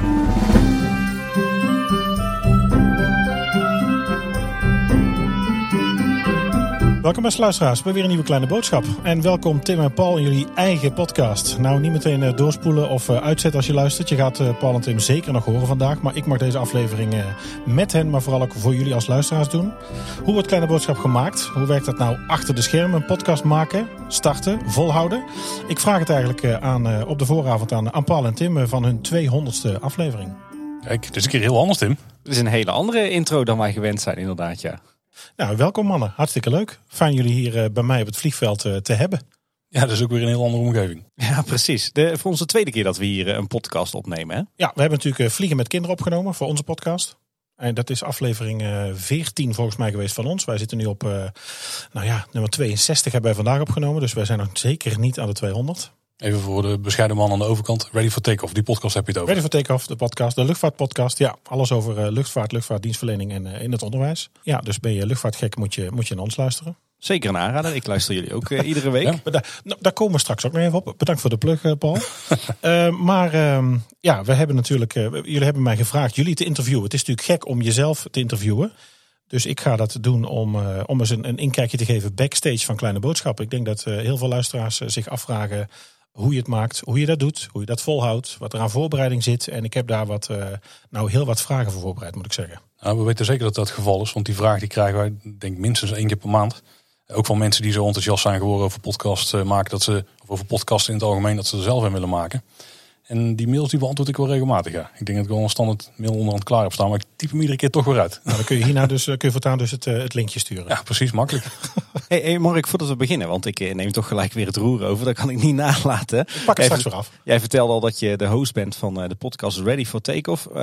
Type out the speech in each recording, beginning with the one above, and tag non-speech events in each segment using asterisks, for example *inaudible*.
Thank you. Welkom beste luisteraars bij weer een nieuwe kleine boodschap. En welkom Tim en Paul in jullie eigen podcast. Nou, niet meteen eh, doorspoelen of eh, uitzetten als je luistert. Je gaat eh, Paul en Tim zeker nog horen vandaag. Maar ik mag deze aflevering met hen, maar vooral ook voor jullie als luisteraars doen. Hoe wordt kleine boodschap gemaakt? Hoe werkt dat nou achter de schermen? Een podcast maken, starten, volhouden? Ik vraag het eigenlijk aan, op de vooravond aan, aan Paul en Tim van hun 200ste aflevering. Kijk, het is een keer heel anders Tim. Het is een hele andere intro dan wij gewend zijn inderdaad, ja. Nou, welkom mannen. Hartstikke leuk. Fijn jullie hier eh, bij mij op het vliegveld eh, te hebben. Ja, dat is ook weer een heel andere omgeving. Ja, precies. De, voor onze tweede keer dat we hier eh, een podcast opnemen. Hè? Ja, we hebben natuurlijk Vliegen met Kinderen opgenomen voor onze podcast. En dat is aflevering 14 volgens mij geweest van ons. Wij zitten nu op, nou ja, nummer 62 hebben wij vandaag opgenomen. Dus wij zijn nog zeker niet aan de 200. Even voor de bescheiden man aan de overkant. Ready for Takeoff, die podcast heb je het over. Ready for Takeoff, de podcast, de luchtvaartpodcast. Ja, alles over uh, luchtvaart, luchtvaartdienstverlening en uh, in het onderwijs. Ja, dus ben je luchtvaartgek, moet je, moet je naar ons luisteren. Zeker een aanrader. Ik luister jullie ook uh, *laughs* iedere week. Ja, daar, nou, daar, komen we straks ook nog even op. Bedankt voor de plug, Paul. *laughs* maar ehm, ja, we hebben natuurlijk, jullie hebben mij gevraagd jullie te interviewen. Het is natuurlijk gek om jezelf te interviewen. Dus ik ga dat doen om, om eens een, een inkijkje te geven backstage van Kleine Boodschappen. Ik denk dat heel veel luisteraars zich afvragen hoe je het maakt, hoe je dat doet, hoe je dat volhoudt, wat er aan voorbereiding zit. En ik heb daar wat, uh, nou heel wat vragen voor voorbereid, moet ik zeggen. Nou, we weten zeker dat dat het geval is, want die vraag die krijgen wij denk minstens één keer per maand. Ook van mensen die zo enthousiast zijn geworden over podcast eh, maken, dat ze, of over podcasten in het algemeen, dat ze er zelf in willen maken. En die mails die beantwoord ik wel regelmatig. Ja. Ik denk dat ik wel een standaard mail onderhand klaar heb staan, maar ik typ hem iedere keer toch weer uit. Nou, dan kun je hierna dus, eh, kun je voortaan dus het, eh, het linkje sturen. Ja, precies, makkelijk. *laughs* hey, hey Mark, voordat we beginnen, want ik eh, neem toch gelijk weer het roer over, dat kan ik niet *laughs* nalaten. Ik pak het straks weer af. Jij vertelde al dat je de host bent van de podcast Ready for Takeoff, uh,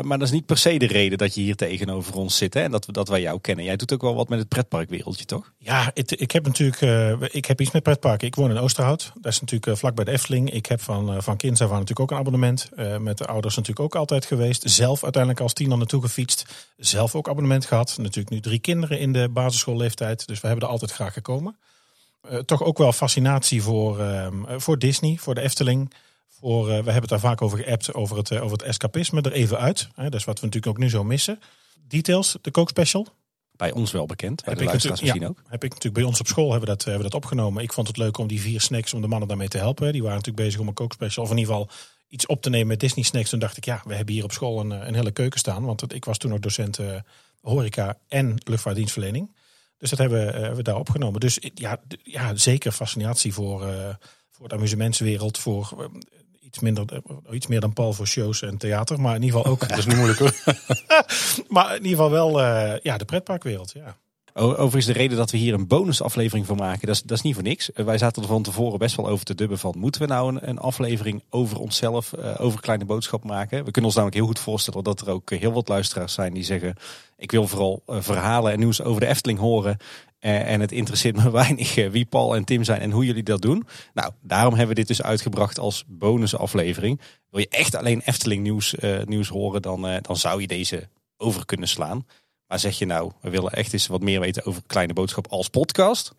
maar dat is niet per se de reden dat je hier tegenover ons zit hè, en dat, dat wij jou kennen. Jij doet ook wel wat met het pretparkwereldje, toch? Ja, het, ik heb natuurlijk uh, ik heb iets met pretparken. Ik woon in Oosterhout, dat is natuurlijk vlak bij de Efteling. Ik heb van, van kinds af aan natuurlijk ook een abonnement. Uh, met de ouders natuurlijk ook altijd geweest. Zelf uiteindelijk als tiener naartoe gefietst. Zelf ook abonnement gehad. Natuurlijk nu drie kinderen in de basisschoolleeftijd. Dus we hebben er altijd graag gekomen. Uh, toch ook wel fascinatie voor, uh, voor Disney, voor de Efteling. Voor, we hebben het daar vaak over geappt, over het, over het escapisme er even uit. Hè, dat is wat we natuurlijk ook nu zo missen. Details, de kookspecial. Bij ons wel bekend, bij heb de luisteraars misschien ook. Heb ik natuurlijk bij ons op school hebben we, dat, hebben we dat opgenomen. Ik vond het leuk om die vier snacks, om de mannen daarmee te helpen. Die waren natuurlijk bezig om een kookspecial, of in ieder geval iets op te nemen met Disney Snacks. Toen dacht ik, ja, we hebben hier op school een, een hele keuken staan. Want ik was toen ook docent uh, horeca en luchtvaartdienstverlening. Dus dat hebben we, uh, we daar opgenomen. Dus ja, ja zeker fascinatie voor, uh, voor de amusementswereld. Voor iets, minder, iets meer dan Paul voor shows en theater. Maar in ieder geval ook... dat is niet moeilijk hoor. *laughs* maar in ieder geval wel ja, de pretparkwereld, ja. Overigens, de reden dat we hier een bonusaflevering van maken, dat is, dat is niet voor niks. Wij zaten er van tevoren best wel over te dubben van, moeten we nou een, een aflevering over onszelf, uh, over kleine boodschap maken? We kunnen ons namelijk heel goed voorstellen dat er ook heel wat luisteraars zijn die zeggen, ik wil vooral uh, verhalen en nieuws over de Efteling horen. Uh, en het interesseert me *laughs* weinig wie Paul en Tim zijn en hoe jullie dat doen. Nou, daarom hebben we dit dus uitgebracht als bonusaflevering. Wil je echt alleen Efteling nieuws, nieuws horen, dan, dan zou je deze over kunnen slaan. Maar zeg je nou, we willen echt eens wat meer weten over Kleine Boodschap als podcast?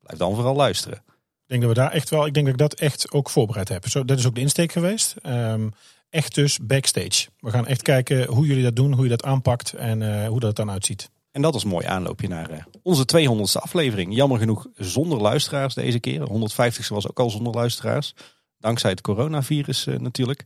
Blijf dan vooral luisteren. Ik denk dat we daar echt wel, ik denk dat ik dat echt ook voorbereid heb. Zo, dat is ook de insteek geweest. Um, echt dus backstage. We gaan echt kijken hoe jullie dat doen, hoe je dat aanpakt en hoe dat dan uitziet. En dat een mooi aanloopje naar uh, onze 200ste aflevering. Jammer genoeg zonder luisteraars deze keer. 150 was ook al zonder luisteraars. Dankzij het coronavirus uh, natuurlijk.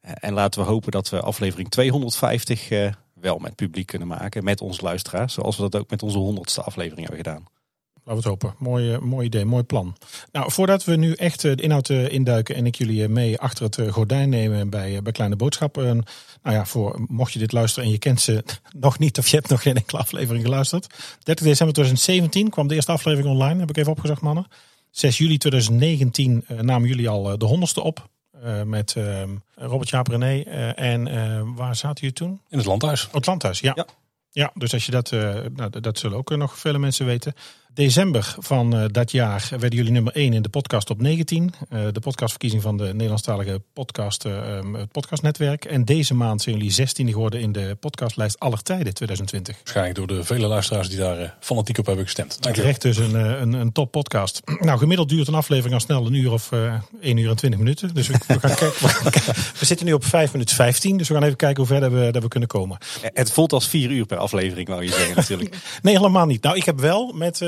en laten we hopen dat we aflevering 250 wel met publiek kunnen maken. Met onze luisteraars. Zoals we dat ook met onze honderdste aflevering hebben gedaan. Laten we het hopen. Mooi, mooi idee, mooi plan. Nou, voordat we nu echt de inhoud induiken en ik jullie mee achter het gordijn nemen bij, bij Kleine Boodschappen. Nou ja, voor, mocht je dit luisteren en je kent ze *laughs* nog niet of je hebt nog geen enkele aflevering geluisterd. 30 december 2017 kwam de eerste aflevering online, heb ik even opgezocht mannen. 6 juli 2019 namen jullie al de honderdste op. Uh, met uh, Robert Jaap René. Uh, en waar zaten jullie toen? In het landhuis. Oh, het landhuis, ja. ja. ja. dus als je dat, nou, dat zullen ook nog vele mensen weten. December van uh, dat jaar werden jullie nummer 1 in de podcast op 19. Uh, de podcastverkiezing van de Nederlandstalige podcast, uh, podcastnetwerk. En deze maand zijn jullie 16 geworden in de podcastlijst aller tijden 2020. Waarschijnlijk door de vele luisteraars die daar fanatiek op hebben gestemd. Dank Terecht dus een, een, een top podcast. *clears throat* Nou, gemiddeld duurt een aflevering al snel een uur of 1 uur en 20 minuten. Dus we, we gaan *laughs* kijken. We, zitten nu op 5 minuten 15. Dus we gaan even kijken hoe ver we, dat we kunnen komen. Het voelt als 4 uur per aflevering, wou je zeggen natuurlijk. *laughs* nee, helemaal niet. Nou, ik heb wel met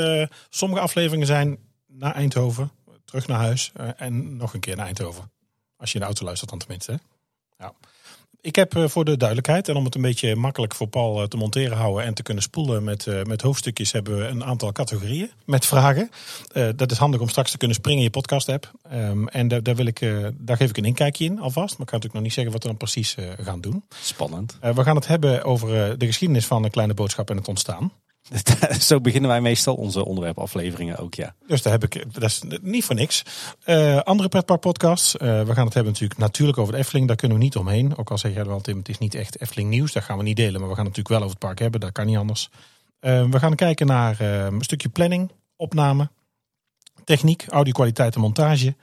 sommige afleveringen zijn naar Eindhoven, terug naar huis uh, en nog een keer naar Eindhoven. Als je in de auto luistert dan tenminste. Ja. Ik heb uh, voor de duidelijkheid en om het een beetje makkelijk voor Paul te monteren houden en te kunnen spoelen met, met hoofdstukjes hebben we een aantal categorieën met vragen. dat is handig om straks te kunnen springen in je podcast app. Um, en daar, daar, wil ik, daar geef ik een inkijkje in alvast. Maar ik kan natuurlijk nog niet zeggen wat we dan precies gaan doen. Spannend. we gaan het hebben over de geschiedenis van een kleine boodschap en het ontstaan. *laughs* Zo beginnen wij meestal onze onderwerpafleveringen ook, ja. Dus daar heb ik, dat is niet voor niks. Uh, andere pretparkpodcasts. Uh, we gaan het hebben natuurlijk natuurlijk over de Efteling. Daar kunnen we niet omheen. Ook al zeg jij wel, Tim, het is niet echt Efteling nieuws. Dat gaan we niet delen. Maar we gaan het natuurlijk wel over het park hebben. Dat kan niet anders. Uh, we gaan kijken naar een stukje planning, opname, techniek, audio-kwaliteit en montage.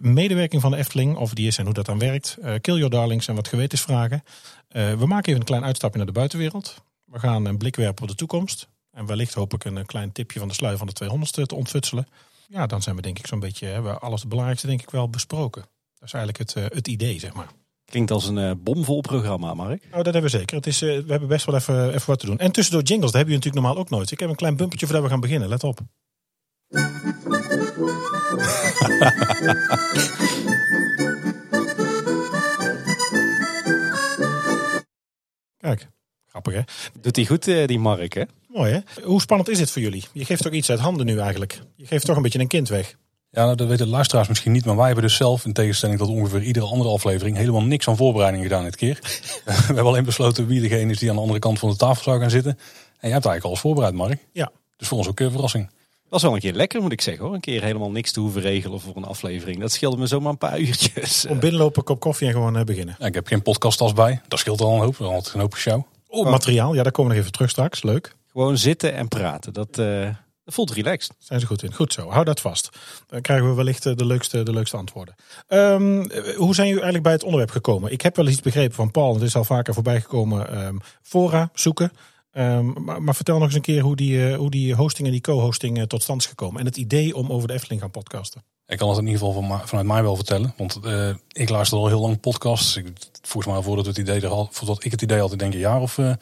medewerking van de Efteling, of die is en hoe dat dan werkt. kill your darlings en wat gewetensvragen. we maken even een klein uitstapje naar de buitenwereld. We gaan een blik werpen op de toekomst. En wellicht hoop ik een klein tipje van de sluier van de 200ste te ontfutselen. Ja, dan zijn we denk ik zo'n beetje, hebben alles het belangrijkste denk ik wel besproken. Dat is eigenlijk het, uh, het idee, zeg maar. Klinkt als een uh, bomvol programma, Mark. Nou, dat hebben we zeker. Het is, uh, we hebben best wel even, even wat te doen. En tussendoor jingles, dat hebben jullie natuurlijk normaal ook nooit. Ik heb een klein bumpertje voordat we gaan beginnen. Let op. *laughs* Kijk, Grappig hè? Doet hij goed, eh, die Mark hè? Mooi hè? Hoe spannend is dit voor jullie? Je geeft toch iets uit handen nu eigenlijk? Je geeft toch een beetje een kind weg? Ja, nou, dat weten de luisteraars misschien niet, maar wij hebben dus zelf, in tegenstelling tot ongeveer iedere andere aflevering, helemaal niks aan voorbereiding gedaan dit keer. *laughs* we hebben alleen besloten wie degene is die aan de andere kant van de tafel zou gaan zitten. En jij hebt eigenlijk alles voorbereid, Mark. Ja. Dus voor ons ook een verrassing. Dat was wel een keer lekker, moet ik zeggen hoor. Een keer helemaal niks te hoeven regelen voor een aflevering. Dat scheelde me zomaar een paar uurtjes. Om binnenlopen, kop koffie en gewoon uh, beginnen. Ja, ik heb geen podcasttas bij. Dat scheelt al een hoop. Dan altijd een hoop show. Oh, materiaal. Ja, daar komen we nog even terug straks. Leuk. Gewoon zitten en praten. Dat, uh, dat voelt relaxed. Zijn ze goed in. Goed zo. Hou dat vast. Dan krijgen we wellicht eh, de leukste, de leukste antwoorden. Um, hoe zijn jullie eigenlijk bij het onderwerp gekomen? Ik heb wel eens iets begrepen van Paul. Het is al vaker voorbij gekomen. Um, fora zoeken. Um, maar, maar, vertel nog eens een keer hoe die, uh, hoe die hosting en die co-hosting uh, tot stand is gekomen. En het idee om over de Efteling gaan podcasten. Ik kan het in ieder geval van, vanuit mij wel vertellen. Want uh, ik luister al heel lang podcasts. Ik, volgens mij voordat, het idee er al, voordat ik het idee had, ik denk een jaar of uh,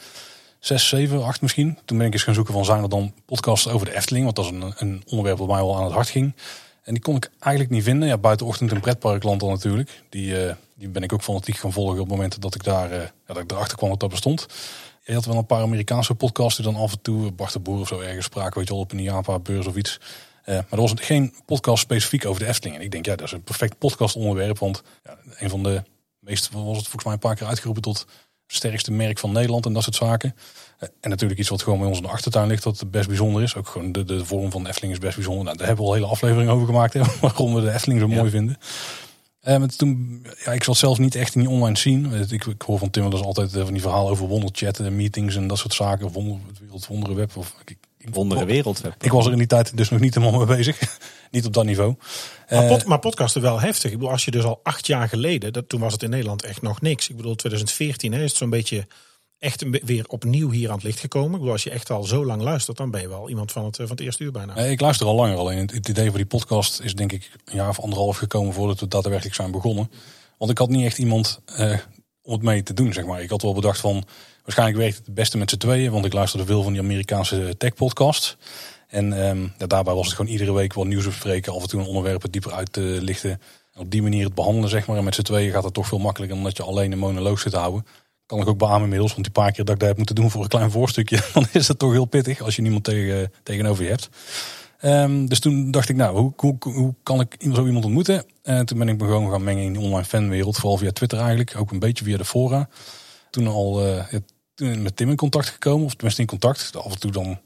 zes, zeven, acht misschien. Toen ben ik eens gaan zoeken van zijn er dan podcasts over de Efteling. Want dat is een, een onderwerp wat mij wel aan het hart ging. En die kon ik eigenlijk niet vinden. Ja, buiten Ochtend en Pretparkland dan natuurlijk. Die, uh, die ben ik ook fanatiek gaan volgen op het moment dat ik daar ja, dat ik erachter kwam dat dat bestond. Je had wel een paar Amerikaanse podcasts die dan af en toe Bart de Boer of zo ergens spraken. Weet je wel, op een Japa-beurs of iets. Uh, maar er was geen podcast specifiek over de Efteling. En ik denk, ja, dat is een perfect podcast onderwerp. Want ja, een van de meest, was het volgens mij een paar keer uitgeroepen tot sterkste merk van Nederland en dat soort zaken. Uh, en natuurlijk iets wat gewoon bij ons in de achtertuin ligt, dat best bijzonder is. Ook gewoon de, de vorm van de Efteling is best bijzonder. Nou, daar hebben we al hele aflevering over gemaakt, hè, *laughs* waarom we de Efteling zo ja. mooi vinden. Uh, toen, ja, ik zat zelf niet echt in die online scene. Ik, ik hoor van Tim wel eens altijd van die verhalen over wonderchatten, meetings en dat soort zaken. Wonder, het wereldwondere web. Of, ik, Wondere wereld. Ik was er in die tijd dus nog niet helemaal mee bezig. *laughs* niet op dat niveau. Maar, pod, maar podcasten wel heftig. Ik bedoel, als je dus al acht jaar geleden, dat, toen was het in Nederland echt nog niks. Ik bedoel, 2014 hè, is het zo'n beetje echt een, weer opnieuw hier aan het licht gekomen. Ik bedoel, als je echt al zo lang luistert, dan ben je wel iemand van het, van het eerste uur bijna. Ik luister al langer. Alleen het idee voor die podcast is denk ik een jaar of anderhalf gekomen voordat we daadwerkelijk zijn begonnen. Want ik had niet echt iemand uh, om het mee te doen, zeg maar. Ik had wel bedacht van, waarschijnlijk werkt het het beste met z'n tweeën. Want ik luisterde veel van die Amerikaanse tech podcasts. En um, ja, daarbij was het gewoon iedere week wel nieuws bespreken. Af en toe een onderwerp dieper uit te lichten. En op die manier het behandelen, zeg maar. En met z'n tweeën gaat het toch veel makkelijker dan dat je alleen een monoloog zit te houden. Kan ik ook beamen inmiddels. Want die paar keer dat ik dat heb moeten doen voor een klein voorstukje. *laughs* Dan is het toch heel pittig als je niemand tegen, tegenover je hebt. Um, dus toen dacht ik, nou, hoe, hoe, hoe kan ik zo iemand ontmoeten? En toen ben ik me gewoon gaan mengen in de online fanwereld. Vooral via Twitter eigenlijk. Ook een beetje via de fora. Toen al uh, toen met Tim in contact gekomen. Of tenminste in contact. Af en toe dan...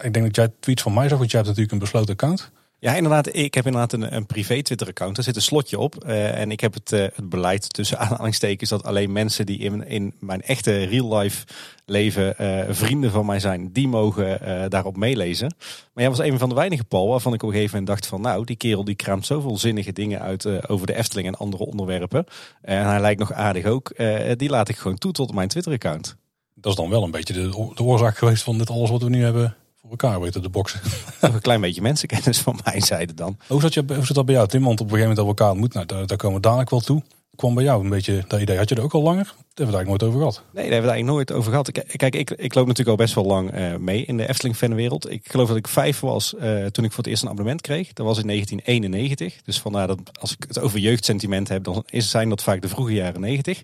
Ik denk dat jij tweets van mij zag. Want jij hebt natuurlijk een besloten account. Ja, inderdaad. Ik heb inderdaad een, een privé Twitter-account. Daar zit een slotje op. Uh, en ik heb het, uh, het beleid tussen *laughs* aanhalingstekens dat alleen mensen die in, in mijn echte real-life leven uh, vrienden van mij zijn, die mogen daarop meelezen. Maar jij was een van de weinige, Paul, waarvan ik op een gegeven moment dacht van nou, die kerel die kraamt zoveel zinnige dingen uit over de Efteling en andere onderwerpen. En hij lijkt nog aardig ook. die laat ik gewoon toe tot mijn Twitter-account. Dat is dan wel een beetje de, de oorzaak geweest van dit alles wat we nu hebben voor elkaar weten de boksen. *laughs* een klein beetje mensenkennis van mijn zijde dan. Hoe zat, je, hoe zat dat bij jou, Tim? Want op een gegeven moment dat we elkaar ontmoeten, nou, daar, daar komen we dadelijk wel toe kwam bij jou een beetje dat idee? Had je er ook al langer? Daar hebben we het nooit over gehad. Nee, daar hebben we eigenlijk nooit over gehad. Kijk, ik, ik loop natuurlijk al best wel lang uh, mee in de Efteling fanwereld. Ik geloof dat ik vijf was uh, toen ik voor het eerst een abonnement kreeg. Dat was in 1991. Dus vandaar dat als ik het over jeugdsentiment heb, dan is, zijn dat vaak de vroege jaren 90.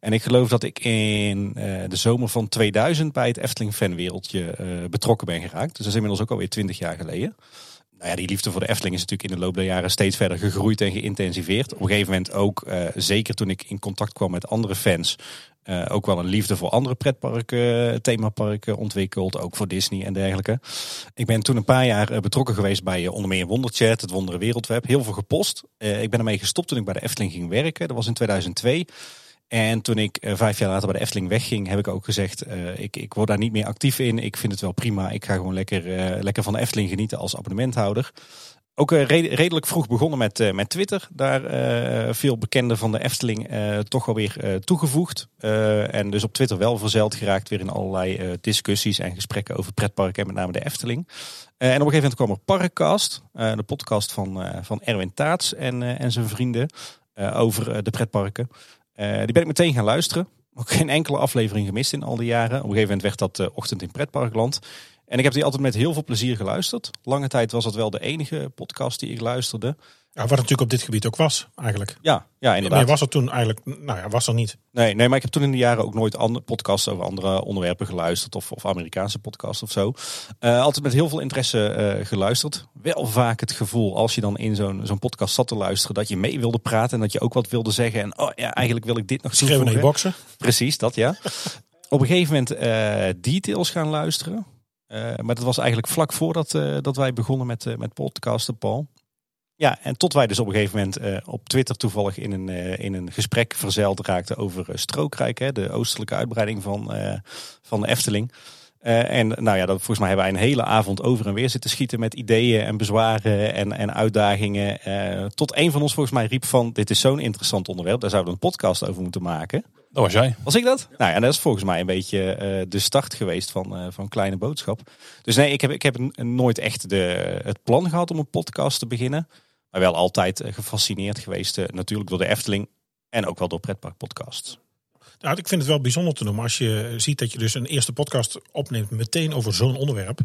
En ik geloof dat ik in uh, de zomer van 2000 bij het Efteling fanwereldje betrokken ben geraakt. Dus dat is inmiddels ook alweer 20 jaar geleden nou ja, die liefde voor de Efteling is natuurlijk in de loop der jaren steeds verder gegroeid en geïntensiveerd. Op een gegeven moment ook, uh, zeker toen ik in contact kwam met andere fans, uh, ook wel een liefde voor andere pretparken, themaparken ontwikkeld. Ook voor Disney en dergelijke. Ik ben toen een paar jaar betrokken geweest bij onder meer Wonderchat, het Wondere Wereldweb. Heel veel gepost. Ik ben ermee gestopt toen ik bij de Efteling ging werken. Dat was in 2002. En toen ik uh, vijf jaar later bij de Efteling wegging, heb ik ook gezegd: uh, ik, ik word daar niet meer actief in. Ik vind het wel prima. Ik ga gewoon lekker, uh, lekker van de Efteling genieten als abonnementhouder. Ook redelijk vroeg begonnen met, met Twitter. Daar veel bekenden van de Efteling toch alweer toegevoegd. en dus op Twitter wel verzeild geraakt weer in allerlei discussies en gesprekken over pretparken en met name de Efteling. en op een gegeven moment kwam er Parkcast, de podcast van, van Erwin Taats en, en zijn vrienden over de pretparken. Uh, die ben ik meteen gaan luisteren. Ook geen enkele aflevering gemist in al die jaren. Op een gegeven moment werd dat uh, Ochtend in Pretparkland. En ik heb die altijd met heel veel plezier geluisterd. Lange tijd was dat wel de enige podcast die ik luisterde. Ja, wat natuurlijk op dit gebied ook was, eigenlijk. Ja, ja inderdaad. Nee, was er toen eigenlijk, nou ja, was er niet. Nee, nee, maar ik heb toen in de jaren ook nooit andere podcasts over andere onderwerpen geluisterd. Of, of Amerikaanse podcasts of zo. Uh, altijd met heel veel interesse uh, geluisterd. Wel vaak het gevoel, als je dan in zo'n zo'n podcast zat te luisteren, dat je mee wilde praten. En dat je ook wat wilde zeggen. En oh ja, eigenlijk wil ik dit nog Schreeuwen naar je boksen. Precies, dat ja. *laughs* op een gegeven moment uh, details gaan luisteren. maar dat was eigenlijk vlak voordat dat wij begonnen met, met podcasten, Paul. Ja, en tot wij dus op een gegeven moment uh, op Twitter toevallig in een, uh, in een gesprek verzeild raakten over uh, Strookrijk, hè, de oostelijke uitbreiding van, van de Efteling. en nou ja, dat, volgens mij hebben wij een hele avond over en weer zitten schieten met ideeën en bezwaren en, en uitdagingen. tot een van ons volgens mij riep van, dit is zo'n interessant onderwerp, daar zouden we een podcast over moeten maken. Dat was jij. Was ik dat? Nou ja, dat is volgens mij een beetje de start geweest van, van Kleine Boodschap. Dus nee, ik heb, ik heb nooit echt de, het plan gehad om een podcast te beginnen. Maar wel altijd eh, gefascineerd geweest, eh, natuurlijk door de Efteling en ook wel door pretparkpodcasts. Nou, ik vind het wel bijzonder te noemen als je ziet dat je dus een eerste podcast opneemt meteen over zo'n onderwerp.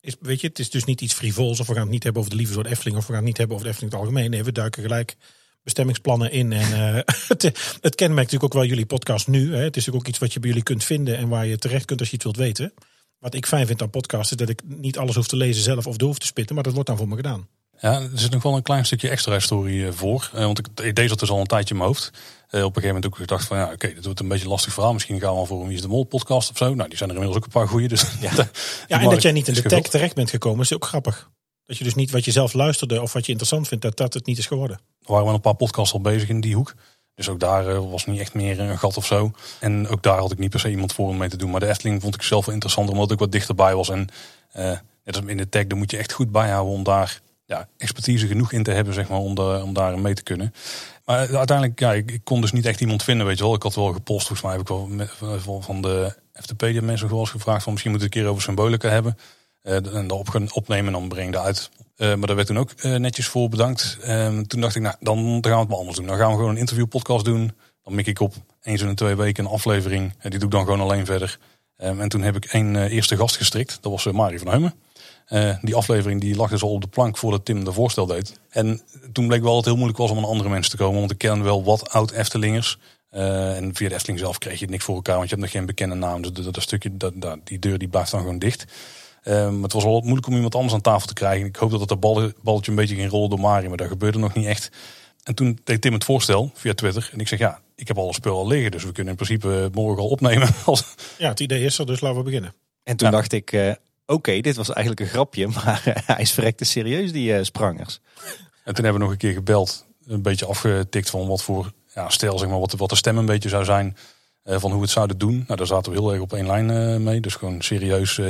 Is, weet je, het is dus niet iets frivols of we gaan het niet hebben over de liefde voor de Efteling of we gaan het niet hebben over de Efteling in het algemeen. Nee, we duiken gelijk bestemmingsplannen in. En uh, *laughs* het, het kenmerkt natuurlijk ook wel jullie podcast nu. Hè. Het is ook iets wat je bij jullie kunt vinden en waar je terecht kunt als je iets wilt weten. Wat ik fijn vind aan podcasts is dat ik niet alles hoef te lezen zelf of door hoef te spitten, maar dat wordt dan voor me gedaan. Ja, er zit nog wel een klein stukje extra historie eh, voor. Eh, want ik, idee zat dus al een tijdje in mijn hoofd. Uh, op een gegeven moment ook gedacht van ja, oké, okay, dit wordt een beetje een lastig verhaal. Misschien gaan we al voor een Wie is de Mol podcast of zo. Nou, die zijn er inmiddels ook een paar goede. Dus ja, *laughs* ja en dat jij niet in de tech terecht bent gekomen is ook grappig. Dat je dus niet wat je zelf luisterde of wat je interessant vindt, dat dat het niet is geworden. Er waren wel een paar podcasts al bezig in die hoek. Dus ook daar was niet echt meer een gat of zo. En ook daar had ik niet per se iemand voor om mee te doen. Maar de Efteling vond ik zelf wel interessant, omdat ik wat dichterbij was. En uh, in de tech, daar moet je echt goed bijhouden om daar ja, expertise genoeg in te hebben zeg maar, om, de, om daar mee te kunnen. Maar uiteindelijk, ja, ik, kon dus niet echt iemand vinden, weet je wel. Ik had wel gepost, volgens mij heb ik wel met, van de FTP mensen gewoon eens gevraagd van misschien moet ik een keer over symbolica hebben. Uh, en daarop opnemen en dan breng dat uit. Uh, maar daar werd toen ook uh, netjes voor bedankt. Uh, toen dacht ik, nou, dan, dan gaan we het maar anders doen. Dan gaan we gewoon een interview podcast doen. Dan mik ik op eens in de twee weken een aflevering. En die doe ik dan gewoon alleen verder. en toen heb ik één eerste gast gestrikt. Dat was Marie van Heumen. Uh, die aflevering die lag dus al op de plank voordat Tim de voorstel deed. En toen bleek wel dat het heel moeilijk was om aan andere mensen te komen. Want ik ken wel wat oud Eftelingers. Uh, en via de Efteling zelf kreeg je het niks voor elkaar. Want je hebt nog geen bekende naam. Dus dat, dat stukje, dat, dat, die deur die blijft dan gewoon dicht. Uh, maar het was wel moeilijk om iemand anders aan tafel te krijgen. Ik hoop dat het bal, balletje een beetje ging rollen door Mario. Maar dat gebeurde nog niet echt. En toen deed Tim het voorstel via Twitter. En ik zeg ja, ik heb alle spul al liggen. Dus we kunnen in principe morgen al opnemen. *laughs* Ja, het idee is er, dus laten we beginnen. En toen dacht ik, oké, dit was eigenlijk een grapje, *laughs* maar hij is verrekte serieus, die uh, sprangers. En toen hebben we nog een keer gebeld, een beetje afgetikt van wat voor ja, stel, zeg maar, wat, wat de stem een beetje zou zijn uh, van hoe we het zouden doen. Nou, daar zaten we heel erg op één lijn mee. Dus gewoon serieus,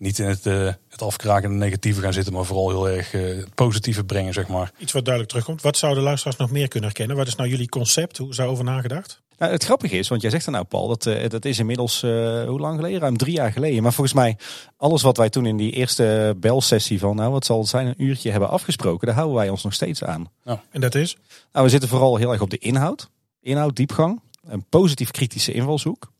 niet in het, het afkraken en negatieve gaan zitten, maar vooral heel erg het positieve brengen, zeg maar. Iets wat duidelijk terugkomt. Wat zouden luisteraars nog meer kunnen herkennen? Wat is nou jullie concept? Hoe is daarover nagedacht? Nou, het grappige is, want jij zegt er nou Paul, dat, uh, dat is inmiddels uh, hoe lang geleden? Ruim drie jaar geleden. Maar volgens mij, alles wat wij toen in die eerste belsessie van, nou wat zal het zijn, een uurtje hebben afgesproken, daar houden wij ons nog steeds aan. Ja. En dat is? Nou, we zitten vooral heel erg op de inhoud. Inhoud, diepgang, een positief kritische invalshoek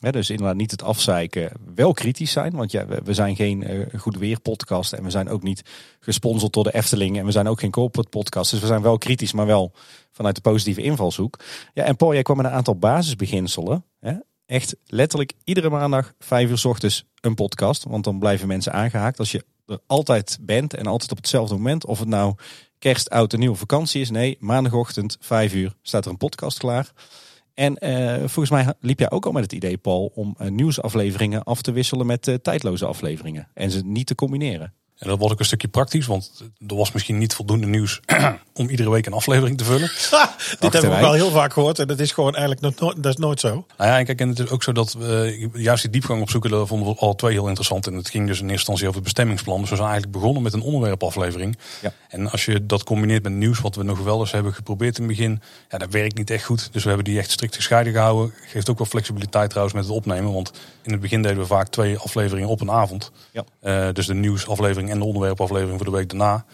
dus inderdaad niet het afzeiken, wel kritisch zijn. Want ja, we, zijn geen uh, goed weer podcast en we zijn ook niet gesponsord door de Efteling en we zijn ook geen corporate podcast. Dus we zijn wel kritisch, maar wel vanuit de positieve invalshoek. Ja, en Paul, jij kwam met een aantal basisbeginselen. Hè? Echt letterlijk iedere maandag vijf uur s ochtends een podcast. Want dan blijven mensen aangehaakt. Als je er altijd bent en altijd op hetzelfde moment, of het nou kerst, oud en nieuwe vakantie is. Nee, maandagochtend vijf uur staat er een podcast klaar. En uh, volgens mij liep jij ook al met het idee, Paul, om uh, nieuwsafleveringen af te wisselen met uh, tijdloze afleveringen. En ze niet te combineren. En dat was ook een stukje praktisch, want er was misschien niet voldoende nieuws *clears throat* om iedere week een aflevering te vullen. *laughs* dit hebben we ook wel heel vaak gehoord en dat is gewoon eigenlijk nog dat is nooit zo. Nou ja, kijk, en het is ook zo dat we juist die diepgang opzoeken, dat vonden we alle twee heel interessant. En het ging dus in eerste instantie over het bestemmingsplan. Dus we zijn eigenlijk begonnen met een onderwerpaflevering. Ja. En als je dat combineert met nieuws, wat we nog wel eens hebben geprobeerd in het begin, ja, dat werkt niet echt goed. Dus we hebben die echt strikt gescheiden gehouden. Geeft ook wel flexibiliteit trouwens met het opnemen, want in het begin deden we vaak twee afleveringen op een avond. Ja. Uh, dus de nieuwsaflevering en de onderwerpaflevering voor de week daarna.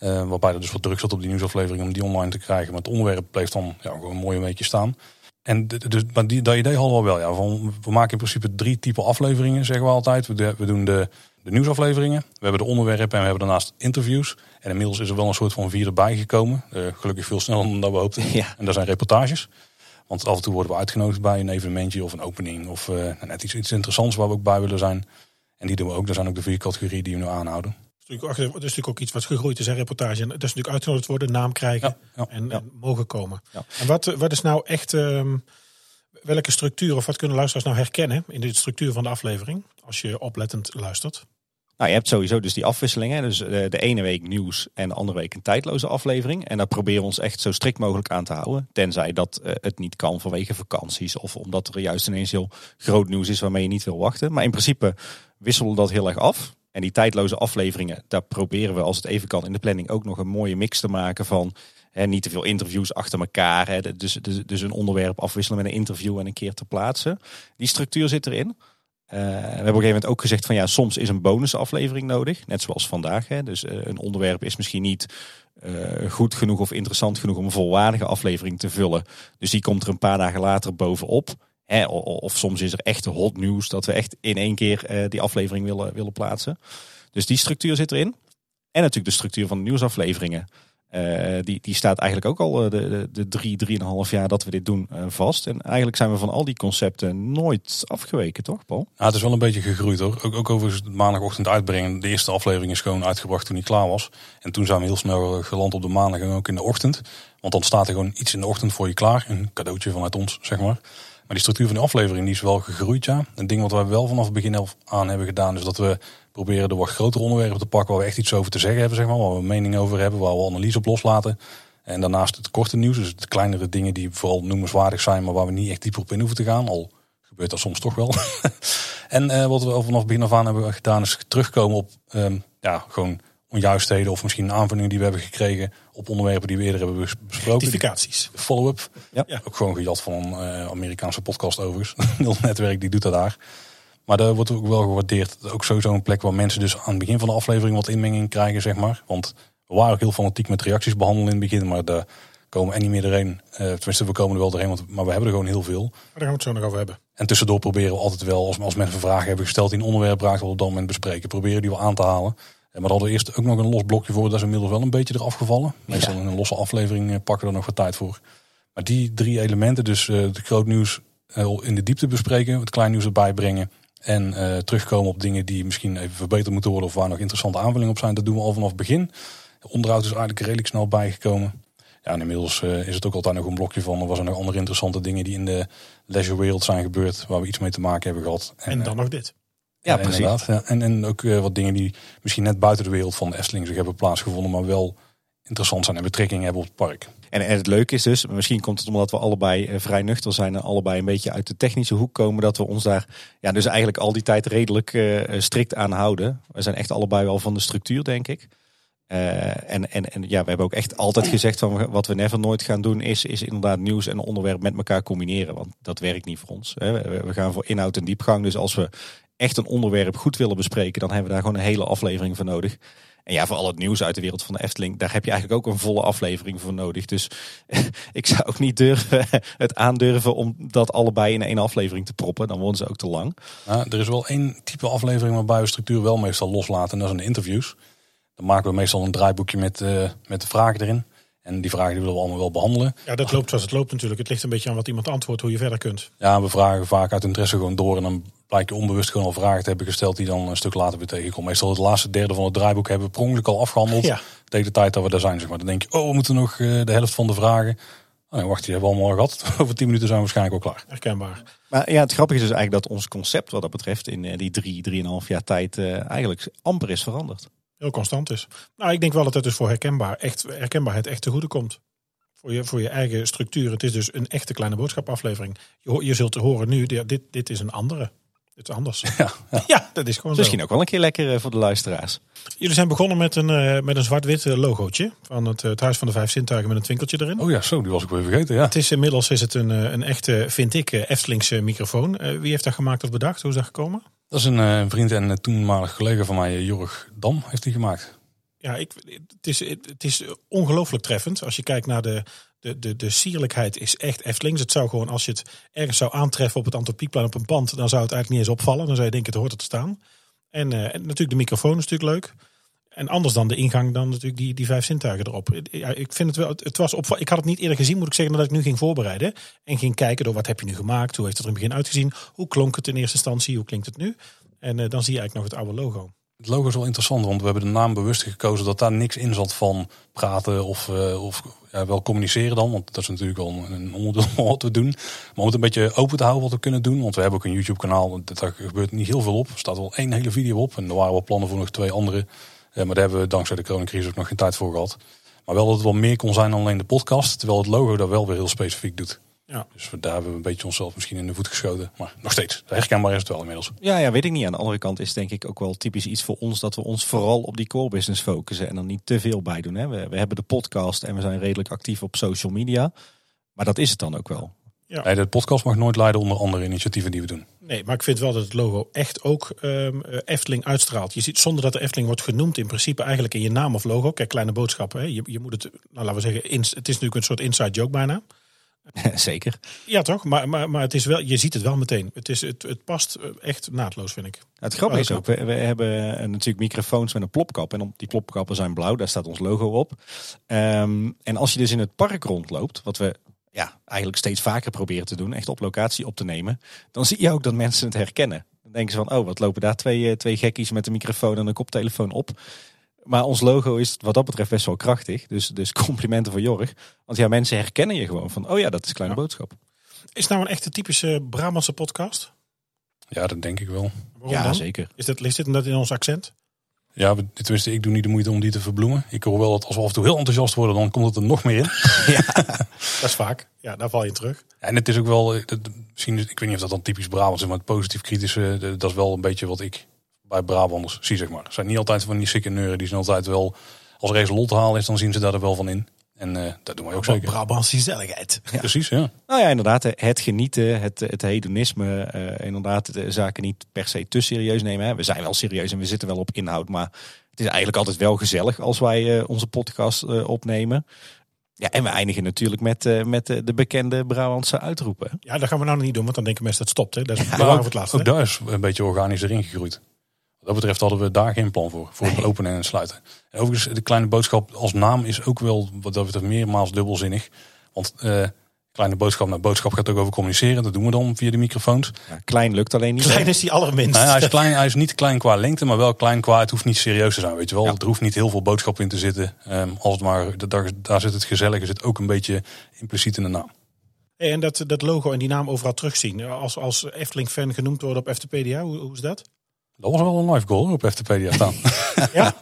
Uh, waarbij er dus wat druk zat op die nieuwsaflevering om die online te krijgen. Maar het onderwerp bleef dan ja, gewoon een mooi weekje staan. En dus, maar die, dat idee hadden we wel. Ja, van, we maken in principe drie type afleveringen, zeggen we altijd. We, we doen de, de nieuwsafleveringen, we hebben de onderwerpen en we hebben daarnaast interviews. En inmiddels is er wel een soort van vierde bijgekomen. Uh, gelukkig veel sneller dan we hoopten. *laughs* Ja. En dat zijn reportages. Want af en toe worden we uitgenodigd bij een evenementje of een opening. Of uh, net iets, iets interessants waar we ook bij willen zijn. En die doen we ook. Dat zijn ook de vier categorieën die we nu aanhouden. Dat is natuurlijk ook iets wat gegroeid is, een reportage. En dat is natuurlijk uitgenodigd worden, naam krijgen en, mogen komen. En wat, wat is nou echt, um, welke structuur of wat kunnen luisteraars nou herkennen in de structuur van de aflevering? Als je oplettend luistert. Nou, je hebt sowieso dus die afwisselingen. Dus de, eh, de, ene week nieuws en de andere week een tijdloze aflevering. En daar proberen we ons echt zo strikt mogelijk aan te houden. Tenzij dat uh, het niet kan vanwege vakanties. Of omdat er juist ineens heel groot nieuws is waarmee je niet wil wachten. Maar in principe wisselen we dat heel erg af. En die tijdloze afleveringen, daar proberen we als het even kan in de planning ook nog een mooie mix te maken van hè, niet te veel interviews achter elkaar. Hè, dus, dus, een onderwerp afwisselen met een interview en een keer te plaatsen. Die structuur zit erin. Uh, we hebben op een gegeven moment ook gezegd van ja, soms is een bonusaflevering nodig. Net zoals vandaag. Hè. Dus uh, een onderwerp is misschien niet uh, goed genoeg of interessant genoeg om een volwaardige aflevering te vullen. Dus die komt er een paar dagen later bovenop. Of soms is er echt hot nieuws dat we echt in één keer uh, die aflevering willen, willen plaatsen. Dus die structuur zit erin. En natuurlijk de structuur van de nieuwsafleveringen. Uh, die, die staat eigenlijk ook al de, de, de drie, drieënhalf jaar dat we dit doen vast. En eigenlijk zijn we van al die concepten nooit afgeweken, toch Paul? Ja, het is wel een beetje gegroeid hoor. Ook, ook over maandagochtend uitbrengen. De eerste aflevering is gewoon uitgebracht toen hij klaar was. En toen zijn we heel snel geland op de maandag en ook in de ochtend. Want dan staat er gewoon iets in de ochtend voor je klaar. Een cadeautje vanuit ons, zeg maar. Maar die structuur van de aflevering die is wel gegroeid, ja. Een ding wat wij wel vanaf het begin aan hebben gedaan, is dat we proberen de wat grotere onderwerpen te pakken waar we echt iets over te zeggen hebben, zeg maar. Waar we een mening over hebben, waar we analyse op loslaten. En daarnaast het korte nieuws, dus de kleinere dingen die vooral noemenswaardig zijn, maar waar we niet echt dieper op in hoeven te gaan. Al gebeurt dat soms toch wel. *laughs* en uh, wat we vanaf het begin af aan hebben gedaan, is terugkomen op um, ja, gewoon onjuistheden of misschien aanvullingen die we hebben gekregen op onderwerpen die we eerder hebben besproken. Rectificaties. Follow-up. Ja. Ook gewoon gejat van een uh, Amerikaanse podcast overigens. *laughs* Nul netwerk die doet dat daar. Maar daar wordt ook wel gewaardeerd. Ook sowieso een plek waar mensen dus aan het begin van de aflevering wat inmenging krijgen, zeg maar. Want we waren ook heel fanatiek met reacties behandelen in het begin, maar daar komen er niet meer doorheen. Uh, tenminste, we komen er wel doorheen, want, maar we hebben er gewoon heel veel. Daar gaan we het zo nog over hebben. En tussendoor proberen we altijd wel, als, als mensen vragen hebben gesteld die een onderwerp raakt, wat we op dat moment bespreken, proberen die wel aan te halen. Maar we hadden eerst ook nog een los blokje voor. Dat is inmiddels wel een beetje eraf gevallen. Meestal in een losse aflevering eh, pakken we er nog wat tijd voor. Maar die drie elementen, dus uh, het groot nieuws uh, in de diepte bespreken, het klein nieuws erbij brengen. En uh, terugkomen op dingen die misschien even verbeterd moeten worden of waar nog interessante aanvullingen op zijn. Dat doen we al vanaf het begin. De onderhoud is eigenlijk redelijk snel bijgekomen. Ja, en inmiddels is het ook altijd nog een blokje van. Er was er nog andere interessante dingen die in de leisure wereld zijn gebeurd. Waar we iets mee te maken hebben gehad. En, en dan nog dit. Ja, precies. inderdaad. Ja. En, en ook eh, wat dingen die misschien net buiten de wereld van de Efteling zich hebben plaatsgevonden, maar wel interessant zijn en betrekking hebben op het park. En, en het leuke is dus, misschien komt het omdat we allebei eh, vrij nuchter zijn en allebei een beetje uit de technische hoek komen, dat we ons daar ja, dus eigenlijk al die tijd redelijk eh, strikt aan houden. We zijn echt allebei wel van de structuur, denk ik. Eh, en, en, en ja, we hebben ook echt altijd gezegd van wat we never nooit gaan doen is, is inderdaad nieuws en onderwerp met elkaar combineren. Want dat werkt niet voor ons. Hè. We, we gaan voor inhoud en diepgang. Dus als we echt een onderwerp goed willen bespreken, dan hebben we daar gewoon een hele aflevering voor nodig. En ja, voor al het nieuws uit de wereld van de Efteling, daar heb je eigenlijk ook een volle aflevering voor nodig. Dus *laughs* ik zou ook niet durven, *laughs* het aandurven om dat allebei in één aflevering te proppen. Dan worden ze ook te lang. Nou, er is wel één type aflevering waarbij we structuur wel meestal loslaten. En dat zijn de interviews. Dan maken we meestal een draaiboekje met, uh, met de vragen erin. En die vragen die willen we allemaal wel behandelen. Ja, dat loopt zoals het loopt natuurlijk. Het ligt een beetje aan wat iemand antwoordt, hoe je verder kunt. Ja, we vragen vaak uit interesse gewoon door. En dan blijkt je onbewust gewoon al vragen te hebben gesteld die dan een stuk later weer tegenkomen. Meestal het laatste derde van het draaiboek hebben we per ongeluk al afgehandeld. Ja. Tegen de tijd dat we daar zijn, zeg maar. Dan denk je, oh, we moeten nog uh, de helft van de vragen. Oh, nee, wacht, die hebben we allemaal gehad. *laughs* Over tien minuten zijn we waarschijnlijk al klaar. Herkenbaar. Maar ja, het grappige is dus eigenlijk dat ons concept wat dat betreft in uh, die drie, drieënhalf jaar tijd uh, eigenlijk amper is veranderd. Heel constant is. Nou, ik denk wel dat het dus voor herkenbaar, echt, herkenbaarheid echt te goede komt. Voor je, voor je eigen structuur. Het is dus een echte kleine boodschapaflevering. Je, je zult horen nu, dit, dit is een andere. Dit is anders. *laughs* Ja, ja. ja dat is gewoon Misschien zo. ook wel een keer lekker uh, voor de luisteraars. Jullie zijn begonnen met een, uh, met een zwart-wit logootje. Van het, het Huis van de Vijf Zintuigen met een twinkeltje erin. Oh ja, zo, die was ik weer vergeten. Ja. Het is inmiddels is het een, een echte, vind ik, Eftelingse microfoon. Uh, wie heeft dat gemaakt of bedacht? Hoe is dat gekomen? Dat is een vriend en toenmalig collega van mij, Jorg Dam, heeft die gemaakt. Ja, ik, het is, het is ongelooflijk treffend. Als je kijkt naar de, de, de, de sierlijkheid is echt Eftelings. Het zou gewoon, als je het ergens zou aantreffen op het Antropiekplein op een pand, dan zou het eigenlijk niet eens opvallen. Dan zou je denken, het hoort er te staan. En, uh, en natuurlijk de microfoon is natuurlijk leuk. En anders dan de ingang, dan natuurlijk die, die vijf zintuigen erop. Ik vind het wel, het was op, ik had het niet eerder gezien, moet ik zeggen, dat ik nu ging voorbereiden. En ging kijken door wat heb je nu gemaakt, hoe heeft het er in het begin uitgezien, hoe klonk het in eerste instantie, hoe klinkt het nu. En uh, dan zie je eigenlijk nog het oude logo. Het logo is wel interessant, want we hebben de naam bewust gekozen dat daar niks in zat van praten of, uh, of wel communiceren dan. Want dat is natuurlijk wel een onderdeel van wat we doen. Maar om het een beetje open te houden wat we kunnen doen. Want we hebben ook een YouTube kanaal, daar gebeurt niet heel veel op. Er staat wel één hele video op en er waren wel plannen voor nog twee andere. Uh, maar daar hebben we dankzij de coronacrisis ook nog geen tijd voor gehad. Maar wel dat het wel meer kon zijn dan alleen de podcast. Terwijl het logo daar wel weer heel specifiek doet. Ja. Dus daar hebben we een beetje onszelf misschien in de voet geschoten. Maar nog steeds, herkenbaar is het wel inmiddels. Ja, ja, weet ik niet. Aan de andere kant is denk ik ook wel typisch iets voor ons dat we ons vooral op die core business focussen en er niet te veel bij doen. Hè. We, we hebben de podcast en we zijn redelijk actief op social media. Maar dat is het dan ook wel. Ja. Nee, de podcast mag nooit leiden onder andere initiatieven die we doen. Nee, maar ik vind wel dat het logo echt ook um, Efteling uitstraalt. Je ziet zonder dat de Efteling wordt genoemd in principe eigenlijk in je naam of logo. Kijk, kleine boodschappen. Hè. Je, je moet het, nou laten we zeggen, het is natuurlijk een soort inside joke bijna. *laughs* Zeker. Ja, toch? Maar, maar, maar het is wel, je ziet het wel meteen. Het, is, het, het past echt naadloos, vind ik. Het grappige is ook, we, we hebben natuurlijk microfoons met een plopkap. En op die plopkappen zijn blauw, daar staat ons logo op. Um, en als je dus in het park rondloopt, wat we ja, eigenlijk steeds vaker proberen te doen, echt op locatie op te nemen, dan zie je ook dat mensen het herkennen. Dan denken ze van, oh, wat lopen daar twee, twee gekkies met een microfoon en een koptelefoon op. Maar ons logo is wat dat betreft best wel krachtig. Dus, dus *laughs* complimenten voor Jorg. Want ja, mensen herkennen je gewoon van, oh ja, dat is Kleine ja. Boodschap. Is het nou een echte typische Brabantse podcast? Ja, dat denk ik wel. Waarom ja, dan? zeker. Is dat, ligt dit dat in ons accent? Ja, tenminste, ik doe niet de moeite om die te verbloemen. Ik hoor wel dat als we af en toe heel enthousiast worden, dan komt het er nog meer in. *laughs* ja, *laughs* dat is vaak. Ja, daar val je terug. En het is ook wel, misschien, ik weet niet of dat dan typisch Brabants is, maar het positief kritische, dat is wel een beetje wat ik bij Brabanders zie, zeg maar. Het zijn niet altijd van die sikke neuren, die zijn altijd wel, als er eens lol te halen is, dan zien ze daar er wel van in. En uh, dat doen wij ook zeker. Brabantse gezelligheid. Ja. Precies, ja. Nou ja, inderdaad. Het genieten, het, het hedonisme. Uh, inderdaad, de zaken niet per se te serieus nemen. Hè. We zijn wel serieus en we zitten wel op inhoud. Maar het is eigenlijk altijd wel gezellig als wij uh, onze podcast opnemen. Ja, en we eindigen natuurlijk met, met de bekende Brabantse uitroepen. Ja, dat gaan we nou nog niet doen, want dan denken mensen dat het stopt. Hè. Dat is ja, ook, het laatste. Ook daar is een beetje organisch erin gegroeid. Wat dat betreft hadden we daar geen plan voor. Voor het openen en het sluiten. En overigens, de kleine boodschap als naam is ook wel wat dat betreft meermaals dubbelzinnig. Want uh, kleine boodschap naar boodschap gaat ook over communiceren. Dat doen we dan via de microfoons. Ja, klein lukt alleen niet. Klein is die allerminst. Nou, hij, is klein, hij is niet klein qua lengte, maar wel klein qua het hoeft niet serieus te zijn. Weet je wel, ja. er hoeft niet heel veel boodschap in te zitten. Um, als het maar, daar, daar zit het gezellige, zit ook een beetje impliciet in de naam. En dat, dat logo en die naam overal terugzien. Als, als Efteling-fan genoemd worden op FTPDA, hoe, hoe is dat? Dat was wel een live goal op FTPedia staan. *laughs* Ja,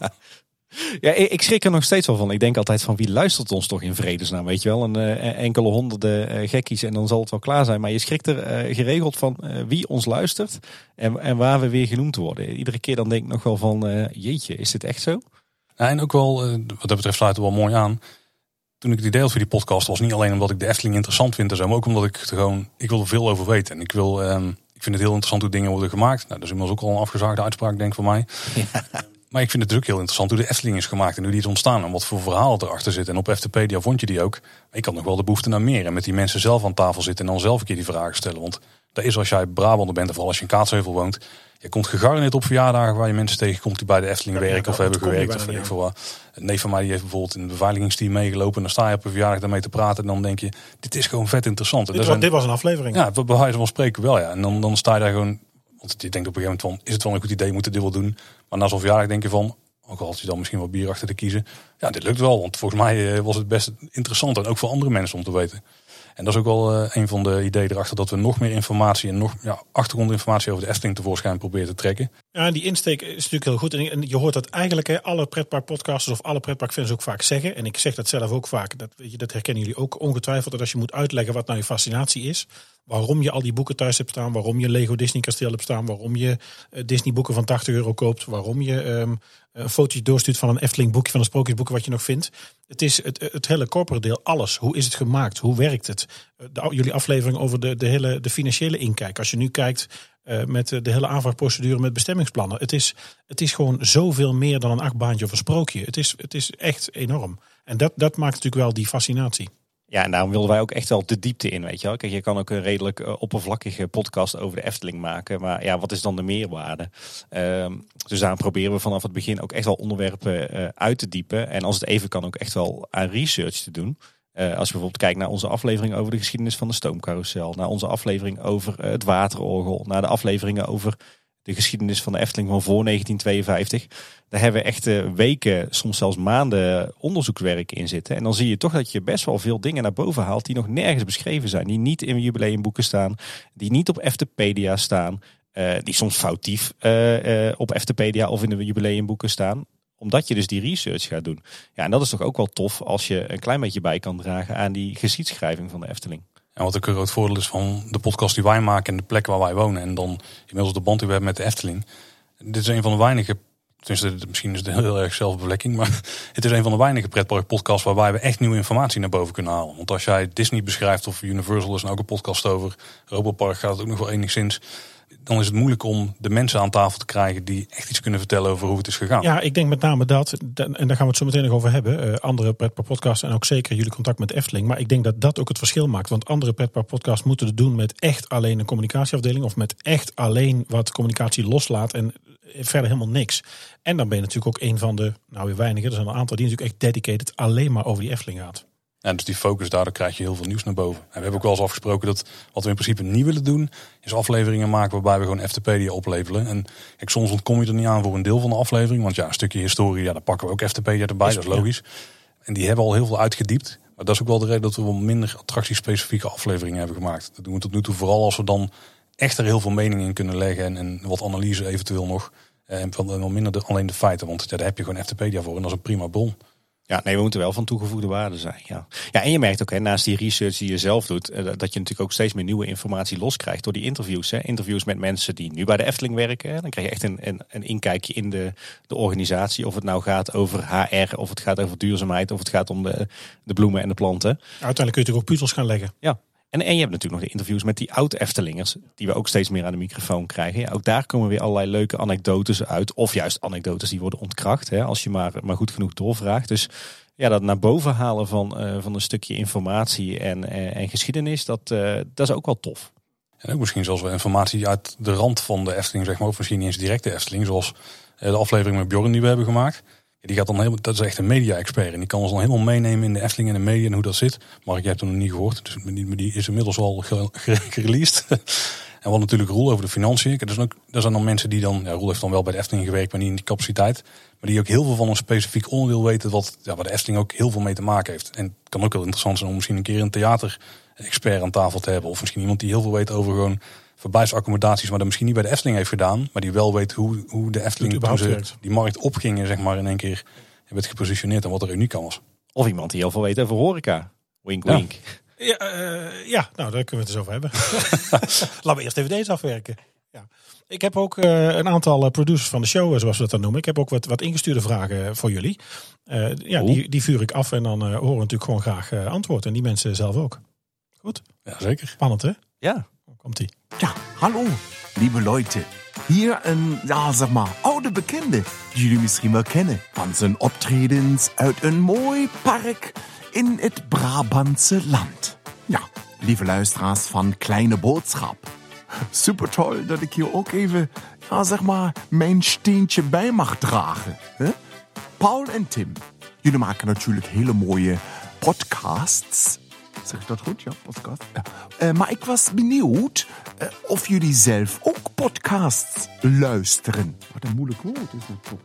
Ja, ik ik schrik er nog steeds wel van. Ik denk altijd van wie luistert ons toch in vredesnaam, weet je wel. Een eh, enkele honderden eh, gekkies en dan zal het wel klaar zijn. Maar je schrikt er eh, geregeld van wie ons luistert en, en waar we weer genoemd worden. Iedere keer dan denk ik nog wel van, jeetje, is dit echt zo? Ja, en ook wel, wat dat betreft sluit het wel mooi aan. Toen ik het idee had voor die podcast was niet alleen omdat ik de Efteling interessant vind en zo, maar ook omdat ik er gewoon, ik wil er veel over weten. En ik wil, ehm, ik vind het heel interessant hoe dingen worden gemaakt. Nou, dat is inmiddels ook al een afgezaagde uitspraak, denk ik, van mij. Maar ik vind het ook heel interessant hoe de Efteling is gemaakt en hoe die is ontstaan en wat voor verhaal erachter zit. En op FTpedia vond je die ook. Ik had nog wel de behoefte naar meer en met die mensen zelf aan tafel zitten en dan zelf een keer die vragen stellen. Want dat is als jij Brabander bent of als je in Kaatsheuvel woont. Je komt gegarandeerd op verjaardagen waar je mensen tegenkomt die bij de Efteling Ja, werken of hebben gewerkt of weet ik niet veel wat. Een neef van mij die heeft bijvoorbeeld in het beveiligingsteam meegelopen. En dan sta je op een verjaardag daarmee te praten. En dan denk je, dit is gewoon vet interessant. En dit, was, zijn- dit was een aflevering. ja, bij wijze van spreken wel ja. En dan, dan sta je daar gewoon, want je denkt op een gegeven moment van, is het wel een goed idee, moeten we dit wel doen? Maar na zo'n verjaardag denk je van, ook al had je dan misschien wat bier achter te kiezen. Ja, dit lukt wel, want volgens mij eh, was het best interessant. En ook voor andere mensen om te weten. En dat is ook wel eh, een van de ideeën erachter, dat we nog meer informatie en nog ja, achtergrondinformatie over de Efteling tevoorschijn proberen te trekken. Ja, die insteek is natuurlijk heel goed. En en je hoort dat eigenlijk hè, alle pretparkpodcasters of alle pretparkfans ook vaak zeggen. En ik zeg dat zelf ook vaak. Dat, weet je, dat herkennen jullie ook ongetwijfeld. Dat als je moet uitleggen wat nou je fascinatie is. Waarom je al die boeken thuis hebt staan. Waarom je Lego Disney kasteel hebt staan. Waarom je eh, Disney boeken van 80 euro koopt. Waarom je ehm, een fotootje doorstuurt van een Efteling boekje. Van een sprookjesboek wat je nog vindt. Het is het, het hele corporate deel. Alles. Hoe is het gemaakt? Hoe werkt het? Eh, jullie aflevering over de, de hele de financiële inkijk. Als je nu kijkt eh, met eh, de hele aanvraagprocedure met bestemmingsplannen. Het is, het is gewoon zoveel meer dan een achtbaantje of een sprookje. Het is, het is echt enorm. En dat, dat maakt natuurlijk wel die fascinatie. Ja, en daarom wilden wij ook echt wel de diepte in, weet je wel. Kijk, je kan ook een redelijk eh, oppervlakkige podcast over de Efteling maken. Maar ja, wat is dan de meerwaarde? Ehm, dus daarom proberen we vanaf het begin ook echt wel onderwerpen eh, uit te diepen. En als het even kan ook echt wel aan research te doen. Eh, als je bijvoorbeeld kijkt naar onze aflevering over de geschiedenis van de stoomcarousel. Naar onze aflevering over het waterorgel. Naar de afleveringen over de geschiedenis van de Efteling van voor 1952. Daar hebben we echt eh, weken, soms zelfs maanden onderzoekswerk in zitten. En dan zie je toch dat je best wel veel dingen naar boven haalt die nog nergens beschreven zijn. Die niet in jubileumboeken staan, die niet op Eftepedia staan. eh, die soms foutief eh, eh, op Eftepedia of in de jubileumboeken staan omdat je dus die research gaat doen. Ja, en dat is toch ook wel tof als je een klein beetje bij kan dragen aan die geschiedschrijving van de Efteling. En wat ook een groot voordeel is van de podcast die wij maken en de plek waar wij wonen. En dan inmiddels de band die we hebben met de Efteling. Dit is een van de weinige, tenminste misschien is het heel erg zelfbevlekking. Maar *laughs* het is een van de weinige pretparkpodcasts waarbij we echt nieuwe informatie naar boven kunnen halen. Want als jij Disney beschrijft of Universal is nou ook een podcast over. Robopark gaat het ook nog wel enigszins. Dan is het moeilijk om de mensen aan tafel te krijgen die echt iets kunnen vertellen over hoe het is gegaan. Ja, ik denk met name dat, da- en daar gaan we het zo meteen nog over hebben. eh, andere pretparkpodcasts en ook zeker jullie contact met Efteling. Maar ik denk dat dat ook het verschil maakt. Want andere pretparkpodcasts moeten het doen met echt alleen een communicatieafdeling. Of met echt alleen wat communicatie loslaat en verder helemaal niks. En dan ben je natuurlijk ook een van de, nou weer weinigen, er zijn een aantal die natuurlijk echt dedicated alleen maar over die Efteling gaat. Ja, dus die focus, daardoor krijg je heel veel nieuws naar boven. En we hebben ook wel eens afgesproken dat wat we in principe niet willen doen, is afleveringen maken waarbij we gewoon FTPedia opleveren. En kijk, soms ontkom je er niet aan voor een deel van de aflevering. Want ja, een stukje historie, ja, daar pakken we ook FTPedia erbij, dat is logisch. En die hebben al heel veel uitgediept. Maar dat is ook wel de reden dat we wel minder attractiespecifieke afleveringen hebben gemaakt. Dat doen we tot nu toe vooral als we dan echt er heel veel mening in kunnen leggen. En, en wat analyse eventueel nog. En van- wel minder de, alleen de feiten. Want ja, daar heb je gewoon FTPedia voor en dat is een prima bron. Ja, nee, we moeten wel van toegevoegde waarde zijn. Ja, ja en je merkt ook, hè, naast die research die je zelf doet, eh, dat je natuurlijk ook steeds meer nieuwe informatie loskrijgt door die interviews. Hè. Interviews met mensen die nu bij de Efteling werken. Hè. Dan krijg je echt een, een, een inkijkje in de, de organisatie. Of het nou gaat over HR, of het gaat over duurzaamheid, of het gaat om de, de bloemen en de planten. Uiteindelijk kun je natuurlijk ook puzzels gaan leggen. Ja. En, en je hebt natuurlijk nog de interviews met die oud-Eftelingers, die we ook steeds meer aan de microfoon krijgen. Ja, ook daar komen weer allerlei leuke anekdotes uit. Of juist anekdotes die worden ontkracht, hè, als je maar, maar goed genoeg doorvraagt. Dus ja, dat naar boven halen van, eh, van een stukje informatie en, en, en geschiedenis, dat, eh, dat is ook wel tof. En ook misschien zelfs wel informatie uit de rand van de Efteling, zeg maar. Of misschien eens direct de Efteling. Zoals eh, de aflevering met Bjorn die we hebben gemaakt. Die gaat dan helemaal, dat is echt een media-expert. En die kan ons dan helemaal meenemen in de Efteling en de media en hoe dat zit. Mark, jij hebt hem nog niet gehoord. Dus die, maar is inmiddels al ge- ge- gereleased. *laughs* en wat natuurlijk Roel over de financiën. Er zijn, ook, zijn dan mensen die dan... Ja, Roel heeft dan wel bij de Efteling gewerkt, maar niet in die capaciteit. Maar die ook heel veel van een specifiek onderdeel weten... Wat, ja, waar de Efteling ook heel veel mee te maken heeft. En het kan ook wel interessant zijn om misschien een keer een theater expert aan tafel te hebben. Of misschien iemand die heel veel weet over gewoon verblijfsaccommodaties, maar dat misschien niet bij de Efteling heeft gedaan. Maar die wel weet hoe, hoe de Efteling toen ze die markt opgingen, zeg maar, in één keer hebben het gepositioneerd en wat er uniek aan was. Of iemand die heel veel weet over horeca. Wink, Ja. wink. Ja, eh, ja, nou daar kunnen we het eens over hebben. *laughs* Laten we eerst even deze afwerken. Ja. Ik heb ook eh, een aantal eh, producers van de show, zoals we dat dan noemen. Ik heb ook wat, wat ingestuurde vragen voor jullie. Eh, ja, Oeh. die, die vuur ik af en dan eh, horen we natuurlijk gewoon graag eh, antwoord. En die mensen zelf ook. Goed, Ja, zeker. spannend hè? Ja. Komt ie. Ja, hallo, liebe Leute. Hier een, ja, zeg maar, oude bekende, die jullie misschien wel kennen. Van zijn optredens uit een mooi park in het Brabantse land. Ja, lieve luisteraars van Kleine Boodschap. Super toll dat ik hier ook even, ja, zeg maar, mijn steentje bij mag dragen. Paul en Tim, jullie maken natuurlijk hele mooie podcasts. Zeg ik dat goed? Ja, podcast. Ja. Eh, maar ik was benieuwd eh, of jullie zelf ook podcasts luisteren. Wat een moeilijk woord is dat toch.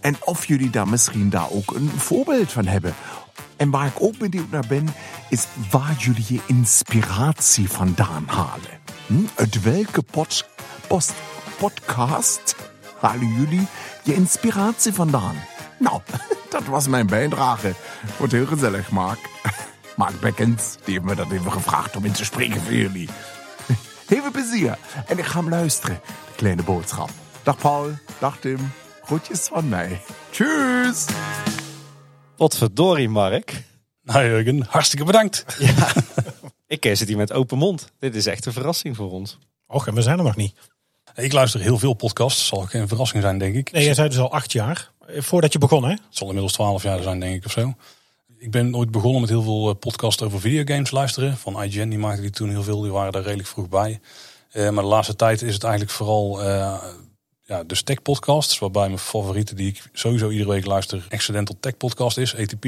En of jullie daar misschien daar ook een voorbeeld van hebben. En waar ik ook benieuwd naar ben, is waar jullie je inspiratie vandaan halen. Hm? Uit welke pod- post- podcast halen jullie je inspiratie vandaan? Nou, *laughs* dat was mijn bijdrage. Wordt heel gezellig, Mark. Mark Beckens, die heeft me dat even gevraagd om in te spreken voor jullie. *laughs* Heel veel plezier. En ik ga hem luisteren. De kleine boodschap. Dag Paul, dag Tim. Groetjes van mij. Tschüss. Wat verdorie, Mark. Nou Jurgen, hartstikke bedankt. *laughs* Ik eh, zit hier met open mond. Dit is echt een verrassing voor ons. Och, en we zijn er nog niet. Ik luister heel veel podcasts. Zal geen verrassing zijn, denk ik. Nee, jij zei dus al acht jaar. eh, Voordat je begon hè? Het zal inmiddels 12 jaar zijn, denk ik, of zo. Ik ben ooit begonnen met heel veel eh, podcasts over videogames luisteren. Van IGN, die maakte die toen heel veel. Die waren daar redelijk vroeg bij. Eh, maar de laatste tijd is het eigenlijk vooral eh, ja, de tech podcasts. Waarbij mijn favoriete, die ik sowieso iedere week luister, Accidental Tech Podcast is, ATP.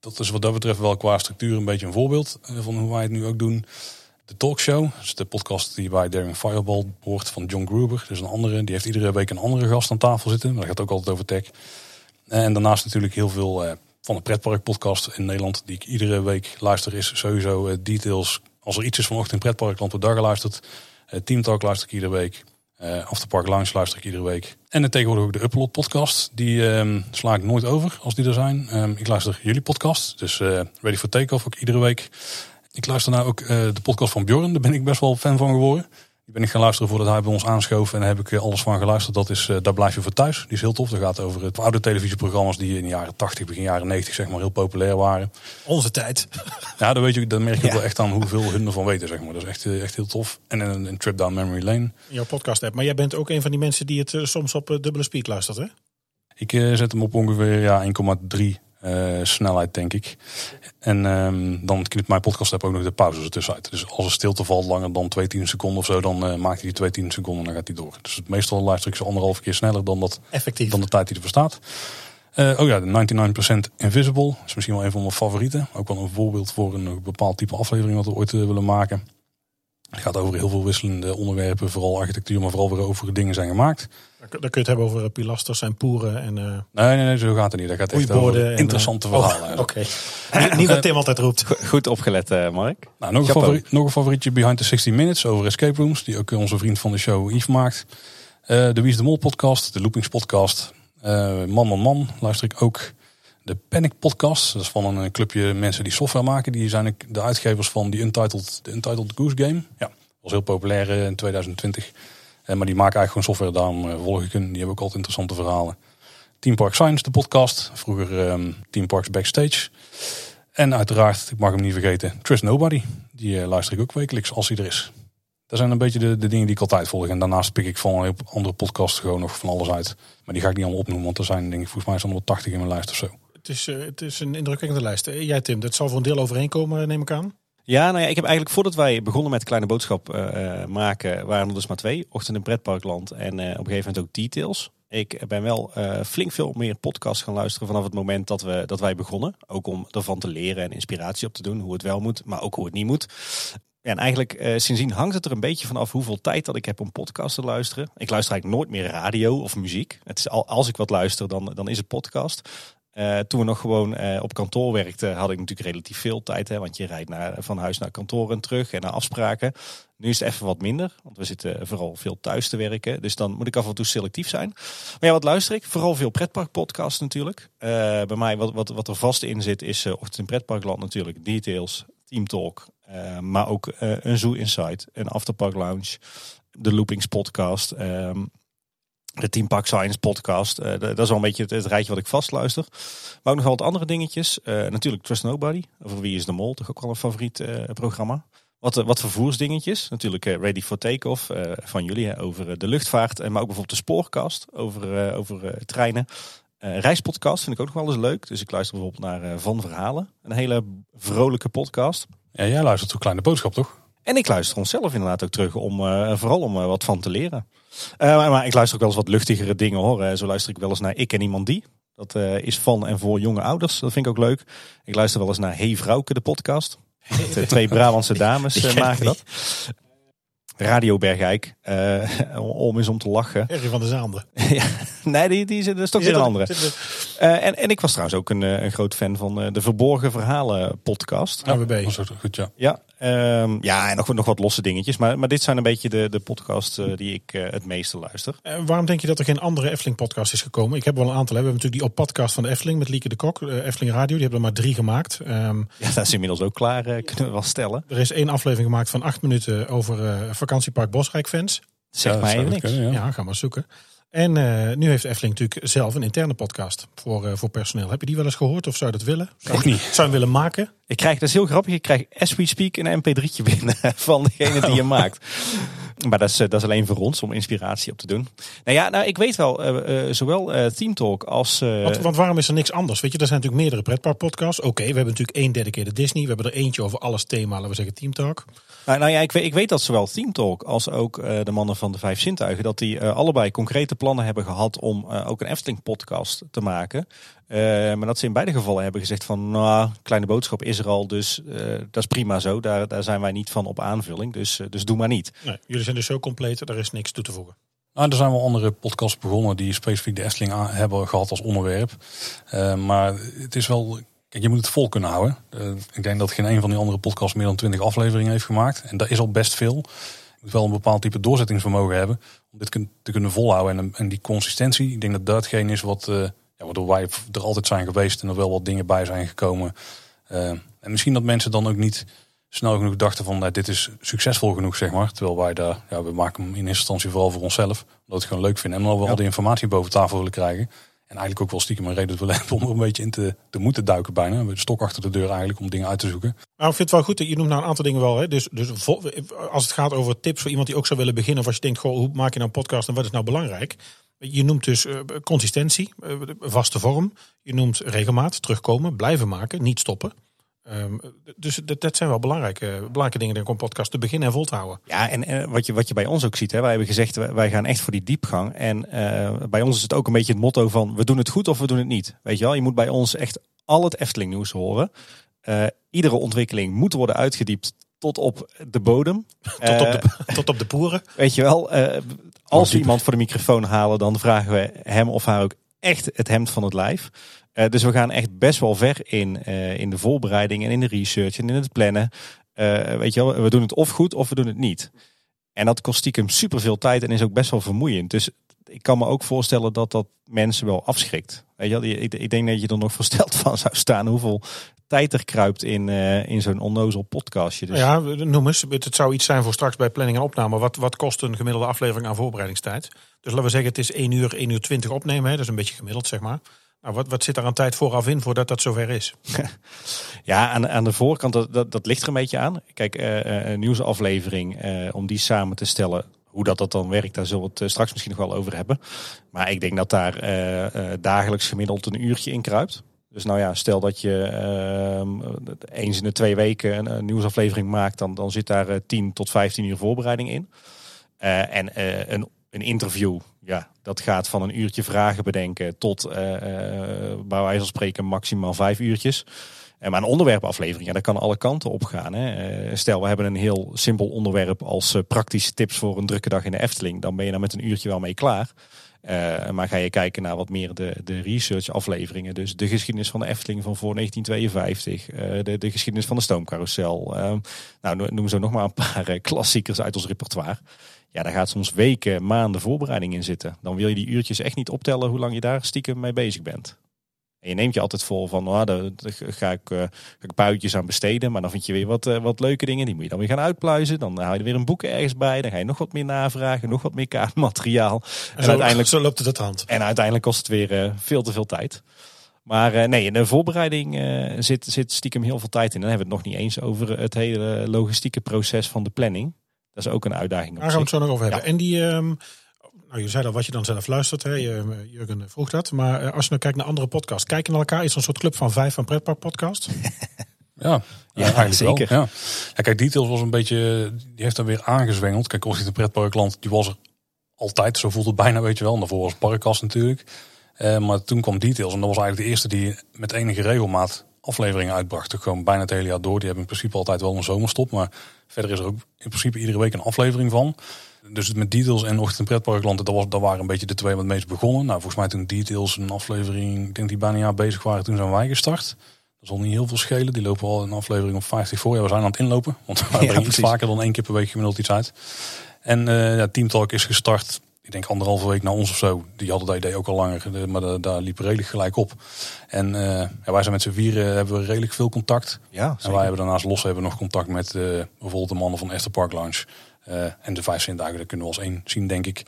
Dat is wat dat betreft wel qua structuur een beetje een voorbeeld van hoe wij het nu ook doen. De Talkshow, dat is de podcast die bij Daring Fireball hoort van John Gruber. Dus een andere, die heeft iedere week een andere gast aan tafel zitten. Maar dat gaat ook altijd over tech. En daarnaast natuurlijk heel veel van de pretpark podcast in Nederland. Die ik iedere week luister is sowieso eh, details. Als er iets is vanochtend in pretparkland wordt daar geluisterd. Eh, Team Talk luister ik iedere week. Eh Afterpark Lounge luister ik iedere week. En tegenwoordig ook de Upload podcast. Die ehm, sla ik nooit over als die er zijn. Ehm, ik luister jullie podcast. Dus Ready for Takeoff ook iedere week. Ik luister nou ook de podcast van Bjorn. Daar ben ik best wel fan van geworden. Die ben ik gaan luisteren voordat hij bij ons aanschoof. En daar heb ik eh, alles van geluisterd. Dat is eh, Daar blijf je voor thuis. Die is heel tof. Dat gaat over het oude televisieprogramma's die in de jaren 80, begin jaren 90 zeg maar heel populair waren. Onze tijd. *laughs* Ja, dan, weet je, dan merk je ook Ja. wel echt aan hoeveel hun ervan weten. Zeg maar. Dat is echt, eh, echt heel tof. En een, een trip down memory lane. In jouw podcast app. Maar jij bent ook een van die mensen die het eh, soms op eh, dubbele speed luistert hè? Ik eh, zet hem op ongeveer ja, 1,3 eh, snelheid, denk ik. En ehm, dan knipt mijn podcast app ook nog de pauzes ertussen uit. Dus als er stilte valt langer dan 2 10 seconden of zo, dan eh, maakt hij die 2 10 seconden en dan gaat hij door. Dus meestal luister ik zo anderhalf keer sneller dan, dat, Effectief. dan de tijd die er bestaat. Eh, oh ja, de 99% Invisible is misschien wel een van mijn favorieten. Ook wel een voorbeeld voor een bepaald type aflevering wat we ooit eh, willen maken. Het gaat over heel veel wisselende onderwerpen, vooral architectuur, maar vooral weer over dingen zijn gemaakt. Dan kun je het hebben over eh, pilasters en poeren en eh Nee, nee, nee, zo gaat het niet. Dat gaat echt over en, interessante eh, oh, verhalen. *laughs* Oké. Niet- Niet wat Tim altijd roept. Go- Goed opgelet, eh, Mark. Nou, nog, een favoriet, nog een favorietje Behind the 60 Minutes over escape rooms. Die ook eh, onze vriend van de show Yves maakt. Eh, de Wie is de Mol podcast. De Loopings podcast. Eh, man man man luister ik ook. De Panic podcast. Dat is van een eh, clubje mensen die software maken. Die zijn de uitgevers van die Untitled, de Untitled Goose Game. Ja, was heel populair eh, in 2020. Eh, maar die maken eigenlijk gewoon software. Daarom volg ik hen. Die hebben ook altijd interessante verhalen. Team Park Science, de podcast. Vroeger ehm, Team Parks Backstage. En uiteraard, ik mag hem niet vergeten, Trust Nobody. Die luister ik ook wekelijks als hij er is. Dat zijn een beetje de, de dingen die ik altijd volg. En daarnaast pik ik van een andere podcasts gewoon nog van alles uit. Maar die ga ik niet allemaal opnoemen, want er zijn denk ik volgens mij zo'n 180 in mijn lijst of zo. Het is, eh, het is een indrukwekkende lijst. Eh, Jij Tim, dat zal voor een deel overeenkomen neem ik aan. Ja, nou ja, ik heb eigenlijk voordat wij begonnen met Kleine Boodschap eh, eh, maken, waren er dus maar twee. Ochtend in Pretparkland en eh, op een gegeven moment ook Details. Ik ben wel eh, flink veel meer podcasts gaan luisteren vanaf het moment dat, we, dat wij begonnen. Ook om ervan te leren en inspiratie op te doen, hoe het wel moet, maar ook hoe het niet moet. En eigenlijk eh, sindsdien hangt het er een beetje vanaf hoeveel tijd dat ik heb om podcast te luisteren. Ik luister eigenlijk nooit meer radio of muziek. Het is al, als ik wat luister, dan, dan is het podcast. Eh, toen we nog gewoon eh, op kantoor werkten, had ik natuurlijk relatief veel tijd. Hè, want je rijdt naar, van huis naar kantoor en terug en naar afspraken. Nu is het even wat minder, want we zitten vooral veel thuis te werken. Dus dan moet ik af en toe selectief zijn. Maar ja, wat luister ik? Vooral veel pretparkpodcasts natuurlijk. Eh, bij mij, wat, wat, wat er vast in zit, is Ochtend in Pretparkland natuurlijk. Details, Team Talk, maar ook een Zoo Insight, een Afterpark Lounge, de Loopings podcast... Ehm, de Team Park Science podcast. Uh, dat is wel een beetje het, het, rijtje wat ik vastluister. Maar ook nog wel wat andere dingetjes. Uh, natuurlijk Trust Nobody. Over Wie is de Mol. Toch ook wel een favoriet uh, programma. Wat, wat vervoersdingetjes. Natuurlijk Ready for Takeoff van jullie. over de luchtvaart. maar ook bijvoorbeeld de spoorkast. Over, over treinen. reispodcast vind ik ook nog wel eens leuk. Dus ik luister bijvoorbeeld naar Van Verhalen. Een hele vrolijke podcast. Ja, jij luistert tot Kleine Boodschap toch? En ik luister onszelf inderdaad ook terug. Om, vooral om wat van te leren. Uh, maar, ik luister ook wel eens wat luchtigere dingen hoor. Zo luister ik wel eens naar Ik en Iemand Die. Dat uh, is van en voor jonge ouders. Dat vind ik ook leuk. Ik luister wel eens naar Hey Vrouwke, de podcast. De twee Brabantse *laughs* dames maken dat. Radio Bergijk. om eens om te lachen. Erg van de Zaande. *laughs* ja, nee, die, die, dat is toch weer een andere. En, en ik was trouwens ook een, een groot fan van de Verborgen Verhalen podcast. AWB. Goed, ja. Ja, Um, ja, en nog, nog wat losse dingetjes. Maar, maar dit zijn een beetje de, de podcasts uh, die ik uh, het meeste luister. Uh, waarom denk je dat er geen andere Efteling podcast is gekomen? Ik heb wel een aantal. Hè. We hebben natuurlijk die op podcast van de Efteling met Lieke de Kok. Efteling Radio, die hebben er maar drie gemaakt. Um, *laughs* ja, dat is inmiddels ook klaar, kunnen we wel stellen. Er is één aflevering gemaakt van acht minuten over vakantiepark Bosrijk fans. Zeg ja, mij even niks. Kunnen, ja. ja, ga maar zoeken. En uh, nu heeft Efteling natuurlijk zelf een interne podcast voor, uh, voor personeel. Heb je die wel eens gehoord of zou je dat willen? Zou Ook niet. Zou je hem willen maken? Ik krijg, dat is heel grappig, ik krijg as we speak een mp3'tje binnen *laughs* van degene die je maakt. Maar dat is, dat is alleen voor ons om inspiratie op te doen. Nou ja, nou, ik weet wel, uh, zowel Team Talk als... Want, want, waarom is er niks anders? Weet je, er zijn natuurlijk meerdere pretparkpodcasts. Oké, okay, we hebben natuurlijk één dedicated Disney. We hebben er eentje over alles thema, laten we zeggen Team Talk. Nou, nou ja, ik weet, ik weet dat zowel Team Talk als ook de mannen van de Vijf Zintuigen... dat die allebei concrete plannen hebben gehad om ook een Efteling podcast te maken. Uh, maar dat ze in beide gevallen hebben gezegd van, nou, kleine boodschap is er al, dus uh, dat is prima zo. Daar, daar zijn wij niet van op aanvulling, dus, uh, dus doe maar niet. Nee, jullie zijn dus zo compleet, er is niks toe te voegen. Nou, er zijn wel andere podcasts begonnen die specifiek de Efteling hebben gehad als onderwerp. maar het is wel, kijk, je moet het vol kunnen houden. ik denk dat geen een van die andere podcasts meer dan 20 afleveringen heeft gemaakt. En dat is al best veel. Je moet wel een bepaald type doorzettingsvermogen hebben om dit te kunnen volhouden. En, en die consistentie, ik denk dat dat hetgeen is wat ja, waardoor wij er altijd zijn geweest en er wel wat dingen bij zijn gekomen. Uh, en misschien dat mensen dan ook niet snel genoeg dachten van nou, dit is succesvol genoeg, zeg maar. Terwijl wij daar, ja, we maken hem in eerste instantie vooral voor onszelf. Omdat we het gewoon leuk vinden en omdat we al de informatie boven tafel willen krijgen. En eigenlijk ook wel stiekem een reden *laughs* om er een beetje in te, te moeten duiken bijna. De stok achter de deur eigenlijk om dingen uit te zoeken. Nou, ik vind het wel goed. Je noemt nou een aantal dingen wel. Hè? Dus, dus als het gaat over tips voor iemand die ook zou willen beginnen. Of als je denkt, goh, hoe maak je nou een podcast en wat is nou belangrijk? Je noemt dus uh, consistentie, uh, vaste vorm. Je noemt regelmaat, terugkomen, blijven maken, niet stoppen. Um, dus dat, dat, zijn wel belangrijke, belangrijke dingen denk ik, om podcast te beginnen en vol te houden. Ja, en, en wat, je, wat je bij ons ook ziet, hè, wij hebben gezegd, wij gaan echt voor die diepgang. En uh, bij ons is het ook een beetje het motto van, we doen het goed of we doen het niet. Weet je wel, je moet bij ons echt al het Efteling nieuws horen. iedere ontwikkeling moet worden uitgediept tot op de bodem. *laughs* tot, op de, *laughs* tot op de poeren. Weet je wel, als we iemand voor de microfoon halen, dan vragen we hem of haar ook echt het hemd van het lijf. Uh, dus we gaan echt best wel ver in, uh, in de voorbereiding en in de research en in het plannen. Uh, weet je wel, we doen het of goed of we doen het niet. En dat kost stiekem super veel tijd en is ook best wel vermoeiend. Dus ik kan me ook voorstellen dat dat mensen wel afschrikt. Weet je wel, ik, ik denk dat je er nog versteld van zou staan hoeveel tijd er kruipt in, in zo'n onnozel podcastje. Dus. Ja, noem eens. Het zou iets zijn voor straks bij planning en opname. Wat, wat kost een gemiddelde aflevering aan voorbereidingstijd? Dus laten we zeggen, het is 1 uur, 1 uur 20 opnemen. Hè? Dat is een beetje gemiddeld, zeg maar. Nou, wat, wat zit er aan tijd vooraf in voordat dat zover is? *laughs* ja, aan, aan de voorkant, dat, dat, ligt er een beetje aan. Kijk, uh, een nieuwsaflevering, uh, om die samen te stellen, hoe dat, dat dan werkt, daar zullen we het straks misschien nog wel over hebben. Maar ik denk dat daar dagelijks gemiddeld een uurtje in kruipt. Dus nou ja, stel dat je uh, eens in de twee weken een, nieuwsaflevering maakt, dan, dan zit daar uh, 10 tot 15 uur voorbereiding in. En een, een interview, ja, dat gaat van een uurtje vragen bedenken tot, bij wijze van spreken, maximaal vijf uurtjes. maar een onderwerpaflevering, ja, dat kan alle kanten op gaan. Hè. stel, we hebben een heel simpel onderwerp als praktische tips voor een drukke dag in de Efteling. Dan ben je daar met een uurtje wel mee klaar. Eh, maar ga je kijken naar wat meer de, de research afleveringen. Dus de geschiedenis van de Efteling van voor 1952. eh, de, de geschiedenis van de stoomcarousel. Nou, noem zo nog maar een paar eh, klassiekers uit ons repertoire. Ja, daar gaat soms weken, maanden voorbereiding in zitten. Dan wil je die uurtjes echt niet optellen hoe lang je daar stiekem mee bezig bent. En je neemt je altijd vol van, nou, daar, daar ga, ik, eh, ga ik een paar uurtjes aan besteden. Maar dan vind je weer wat, eh, wat leuke dingen. Die moet je dan weer gaan uitpluizen. Dan haal je er weer een boek ergens bij. Dan ga je nog wat meer navragen. Nog wat meer kaartmateriaal. En, zo, uiteindelijk, zo loopt het uit de hand. en uiteindelijk kost het weer eh, veel te veel tijd. Maar eh, nee, in de voorbereiding eh, zit, zit stiekem heel veel tijd in. Dan hebben we het nog niet eens over het hele logistieke proces van de planning. Dat is ook een uitdaging Daar gaan we het zo nog over hebben. En die, ehm, nou, je zei al wat je dan zelf luistert. Hè? Je, Jurgen vroeg dat. Maar eh, als je nou kijkt naar andere podcasts. Kijken naar elkaar. Is er een soort club van vijf van Pretpark Podcast? *laughs* Ja, Ja, eigenlijk zeker. wel. Ja. ja, kijk, Details was een beetje, die heeft dan weer aangezwengeld. Kijk, Ossie de Pretparkland, die was er altijd. Zo voelt het bijna, weet je wel. En daarvoor was Parkkast natuurlijk. Eh, maar toen kwam Details en dat was eigenlijk de eerste die met enige regelmaat afleveringen uitbracht. Toch Gewoon bijna het hele jaar door. Die hebben in principe altijd wel een zomerstop. Maar verder is er ook in principe iedere week een aflevering van. Dus met Details en Ochtend Pretparkland, dat, was, dat waren een beetje de twee wat meest begonnen. Nou, volgens mij toen Details een aflevering, ik denk die bijna een jaar bezig waren, toen zijn wij gestart. Dat zal niet heel veel schelen. Die lopen al een aflevering op 50 voor. Ja, we zijn aan het inlopen. Want we *laughs* brengen iets vaker dan één keer per week gemiddeld iets uit. En eh ja, Team Talk is gestart, ik denk anderhalve week na ons of zo. Die hadden dat idee ook al langer, eh, maar da- daar liep redelijk gelijk op. En eh, ja, wij zijn met z'n vieren, hebben we redelijk veel contact. Ja, En wij hebben daarnaast los hebben we nog contact met eh, bijvoorbeeld de mannen van Esther Park Lounge. eh, en de vijf zintuigen, dat kunnen we als één zien, denk ik.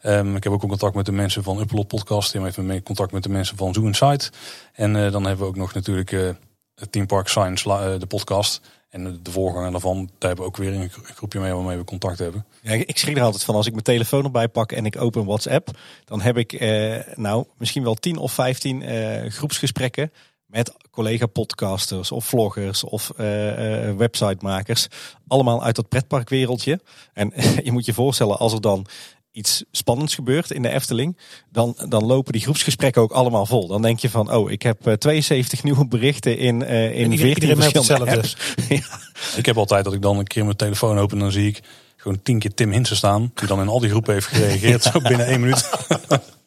Ehm, ik heb ook contact met de mensen van Upload Podcast. Die heeft mee contact met de mensen van Zoo Insight. En eh, dan hebben we ook nog natuurlijk eh, het Team Park Science, eh, de podcast. En de- voorganger daarvan, daar hebben we ook weer een gro- groepje mee waarmee we contact hebben. Ik schrik er altijd van als ik mijn telefoon erbij pak en ik open WhatsApp. Dan heb ik eh, nou misschien wel 10 of 15 eh, groepsgesprekken met collega-podcasters of vloggers of eh, eh, websitemakers. Allemaal uit dat pretparkwereldje. En *laughs* je moet je voorstellen als er dan iets spannends gebeurt in de Efteling, dan, dan lopen die groepsgesprekken ook allemaal vol. Dan denk je van, oh, ik heb eh, 72 nieuwe berichten in, eh in iedereen- 14 iedereen meldt verschillende apps. *laughs* Ja. Ik heb altijd dat ik dan een keer mijn telefoon open en dan zie ik gewoon tien keer Tim Hinsen staan. Die dan in al die groepen heeft gereageerd, zo binnen één minuut. *laughs*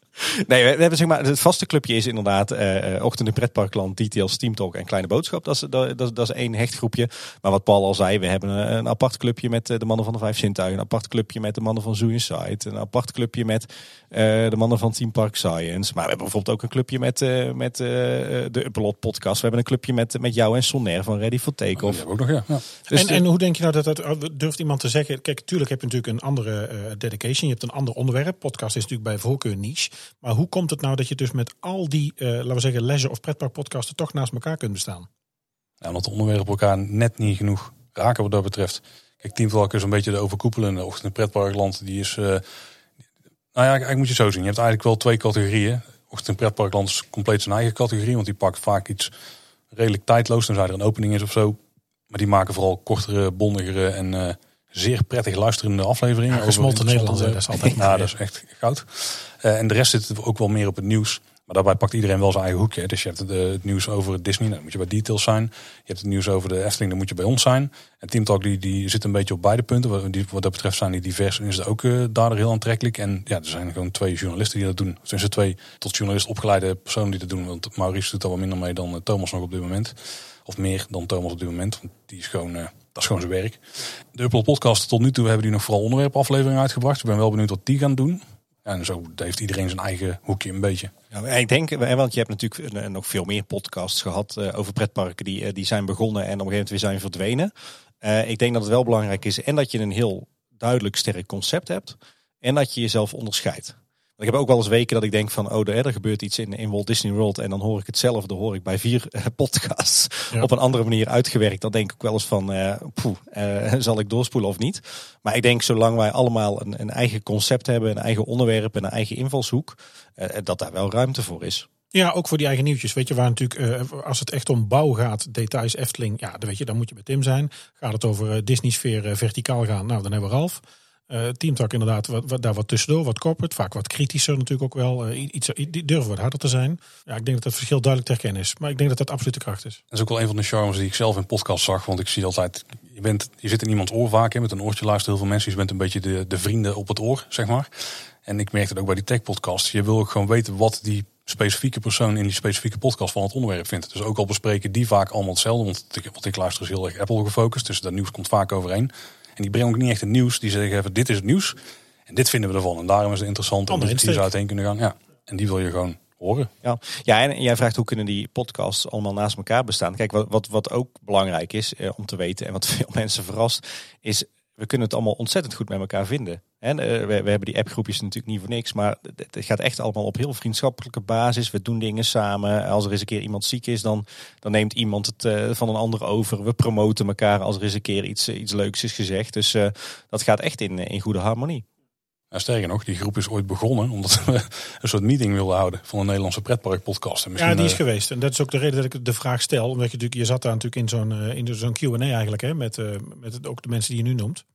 Nee, we hebben zeg maar, het vaste clubje is inderdaad eh, Ochtend in Pretparkland, Details, Team Talk en Kleine Boodschap. Dat is, dat, dat, is één hecht groepje. Maar wat Paul al zei, we hebben een, een apart clubje met eh, de mannen van de Vijf Zintuigen. Een apart clubje met de mannen van Zoo Insight. Een apart clubje met de mannen van Team Park Science. Maar we hebben bijvoorbeeld ook een clubje met, eh, met eh, de Upload podcast. We hebben een clubje met, met jou en Sonair van Ready for Takeoff. we ook nog, ja. ja. Dus en, de- en hoe denk je nou dat dat durft iemand te zeggen? Kijk, tuurlijk heb je natuurlijk een andere eh, dedication. Je hebt een ander onderwerp. Podcast is natuurlijk bij voorkeur niche. Maar hoe komt het nou dat je dus met al die, eh, laten we zeggen, leisure of pretpark podcasten toch naast elkaar kunt bestaan? Ja, omdat de onderwerpen elkaar net niet genoeg raken wat dat betreft. Kijk, Team Talk is een beetje de overkoepelende ochtend in pretparkland. Die is, eh, nou ja, eigenlijk moet je het zo zien. Je hebt eigenlijk wel twee categorieën. Ochtend pretparkland is compleet zijn eigen categorie. Want die pakt vaak iets redelijk tijdloos. Tenzij er een opening is of zo. Maar die maken vooral kortere, bondigere en eh, zeer prettig luisterende afleveringen. over gesmolten hè, dat is altijd *laughs* Ja, dat is echt goud. Eh, en de rest zit ook wel meer op het nieuws. Maar daarbij pakt iedereen wel zijn eigen hoekje. Dus je hebt het, eh, nieuws over Disney, dan moet je bij Details zijn. Je hebt het nieuws over de Efteling, dan moet je bij ons zijn. En Team Talk die, die zit een beetje op beide punten. Wat, die, wat dat betreft zijn die divers en is het ook eh, daardoor heel aantrekkelijk. En ja, er zijn gewoon twee journalisten die dat doen. Er zijn twee tot journalist opgeleide personen die dat doen. Want Maurice doet daar wat minder mee dan eh, Thomas nog op dit moment. Of meer dan Thomas op dit moment. Want die is gewoon, dat is gewoon zijn werk. De Upload podcast tot nu toe hebben die nog vooral onderwerpafleveringen uitgebracht. Ik ben wel benieuwd wat die gaan doen. En zo heeft iedereen zijn eigen hoekje een beetje. Ik denk, want je hebt natuurlijk nog veel meer podcasts gehad eh, over pretparken die, eh, die zijn begonnen en op een gegeven moment weer zijn verdwenen. Eh, ik denk dat het wel belangrijk is en dat je een heel duidelijk sterk concept hebt en dat je jezelf onderscheidt. Ik heb ook wel eens weken dat ik denk van, oh, er, er gebeurt iets in, in Walt Disney World en dan hoor ik hetzelfde, hoor ik bij vier eh, podcasts Ja. op een andere manier uitgewerkt. Dan denk ik wel eens van, eh, poeh, eh, *laughs* zal ik doorspoelen of niet? Maar ik denk, zolang wij allemaal een, een eigen concept hebben, een eigen onderwerp en een eigen invalshoek, eh, dat daar wel ruimte voor is. Ja, ook voor die eigen nieuwtjes. Weet je, waar natuurlijk, als het echt om bouw gaat, details, Efteling, ja, dan weet je, dan moet je bij Tim zijn. Gaat het over Disney-sfeer verticaal gaan, nou, dan hebben we Ralf. Eh Teamtalk inderdaad, wat, wat, daar wat tussendoor, wat corporate, vaak wat kritischer natuurlijk ook wel. eh, iets, die durven wat harder te zijn. Ja, ik denk dat het verschil duidelijk te herkennen is. Maar ik denk dat dat absoluut de kracht is. Dat is ook wel een van de charmes die ik zelf in podcast zag. Want ik zie altijd, je, bent, je zit in iemands oor vaak, hè, met een oortje luisteren heel veel mensen. Je bent een beetje de, de vrienden op het oor, zeg maar. En ik merk het ook bij die tech-podcast. Je wil ook gewoon weten wat die specifieke persoon in die specifieke podcast van het onderwerp vindt. Dus ook al bespreken die vaak allemaal hetzelfde. Want ik, want ik luister is heel erg Apple gefocust. Dus dat nieuws komt vaak overeen. En die brengen ook niet echt het nieuws. Die zeggen even, dit is het nieuws. En dit vinden we ervan. En daarom is het interessant om die zou uiteen kunnen gaan. Ja. En die wil je gewoon horen. Ja. ja, en jij vraagt hoe kunnen die podcasts allemaal naast elkaar bestaan. Kijk, wat, wat, wat ook belangrijk is eh, om te weten en wat veel *laughs* mensen verrast, is we kunnen het allemaal ontzettend goed met elkaar vinden. En eh, we, hebben die appgroepjes natuurlijk niet voor niks, maar het gaat echt allemaal op heel vriendschappelijke basis. We doen dingen samen. Als er eens een keer iemand ziek is, dan, dan neemt iemand het eh, van een ander over. We promoten elkaar als er eens een keer iets, eh, iets leuks is gezegd. Dus dat gaat echt in, in goede harmonie. En sterker nog, die groep is ooit begonnen omdat we *laughs* een soort meeting wilden houden van een Nederlandse pretpark podcast. En Ja, die is eh, geweest. En dat is ook de reden dat ik de vraag stel. Omdat je natuurlijk, je zat daar natuurlijk in zo'n eh, in zo'n Q&A eigenlijk, hè, met, eh, met ook de mensen die je nu noemt.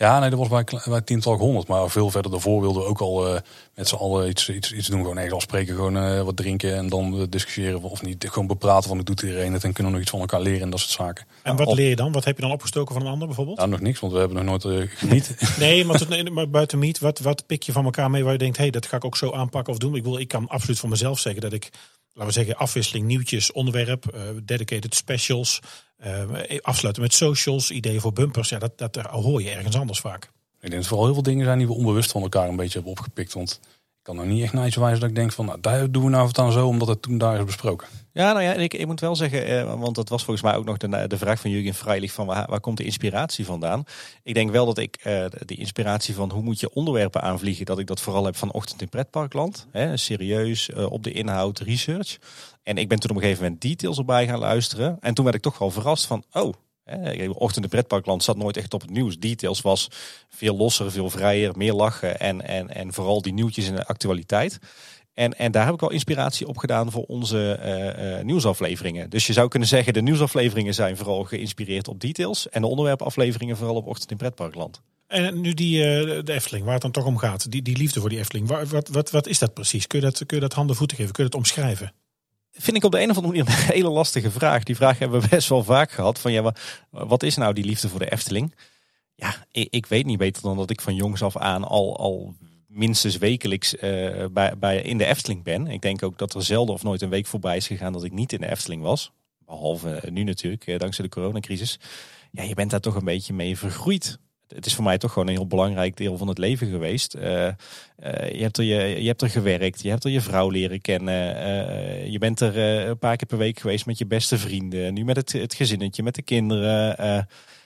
Ja, nee, dat was bij, bij Team Talk 100. Maar veel verder daarvoor wilden we ook al eh, met z'n allen iets, iets, iets doen. Gewoon ergens afspreken, gewoon eh, wat drinken en dan eh, discussiëren of niet. Gewoon bepraten van hoe doet iedereen het en kunnen we nog iets van elkaar leren en dat soort zaken. En wat leer je dan? Wat heb je dan opgestoken van een ander bijvoorbeeld? Nou, nog niks, want we hebben nog nooit eh geniet. *laughs* Nee, maar, tot, maar buiten meet, wat, wat pik je van elkaar mee waar je denkt, hé, hey, dat ga ik ook zo aanpakken of doen? Ik, wil, ik kan absoluut voor mezelf zeggen dat ik, laten we zeggen, afwisseling, nieuwtjes, onderwerp, eh, dedicated specials, eh, afsluiten met socials, ideeën voor bumpers. Ja, dat, dat hoor je ergens anders vaak. ik denk dat vooral heel veel dingen zijn die we onbewust van elkaar een beetje hebben opgepikt. Want ik kan nog niet echt naar iets wijzen dat ik denk van, nou, daar doen we nou aan zo, omdat het toen daar is besproken. Ja, nou ja, ik, ik moet wel zeggen, eh, want dat was volgens mij ook nog de, de vraag van Jurgen Freilich van waar, waar komt de inspiratie vandaan? Ik denk wel dat ik eh de inspiratie van hoe moet je onderwerpen aanvliegen, dat ik dat vooral heb van Ochtend in Pretparkland. Hè, serieus, eh, op de inhoud, research. En ik ben toen op een gegeven moment details erbij gaan luisteren. En toen werd ik toch wel verrast van, oh, Ochtend in Pretparkland zat nooit echt op het nieuws. Details was veel losser, veel vrijer, meer lachen en, en, en vooral die nieuwtjes in de actualiteit. En, en daar heb ik wel inspiratie op gedaan voor onze eh, eh, nieuwsafleveringen. Dus je zou kunnen zeggen, de nieuwsafleveringen zijn vooral geïnspireerd op details. En de onderwerpafleveringen vooral op Ochtend in Pretparkland. En nu die, eh, de Efteling, waar het dan toch om gaat, die, die liefde voor die Efteling. Waar, wat, wat, wat is dat precies? Kun je dat, kun je dat handen voeten geven? Kun je dat omschrijven? Vind ik op de een of andere manier een hele lastige vraag. Die vraag hebben we best wel vaak gehad. Van ja, wa- wat is nou die liefde voor de Efteling? Ja, ik, ik weet niet beter dan dat ik van jongs af aan al, al minstens wekelijks eh, bij, bij, in de Efteling ben. Ik denk ook dat er zelden of nooit een week voorbij is gegaan dat ik niet in de Efteling was. Behalve eh, nu natuurlijk, eh, dankzij de coronacrisis. Ja, je bent daar toch een beetje mee vergroeid. Het is voor mij toch gewoon een heel belangrijk deel van het leven geweest. Eh, eh, je, hebt er je, je hebt er gewerkt, je hebt er je vrouw leren kennen. eh, je bent er een paar keer per week geweest met je beste vrienden. Nu met het, het gezinnetje, met de kinderen.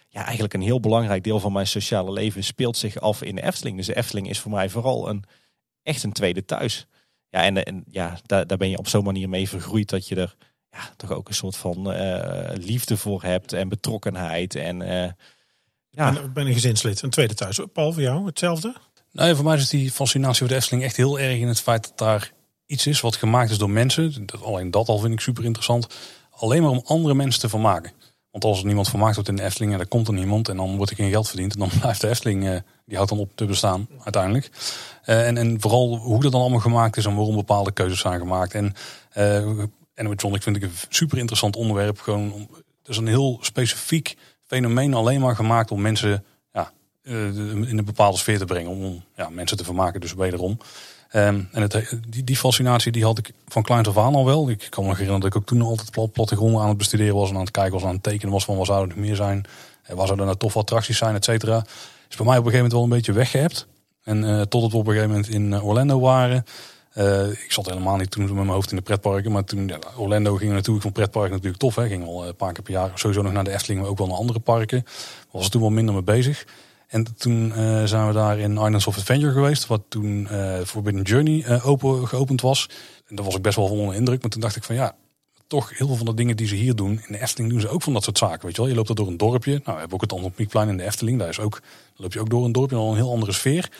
ja, eigenlijk een heel belangrijk deel van mijn sociale leven speelt zich af in de Efteling. Dus de Efteling is voor mij vooral een, echt een tweede thuis. Ja, en, en ja, daar, daar ben je op zo'n manier mee vergroeid dat je er ja, toch ook een soort van liefde voor hebt en betrokkenheid. En ja, ik ben een gezinslid, een tweede thuis. Paul, voor jou hetzelfde? Nee, voor mij is die fascinatie voor de Efteling echt heel erg in het feit dat daar iets is wat gemaakt is door mensen. Dat, alleen dat al vind ik super interessant. Alleen maar om andere mensen te vermaken. Want als er niemand vermaakt wordt in de Efteling en er komt er niemand en dan wordt er geen geld verdiend. En dan *laughs* blijft de Efteling, eh, die houdt dan op te bestaan uiteindelijk. Eh, en, en vooral hoe dat dan allemaal gemaakt is en waarom bepaalde keuzes zijn gemaakt. En uh, animatronic vind ik een super interessant onderwerp. Gewoon, om- het is een heel specifiek fenomeen alleen maar gemaakt om mensen ja, eh, in een bepaalde sfeer te brengen. Om ja, mensen te vermaken, dus wederom. Ehm, en het, die, die fascinatie die had ik van kleins af aan al wel. Ik kan me herinneren dat ik ook toen altijd plat, plattegronden aan het bestuderen was. En aan het kijken was, aan het tekenen was van wat zou er nog meer zijn. En waar zouden nou toffe attracties zijn, et cetera. Is bij mij op een gegeven moment wel een beetje weggehebt. En uh, totdat we op een gegeven moment in Orlando waren. Uh, ik zat helemaal niet toen met mijn hoofd in de pretparken. Maar toen Orlando we naartoe. Ik vond pretparken natuurlijk tof. Hè. Ging al een paar keer per jaar sowieso nog naar de Efteling. Maar ook wel naar andere parken. Was er toen wel minder mee bezig. En toen uh, zijn we daar in Islands of Adventure geweest. Wat toen uh, Forbidden Journey open, geopend was. En daar was ik best wel van onder indruk. Maar toen dacht ik van ja, toch heel veel van de dingen die ze hier doen. In de Efteling doen ze ook van dat soort zaken. Weet je wel, je loopt er door een dorpje. Nou, we hebben ook het Antropiekplein in de Efteling. Daar is ook, loop je ook door een dorpje. Al een heel andere sfeer.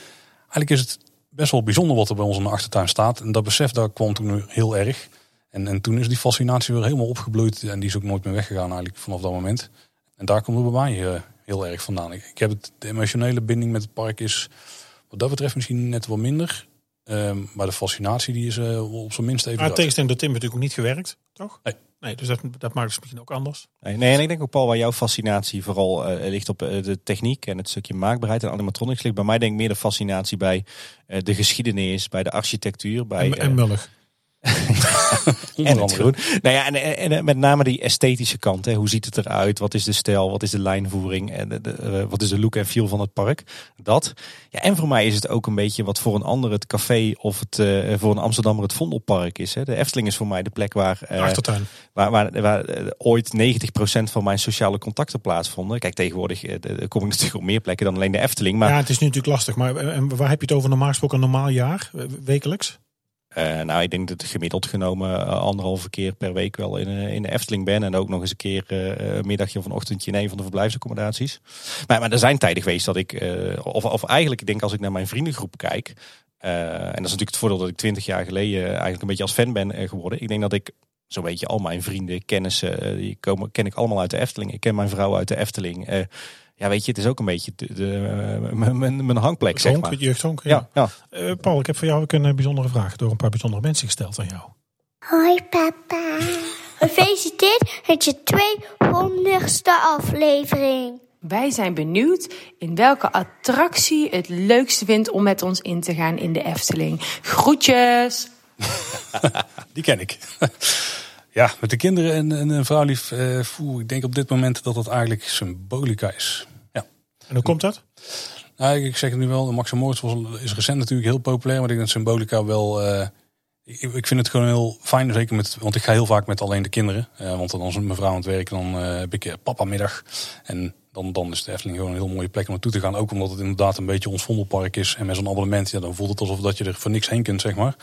Eigenlijk is het best wel bijzonder wat er bij ons in de achtertuin staat. En dat besef daar kwam toen heel erg. En, en toen is die fascinatie weer helemaal opgebloeid. En die is ook nooit meer weggegaan eigenlijk vanaf dat moment. En daar komt het bij mij uh, heel erg vandaan. Ik, ik heb het, de emotionele binding met het park is wat dat betreft misschien net wat minder. Um, maar de fascinatie die is uh, op zijn minst even. Maar tegenstelling door Tim natuurlijk ook niet gewerkt, toch? Nee. Nee, dus dat, dat maakt het misschien ook anders. Nee, nee, en ik denk ook, Paul, waar jouw fascinatie vooral eh, ligt op eh, de techniek en het stukje maakbaarheid en animatronics ligt. Bij mij denk ik meer de fascinatie bij eh, de geschiedenis, bij de architectuur, bij... En, en mullig. *laughs* En het groen. Nou ja, en, en, en met name die esthetische kant. Hè. Hoe ziet het eruit? Wat is de stijl? Wat is de lijnvoering? En de, de, eh, wat is de look en feel van het park? Dat. Ja, en voor mij is het ook een beetje wat voor een ander het café of het, eh, voor een Amsterdammer het Vondelpark is. Hè. De Efteling is voor mij de plek waar, eh, achtertuin. waar, waar, waar eh, ooit 90% van mijn sociale contacten plaatsvonden. Kijk, tegenwoordig eh, kom ik *laughs* natuurlijk op meer plekken dan alleen de Efteling. Maar ja, het is nu natuurlijk lastig. Maar eh, en waar heb je het over normaal gesproken? Een normaal jaar? Eh, Wekelijks? Eh, nou, ik denk dat ik gemiddeld genomen eh, anderhalve keer per week wel in, eh, in de Efteling ben. En ook nog eens een keer een middagje of een ochtendje in een van de verblijfsaccommodaties. Maar, maar er zijn tijden geweest dat ik, of, of eigenlijk, ik denk als ik naar mijn vriendengroep kijk. en dat is natuurlijk het voordeel dat ik twintig jaar geleden eigenlijk een beetje als fan ben geworden. Ik denk dat ik zo'n beetje al mijn vrienden, kennissen, die komen, ken ik allemaal uit de Efteling. Ik ken mijn vrouw uit de Efteling. Ja, weet je, het is ook een beetje de, de, eh, mijn- hangplek, zeg maar. het jeugdhonk. Ja, ja. Eh, Paul, ik heb voor jou ook een eh, bijzondere vraag door een paar bijzondere mensen gesteld aan jou. Hoi papa. Gefeliciteerd met je 200ste aflevering. Wij zijn benieuwd in welke attractie het leukste vindt om met ons in te gaan in de Efteling. Groetjes! *laughs* Die ken ik. Ja, met de kinderen en, en een vrouwlief. eh voer, ik denk op dit moment dat het eigenlijk symbolica is. Ja. En hoe komt dat? Nou, ik zeg het nu wel, Max Moritz was, is recent natuurlijk heel populair, maar ik denk dat Symbolica wel... eh, ik, ik vind het gewoon heel fijn, zeker met, want ik ga heel vaak met alleen de kinderen. Eh, want dan als mijn vrouw aan het werk, dan heb ik papa middag. En dan, dan is de Efteling gewoon een heel mooie plek om naartoe te gaan. Ook omdat het inderdaad een beetje ons vondelpark is. En met zo'n abonnement, ja, dan voelt het alsof dat je er voor niks heen kunt, zeg maar.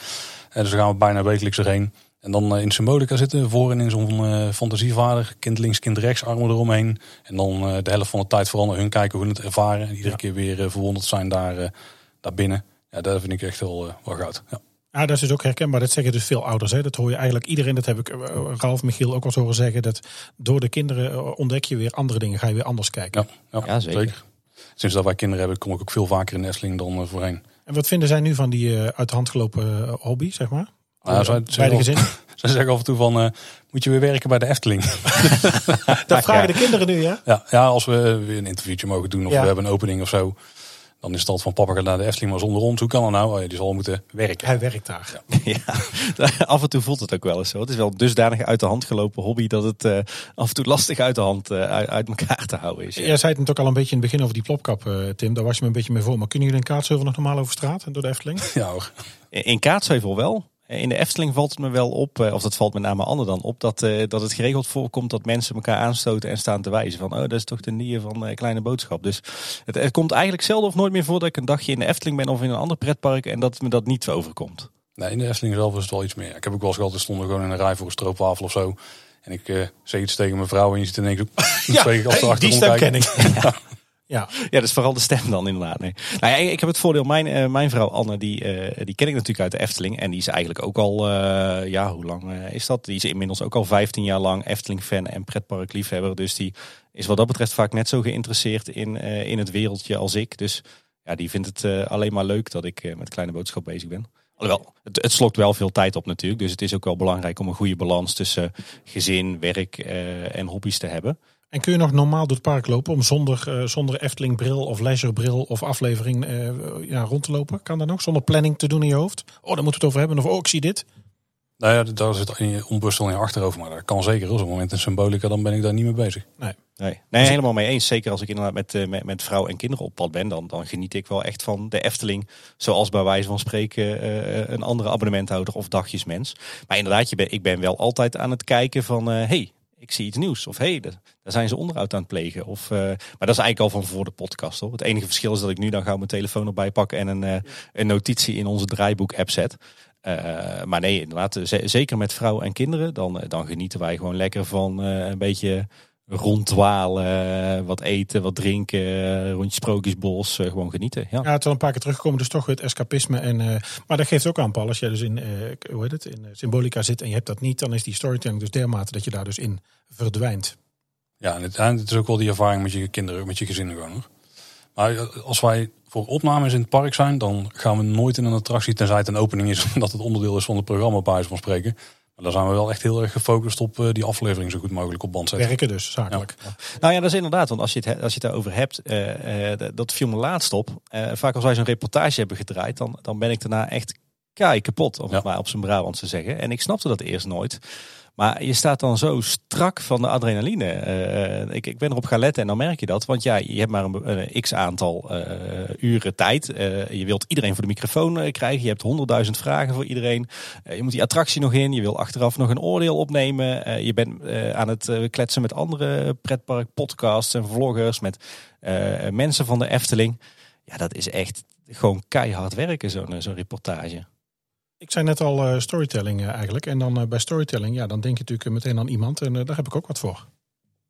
Eh, dus dan gaan we bijna wekelijks erheen. En dan eh, in Symbolica zitten, voor en in zo'n eh, fantasievader. Kind links, kind rechts, armen eromheen. En dan eh, de helft van de tijd vooral naar hun kijken hoe hun het ervaren. En iedere keer weer verwonderd zijn daar, daar binnen. Ja, dat vind ik echt wel, wel goud. Ja. Ja, dat is dus ook herkenbaar. Dat zeggen dus veel ouders. Hè. Dat hoor je eigenlijk iedereen. Dat heb ik Ralf Michiel ook al eens horen zeggen. Dat door de kinderen ontdek je weer andere dingen. Ga je weer anders kijken. Ja, ja, Ja, zeker. Sinds dat wij kinderen hebben, kom ik ook veel vaker in de Efteling dan voorheen. En wat vinden zij nu van die eh, uit de hand gelopen hobby, zeg maar? Nou, zij, Bij de gezin. *laughs* Ze zeggen af en toe van, eh, moet je weer werken bij de Efteling? *laughs* Dat vragen de kinderen nu, ja? ja, ja, als we weer een interviewtje mogen doen of Ja. we hebben een opening of zo. Dan is het altijd van papa gaat naar de Efteling, maar zonder ons. Hoe kan dat nou? Oh, ja, die zal moeten werken. Hij werkt daar. Ja, *laughs* af en toe voelt het ook wel eens zo. Het is wel dusdanig uit de hand gelopen hobby dat het eh, af en toe lastig uit de hand eh, uit, elkaar te houden is. Ja. Jij zei het ook al een beetje in het begin over die plopkap, eh, Tim. Daar was je me een beetje mee voor. Maar kunnen jullie in Kaatsheuvel nog normaal over straat en door de Efteling? Ja hoor. In Kaatsheuvel wel. In de Efteling valt het me wel op, eh, of dat valt met name Anne dan op, dat, eh, dat het geregeld voorkomt dat mensen elkaar aanstoten en staan te wijzen. Van, oh, dat is toch de nier van eh, Kleine Boodschap. Dus het, het komt eigenlijk zelden of nooit meer voor dat ik een dagje in de Efteling ben of in een ander pretpark en dat me dat niet overkomt. Nee, in de Efteling zelf is het wel iets meer. Ik heb ook wel eens gehad, we stonden gewoon in een rij voor een stroopwafel of zo. En ik eh zeg iets tegen mijn vrouw en je ziet ineens. *laughs* Ja, de die stem ken ik. *laughs* *laughs* Ja, Ja, dat is vooral de stem dan inderdaad. Nee. Nou ja, ik heb het voordeel, mijn, eh, mijn vrouw Anne, die, eh, die ken ik natuurlijk uit de Efteling. En die is eigenlijk ook al, eh, ja, hoe lang is dat? Die is inmiddels ook al 15 jaar lang Efteling-fan en pretparkliefhebber. Dus die is wat dat betreft vaak net zo geïnteresseerd in, in het wereldje als ik. Dus ja, die vindt het alleen maar leuk dat ik met Kleine Boodschap bezig ben. Alhoewel, het, het slokt wel veel tijd op natuurlijk. Dus het is ook wel belangrijk om een goede balans tussen gezin, werk en hobby's te hebben. En kun je nog normaal door het park lopen om zonder, eh, zonder Efteling bril of leisurebril of aflevering eh, ja, rond te lopen? Kan dat nog? Zonder planning te doen in je hoofd? Oh, daar moeten we het over hebben. Of oh, ik zie dit. Nou ja, daar zit in je onbewust wel in je achterhoofd. Maar dat kan zeker. Op het moment in symbolica, dan ben ik daar niet mee bezig. Nee, nee helemaal mee eens. Zeker als ik inderdaad met, eh, met, met vrouw en kinderen op pad ben, dan, dan geniet ik wel echt van de Efteling. Zoals bij wijze van spreken eh, een andere abonnementhouder of dagjesmens. Maar inderdaad, je ben, ik ben wel altijd aan het kijken van, hé, hey, ik zie iets nieuws. Of hé, hey, daar zijn ze onderhoud aan het plegen. Of, eh, maar dat is eigenlijk al van voor de podcast. Hoor. Het enige verschil is dat ik nu dan gauw mijn telefoon erbij pak en een, eh, een notitie in onze draaiboek-app zet. Eh, maar nee, inderdaad, zeker met vrouw en kinderen, dan, dan genieten wij gewoon lekker van een beetje ronddwalen, eh, wat eten, wat drinken, eh, rondje Sprookjesbos, eh, gewoon genieten. Ja. Ja, het is al een paar keer teruggekomen, dus toch weer het escapisme. En, eh, maar dat geeft ook aan, Paul, als jij dus in, eh, hoe heet het, in Symbolica zit en je hebt dat niet, dan is die storytelling dus dermate dat je daar dus in verdwijnt. Ja, en het, en het is ook wel die ervaring met je kinderen, met je gezin gewoon. Hoor. Maar als wij voor opnames in het park zijn, dan gaan we nooit in een attractie, tenzij het een opening is, *laughs* dat het onderdeel is van het programma, bij wijze van spreken. Daar zijn we wel echt heel erg gefocust op eh, die aflevering zo goed mogelijk op band zetten. Werken dus, zakelijk. Nou ja, dat is inderdaad. Want als je het, als je het daarover hebt, eh, eh, dat viel me laatst op. Eh, vaak als wij zo'n reportage hebben gedraaid, dan, dan ben ik daarna echt kei kapot, om het Ja. maar op zijn Brabant te zeggen. En ik snapte dat eerst nooit. Maar je staat dan zo strak van de adrenaline. Eh, ik, ik ben erop gaan letten en dan merk je dat. Want ja, je hebt maar een, be- een x aantal eh, uren tijd. Eh, je wilt iedereen voor de microfoon krijgen. Je hebt honderdduizend vragen voor iedereen. Je moet die attractie nog in. Je wil achteraf nog een oordeel opnemen. Je bent aan het kletsen met andere pretpark podcasts en vloggers. Met mensen van de Efteling. Ja, dat is echt gewoon keihard werken, zo'n zo'n reportage. Ik zei net al eh, storytelling eh, eigenlijk. En dan eh, bij storytelling, ja, dan denk je natuurlijk meteen aan iemand. En daar heb ik ook wat voor.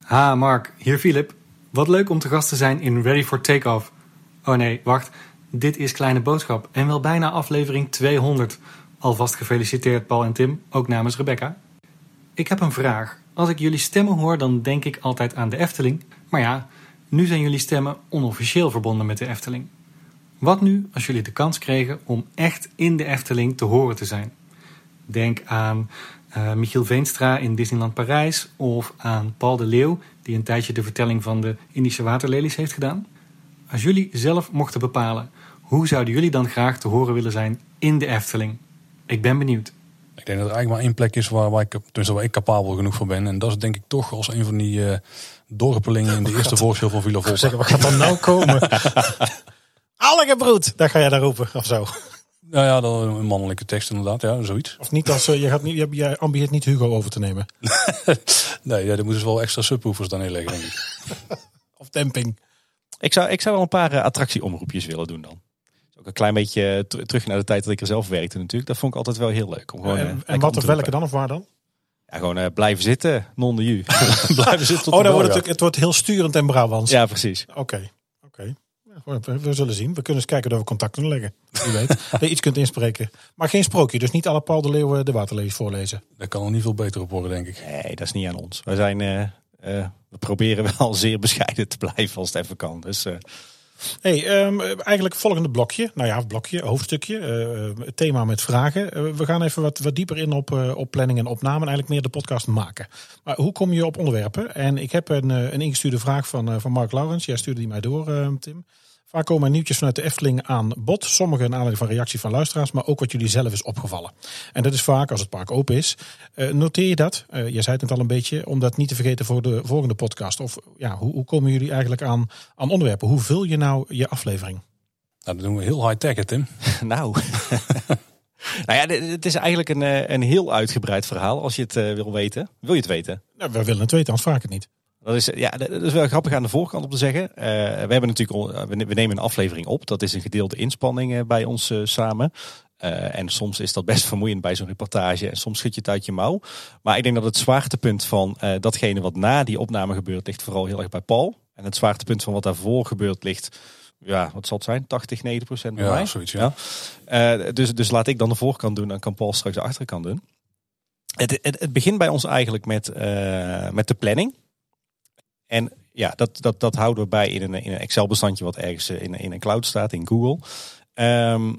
Ha, Mark, hier Philip. Wat leuk om te gast te zijn in Ready for Takeoff. Oh nee, wacht. Dit is Kleine Boodschap en wel bijna aflevering 200. Alvast gefeliciteerd Paul en Tim, ook namens Rebecca. Ik heb een vraag. Als ik jullie stemmen hoor, dan denk ik altijd aan de Efteling. Maar ja, nu zijn jullie stemmen onofficieel verbonden met de Efteling. Wat nu als jullie de kans kregen om echt in de Efteling te horen te zijn? Denk aan eh, Michiel Veenstra in Disneyland Parijs of aan Paul de Leeuw, die een tijdje de vertelling van de Indische waterlelies heeft gedaan. Als jullie zelf mochten bepalen, hoe zouden jullie dan graag te horen willen zijn in de Efteling? Ik ben benieuwd. Ik denk dat er eigenlijk maar één plek is waar, waar, ik, tenminste waar ik capabel genoeg voor ben. En dat is denk ik toch als een van die eh dorpelingen in de eerste voorstel van Villa Volta. Zeggen, wat gaat er nou komen? *laughs* Algebroed, daar ga jij daar roepen of zo. Nou ja, dan een mannelijke tekst inderdaad, ja, zoiets. Of niet als, eh, je, gaat niet, je, ambieert niet Hugo over te nemen. *laughs* Nee, ja, daar moeten ze wel extra subwoofers dan neerleggen, denk ik. *laughs* Of demping. Ik zou, ik zou wel een paar eh, attractieomroepjes willen doen dan. Ook een klein beetje eh, ter- terug naar de tijd dat ik er zelf werkte natuurlijk. Dat vond ik altijd wel heel leuk. Om gewoon, en wat of welke dan of waar dan? Ja, gewoon blijven zitten, non de ju. *laughs* Blijven zitten tot Oh, de dan wordt het, het wordt heel sturend en Brabants. ja, precies. Oké, oké. We, we zullen zien. We kunnen eens kijken of we contact kunnen leggen. Wie weet. *laughs* dat je iets kunt inspreken. Maar geen sprookje. Dus niet alle Paul de Leeuw de waterlees voorlezen. Daar kan er niet veel beter op worden, denk ik. Nee, dat is niet aan ons. Wij zijn, eh, eh, we proberen wel *laughs* zeer bescheiden te blijven als het even kan. Dus eh, Hey, ehm, eigenlijk volgende blokje. Nou ja, blokje, hoofdstukje. eh, thema met vragen. We gaan even wat, wat dieper in op, eh, op planning en opname. En eigenlijk meer de podcast maken. Maar hoe kom je op onderwerpen? En ik heb een, eh, een ingestuurde vraag van, eh, van Mark Laurens. Jij stuurde die mij door, eh, Tim. Vaak komen er nieuwtjes vanuit de Efteling aan bod. Sommige naar aanleiding van reactie van luisteraars, maar ook wat jullie zelf is opgevallen. En dat is vaak als het park open is. Eh, noteer je dat? Eh, je zei het net al een beetje, om dat niet te vergeten voor de volgende podcast. Of ja, hoe, hoe komen jullie eigenlijk aan, aan onderwerpen? Hoe vul je nou je aflevering? Nou, dat doen we heel high-tech, hè, Tim. *laughs* nou. *laughs* nou ja, het is eigenlijk een, eh, een heel uitgebreid verhaal als je het wil weten. Wil je het weten? Nou, we willen het weten, anders vraag ik het niet. Dat is, ja, dat is wel grappig aan de voorkant om te zeggen. Eh, we hebben natuurlijk, al- we ne- we nemen een aflevering op. Dat is een gedeelde inspanning eh, bij ons eh, samen. Eh, en soms is dat best *laughs* vermoeiend bij zo'n reportage. En soms schud je het uit je mouw. Maar ik denk dat het zwaartepunt van eh, datgene wat na die opname gebeurt, ligt vooral heel erg bij Paul. En het zwaartepunt van wat daarvoor gebeurt ligt, ja, wat zal het zijn? 80, 90 procent bij Ja, mij. zoiets, ja. Eh, dus, dus laat ik dan de voorkant doen, dan kan Paul straks de achterkant doen. Het, het, het begint bij ons eigenlijk met, eh, met de planning. En ja, dat, dat, dat houden we bij in een, in een Excel-bestandje wat ergens eh, in, in een cloud staat, in Google. Ehm,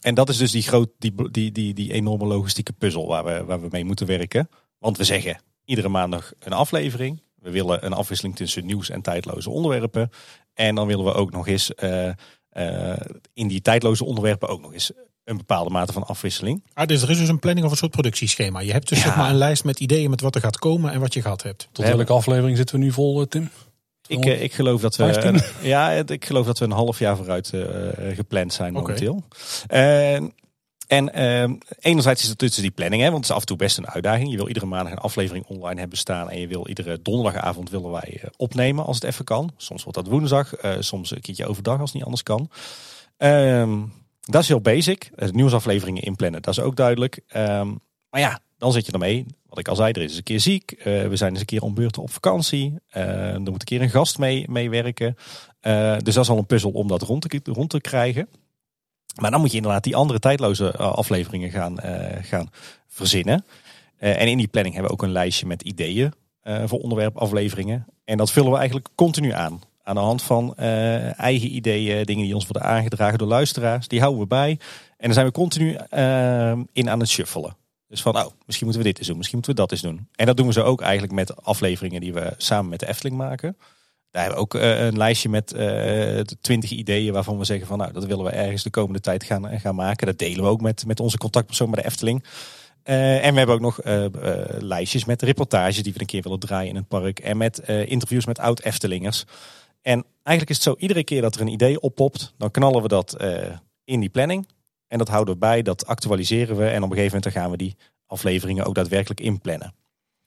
en dat is dus die, groot, die, die, die, die enorme logistieke puzzel waar we, waar we mee moeten werken. Want we zeggen iedere maandag een aflevering. We willen een afwisseling tussen nieuws en tijdloze onderwerpen. En dan willen we ook nog eens eh, eh, in die tijdloze onderwerpen ook nog eens een bepaalde mate van afwisseling. Ah, dus er is dus een planning of een soort productieschema. Je hebt dus Ja. zeg maar een lijst met ideeën met wat er gaat komen en wat je gehad hebt. Tot welke aflevering zitten we nu vol, eh, Tim? Ik, eh, ik geloof dat we. 15? *laughs* ja, het- ik geloof dat we een half jaar vooruit eh, gepland zijn momenteel. En en eh, enerzijds is het tussen die planning, hè, want het is af en toe best een uitdaging. Je wil iedere maandag een aflevering online hebben staan. En je wil iedere donderdagavond willen wij eh, opnemen als het even kan. Soms wordt dat woensdag, eh, soms een keertje overdag als het niet anders kan. Ehm, dat is heel basic. Eh, nieuwsafleveringen inplannen, dat is ook duidelijk. Ehm, maar ja, dan zit je ermee. Wat ik al zei, er is eens een keer ziek. Eh, we zijn eens een keer om beurten op vakantie. Eh, er moet een keer een gast mee, meewerken. Dus dat is al een puzzel om dat rond te, rond te krijgen. Maar dan moet je inderdaad die andere tijdloze afleveringen gaan, gaan verzinnen. En in die planning hebben we ook een lijstje met ideeën voor onderwerpafleveringen. En dat vullen we eigenlijk continu aan. Aan de hand van eh, eigen ideeën, dingen die ons worden aangedragen door luisteraars. Die houden we bij. En dan zijn we continu eh, in aan het shuffelen. Dus van, nou, misschien moeten we dit eens doen, misschien moeten we dat eens doen. En dat doen we zo ook eigenlijk met afleveringen die we samen met de Efteling maken. Daar hebben we ook eh, een lijstje met eh, twintig ideeën waarvan we zeggen van, nou, dat willen we ergens de komende tijd gaan, gaan maken. Dat delen we ook met, met onze contactpersoon bij de Efteling. Eh, en we hebben ook nog eh, eh, lijstjes met reportages die we een keer willen draaien in het park. En met eh, interviews met oud-Eftelingers. En eigenlijk is het zo, iedere keer dat er een idee oppopt, dan knallen we dat eh, in die planning. En dat houden we bij, dat actualiseren we. En op een gegeven moment dan gaan we die afleveringen ook daadwerkelijk inplannen.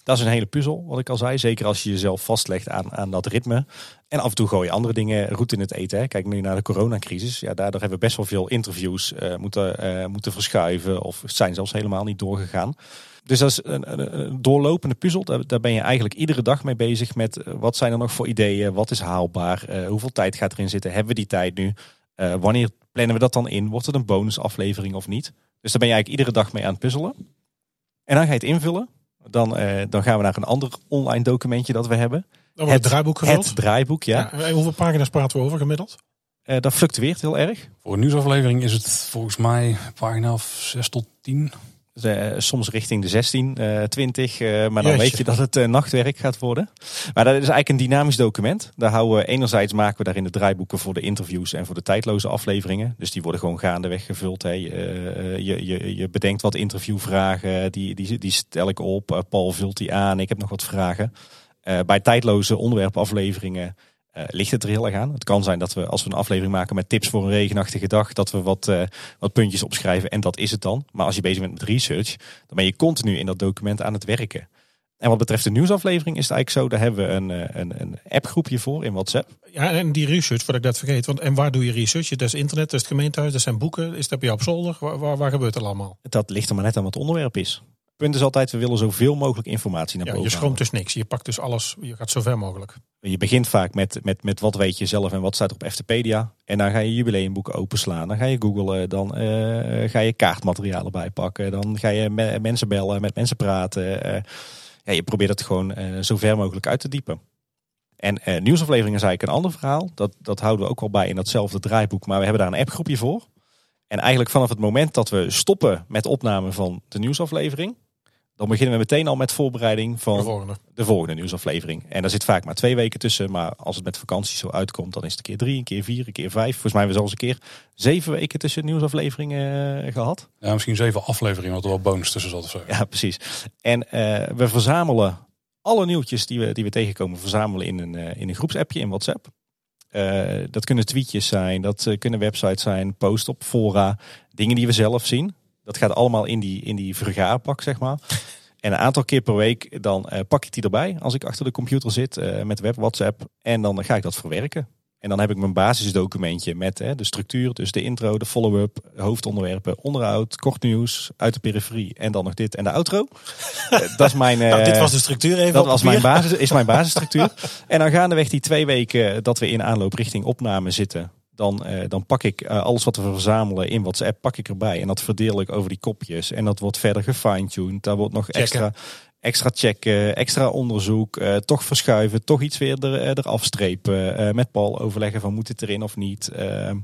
Dat is een hele puzzel, wat ik al zei. Zeker als je jezelf vastlegt aan, aan dat ritme. En af en toe gooi je andere dingen roet in het eten. Kijk nu naar de coronacrisis. Ja, daardoor hebben we best wel veel interviews eh, moeten, eh, moeten verschuiven. Of zijn zelfs helemaal niet doorgegaan. Dus dat is een, een, een doorlopende puzzel. Daar, daar, ben je eigenlijk iedere dag mee bezig met eh, wat zijn er nog voor ideeën? Wat is haalbaar? Uh, hoeveel tijd gaat erin zitten? Hebben we die tijd nu? Uh, wanneer plannen we dat dan in? Wordt het een bonusaflevering of niet? Dus daar ben je eigenlijk iedere dag mee aan het puzzelen. En dan ga je het invullen. Dan, uh, dan gaan we naar een ander online documentje dat we hebben. Dan wordt het, het draaiboek gevuld? Het draaiboek, ja. ja. En hoeveel pagina's praten we over gemiddeld? Uh, dat fluctueert heel erg. Voor een nieuwsaflevering is het volgens mij pagina 6 tot 10. Uh, soms richting de 16, uh, 20. Uh, maar dan Jeetje. weet je dat het nachtwerk gaat worden. Maar dat is eigenlijk een dynamisch document. Daar houden we enerzijds maken we daarin de draaiboeken voor de interviews en voor de tijdloze afleveringen. Dus die worden gewoon gaandeweg gevuld. Hè. Je, je, je, je, bedenkt wat interviewvragen, die, die, die stel ik op. Paul vult die aan, ik heb nog wat vragen. bij tijdloze onderwerpafleveringen uh, ligt het er heel erg aan. Het kan zijn dat we, als we een aflevering maken met tips voor een regenachtige dag, dat we wat, uh, wat puntjes opschrijven en dat is het dan. Maar als je bezig bent met research, dan ben je continu in dat document aan het werken. En wat betreft de nieuwsaflevering is het eigenlijk zo, daar hebben we een, een, een appgroepje voor in WhatsApp. Ja, en die research, voordat ik dat vergeet. Want, en waar doe je research? Dat is internet, dat is het gemeentehuis, dat zijn boeken. Is dat bij jou op zolder? Waar, waar, waar gebeurt het allemaal? Dat ligt er maar net aan wat het onderwerp is. Het punt is altijd, we willen zoveel mogelijk informatie naar ja, boven Je schroomt dus niks. Je pakt dus alles, je gaat zo ver mogelijk. Je begint vaak met, met, met wat weet je zelf en wat staat er op Eftepedia. En dan ga je jubileumboeken openslaan. Dan ga je googlen. Dan uh, ga je kaartmaterialen bijpakken. Dan ga je me mensen bellen, met mensen praten. Uh, ja, je probeert het gewoon uh, zo ver mogelijk uit te diepen. En nieuwsafleveringen is eigenlijk een ander verhaal. Dat, dat houden we ook wel bij in datzelfde draaiboek. Maar we hebben daar een appgroepje voor. En eigenlijk vanaf het moment dat we stoppen met opname van de nieuwsaflevering dan beginnen we meteen al met voorbereiding van de volgende, de volgende nieuwsaflevering. En daar zit vaak maar twee weken tussen. Maar als het met vakantie zo uitkomt, dan is het een keer drie, een keer vier, een keer vijf. Volgens mij hebben we zelfs een keer zeven weken tussen nieuwsafleveringen uh, gehad. Ja, misschien zeven afleveringen, wat er wel bonus tussen zat of zo. Ja, precies. En uh, we verzamelen alle nieuwtjes die we, die we tegenkomen, verzamelen in een, uh, in een groepsappje in WhatsApp. dat kunnen tweetjes zijn, dat kunnen websites zijn, post op fora, dingen die we zelf zien. Dat gaat allemaal in die, in die vergaarpak, zeg maar. En een aantal keer per week dan uh, pak ik die erbij als ik achter de computer zit uh, met web WhatsApp. En dan ga ik dat verwerken. En dan heb ik mijn basisdocumentje met hè, de structuur, dus de intro, de follow-up, hoofdonderwerpen, onderhoud, kort nieuws, uit de periferie en dan nog dit en de outro. uh, dat is mijn. *laughs* nou, dit was de structuur even. Dat was mijn basis, is mijn basisstructuur. en dan gaandeweg die twee weken dat we in aanloop richting opname zitten, dan, uh, dan pak ik uh, alles wat we verzamelen in WhatsApp, pak ik erbij. En dat verdeel ik over die kopjes. En dat wordt verder gefine-tuned. Daar wordt nog checken. extra, extra checken, extra onderzoek. Uh, toch verschuiven, toch iets weer er, eraf strepen. met Paul overleggen van moet het erin of niet. Ehm,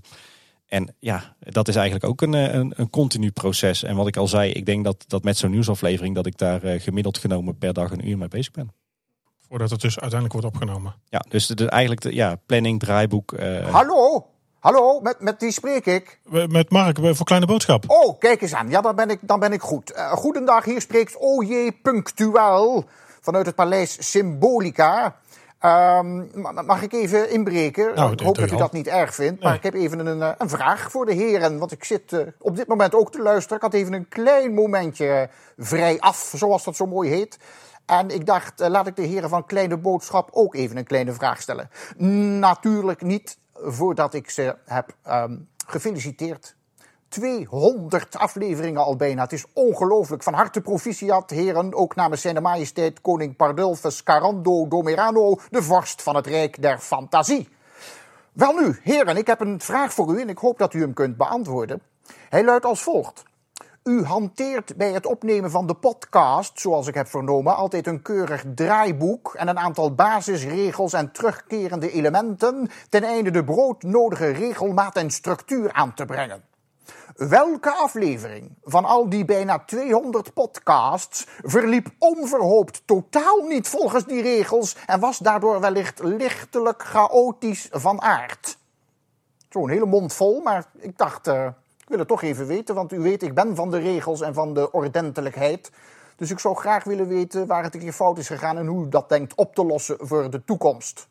en ja, dat is eigenlijk ook een, een, een, continu proces. En wat ik al zei, ik denk dat, dat met zo'n nieuwsaflevering... dat ik daar gemiddeld genomen per dag een uur mee bezig ben. Voordat het dus uiteindelijk wordt opgenomen. Ja, dus de, eigenlijk de, ja, planning, draaiboek. Hallo! Hallo, met, met wie spreek ik? Met Mark, voor Kleine Boodschap. Oh, kijk eens aan. Ja, dan ben ik, dan ben ik goed. Uh, goedendag, hier spreekt OJ Punctueel vanuit het paleis Symbolica. Um, mag ik even inbreken? Nou, ik hoop dat u al. dat niet erg vindt. Maar nee. ik heb even een, een vraag voor de heren. Want ik zit uh, op dit moment ook te luisteren. Ik had even een klein momentje vrij af, zoals dat zo mooi heet. En ik dacht, uh, laat ik de heren van Kleine Boodschap ook even een kleine vraag stellen. Natuurlijk niet voordat ik ze heb um, gefeliciteerd. 200 afleveringen al bijna. Het is ongelooflijk. Van harte proficiat, heren. Ook namens zijn majesteit koning Pardulfus Carando Domerano, de vorst van het Rijk der Fantasie. Wel nu, heren, ik heb een vraag voor u en ik hoop dat u hem kunt beantwoorden. Hij luidt als volgt. U hanteert bij het opnemen van de podcast, zoals ik heb vernomen, altijd een keurig draaiboek en een aantal basisregels en terugkerende elementen ten einde de broodnodige regelmaat en structuur aan te brengen. Welke aflevering van al die bijna 200 podcasts verliep onverhoopt totaal niet volgens die regels en was daardoor wellicht lichtelijk chaotisch van aard? Zo'n hele mond vol, maar ik dacht, uh, ik wil het toch even weten, want u weet, ik ben van de regels en van de ordentelijkheid. Dus ik zou graag willen weten waar het een keer fout is gegaan en hoe u dat denkt op te lossen voor de toekomst.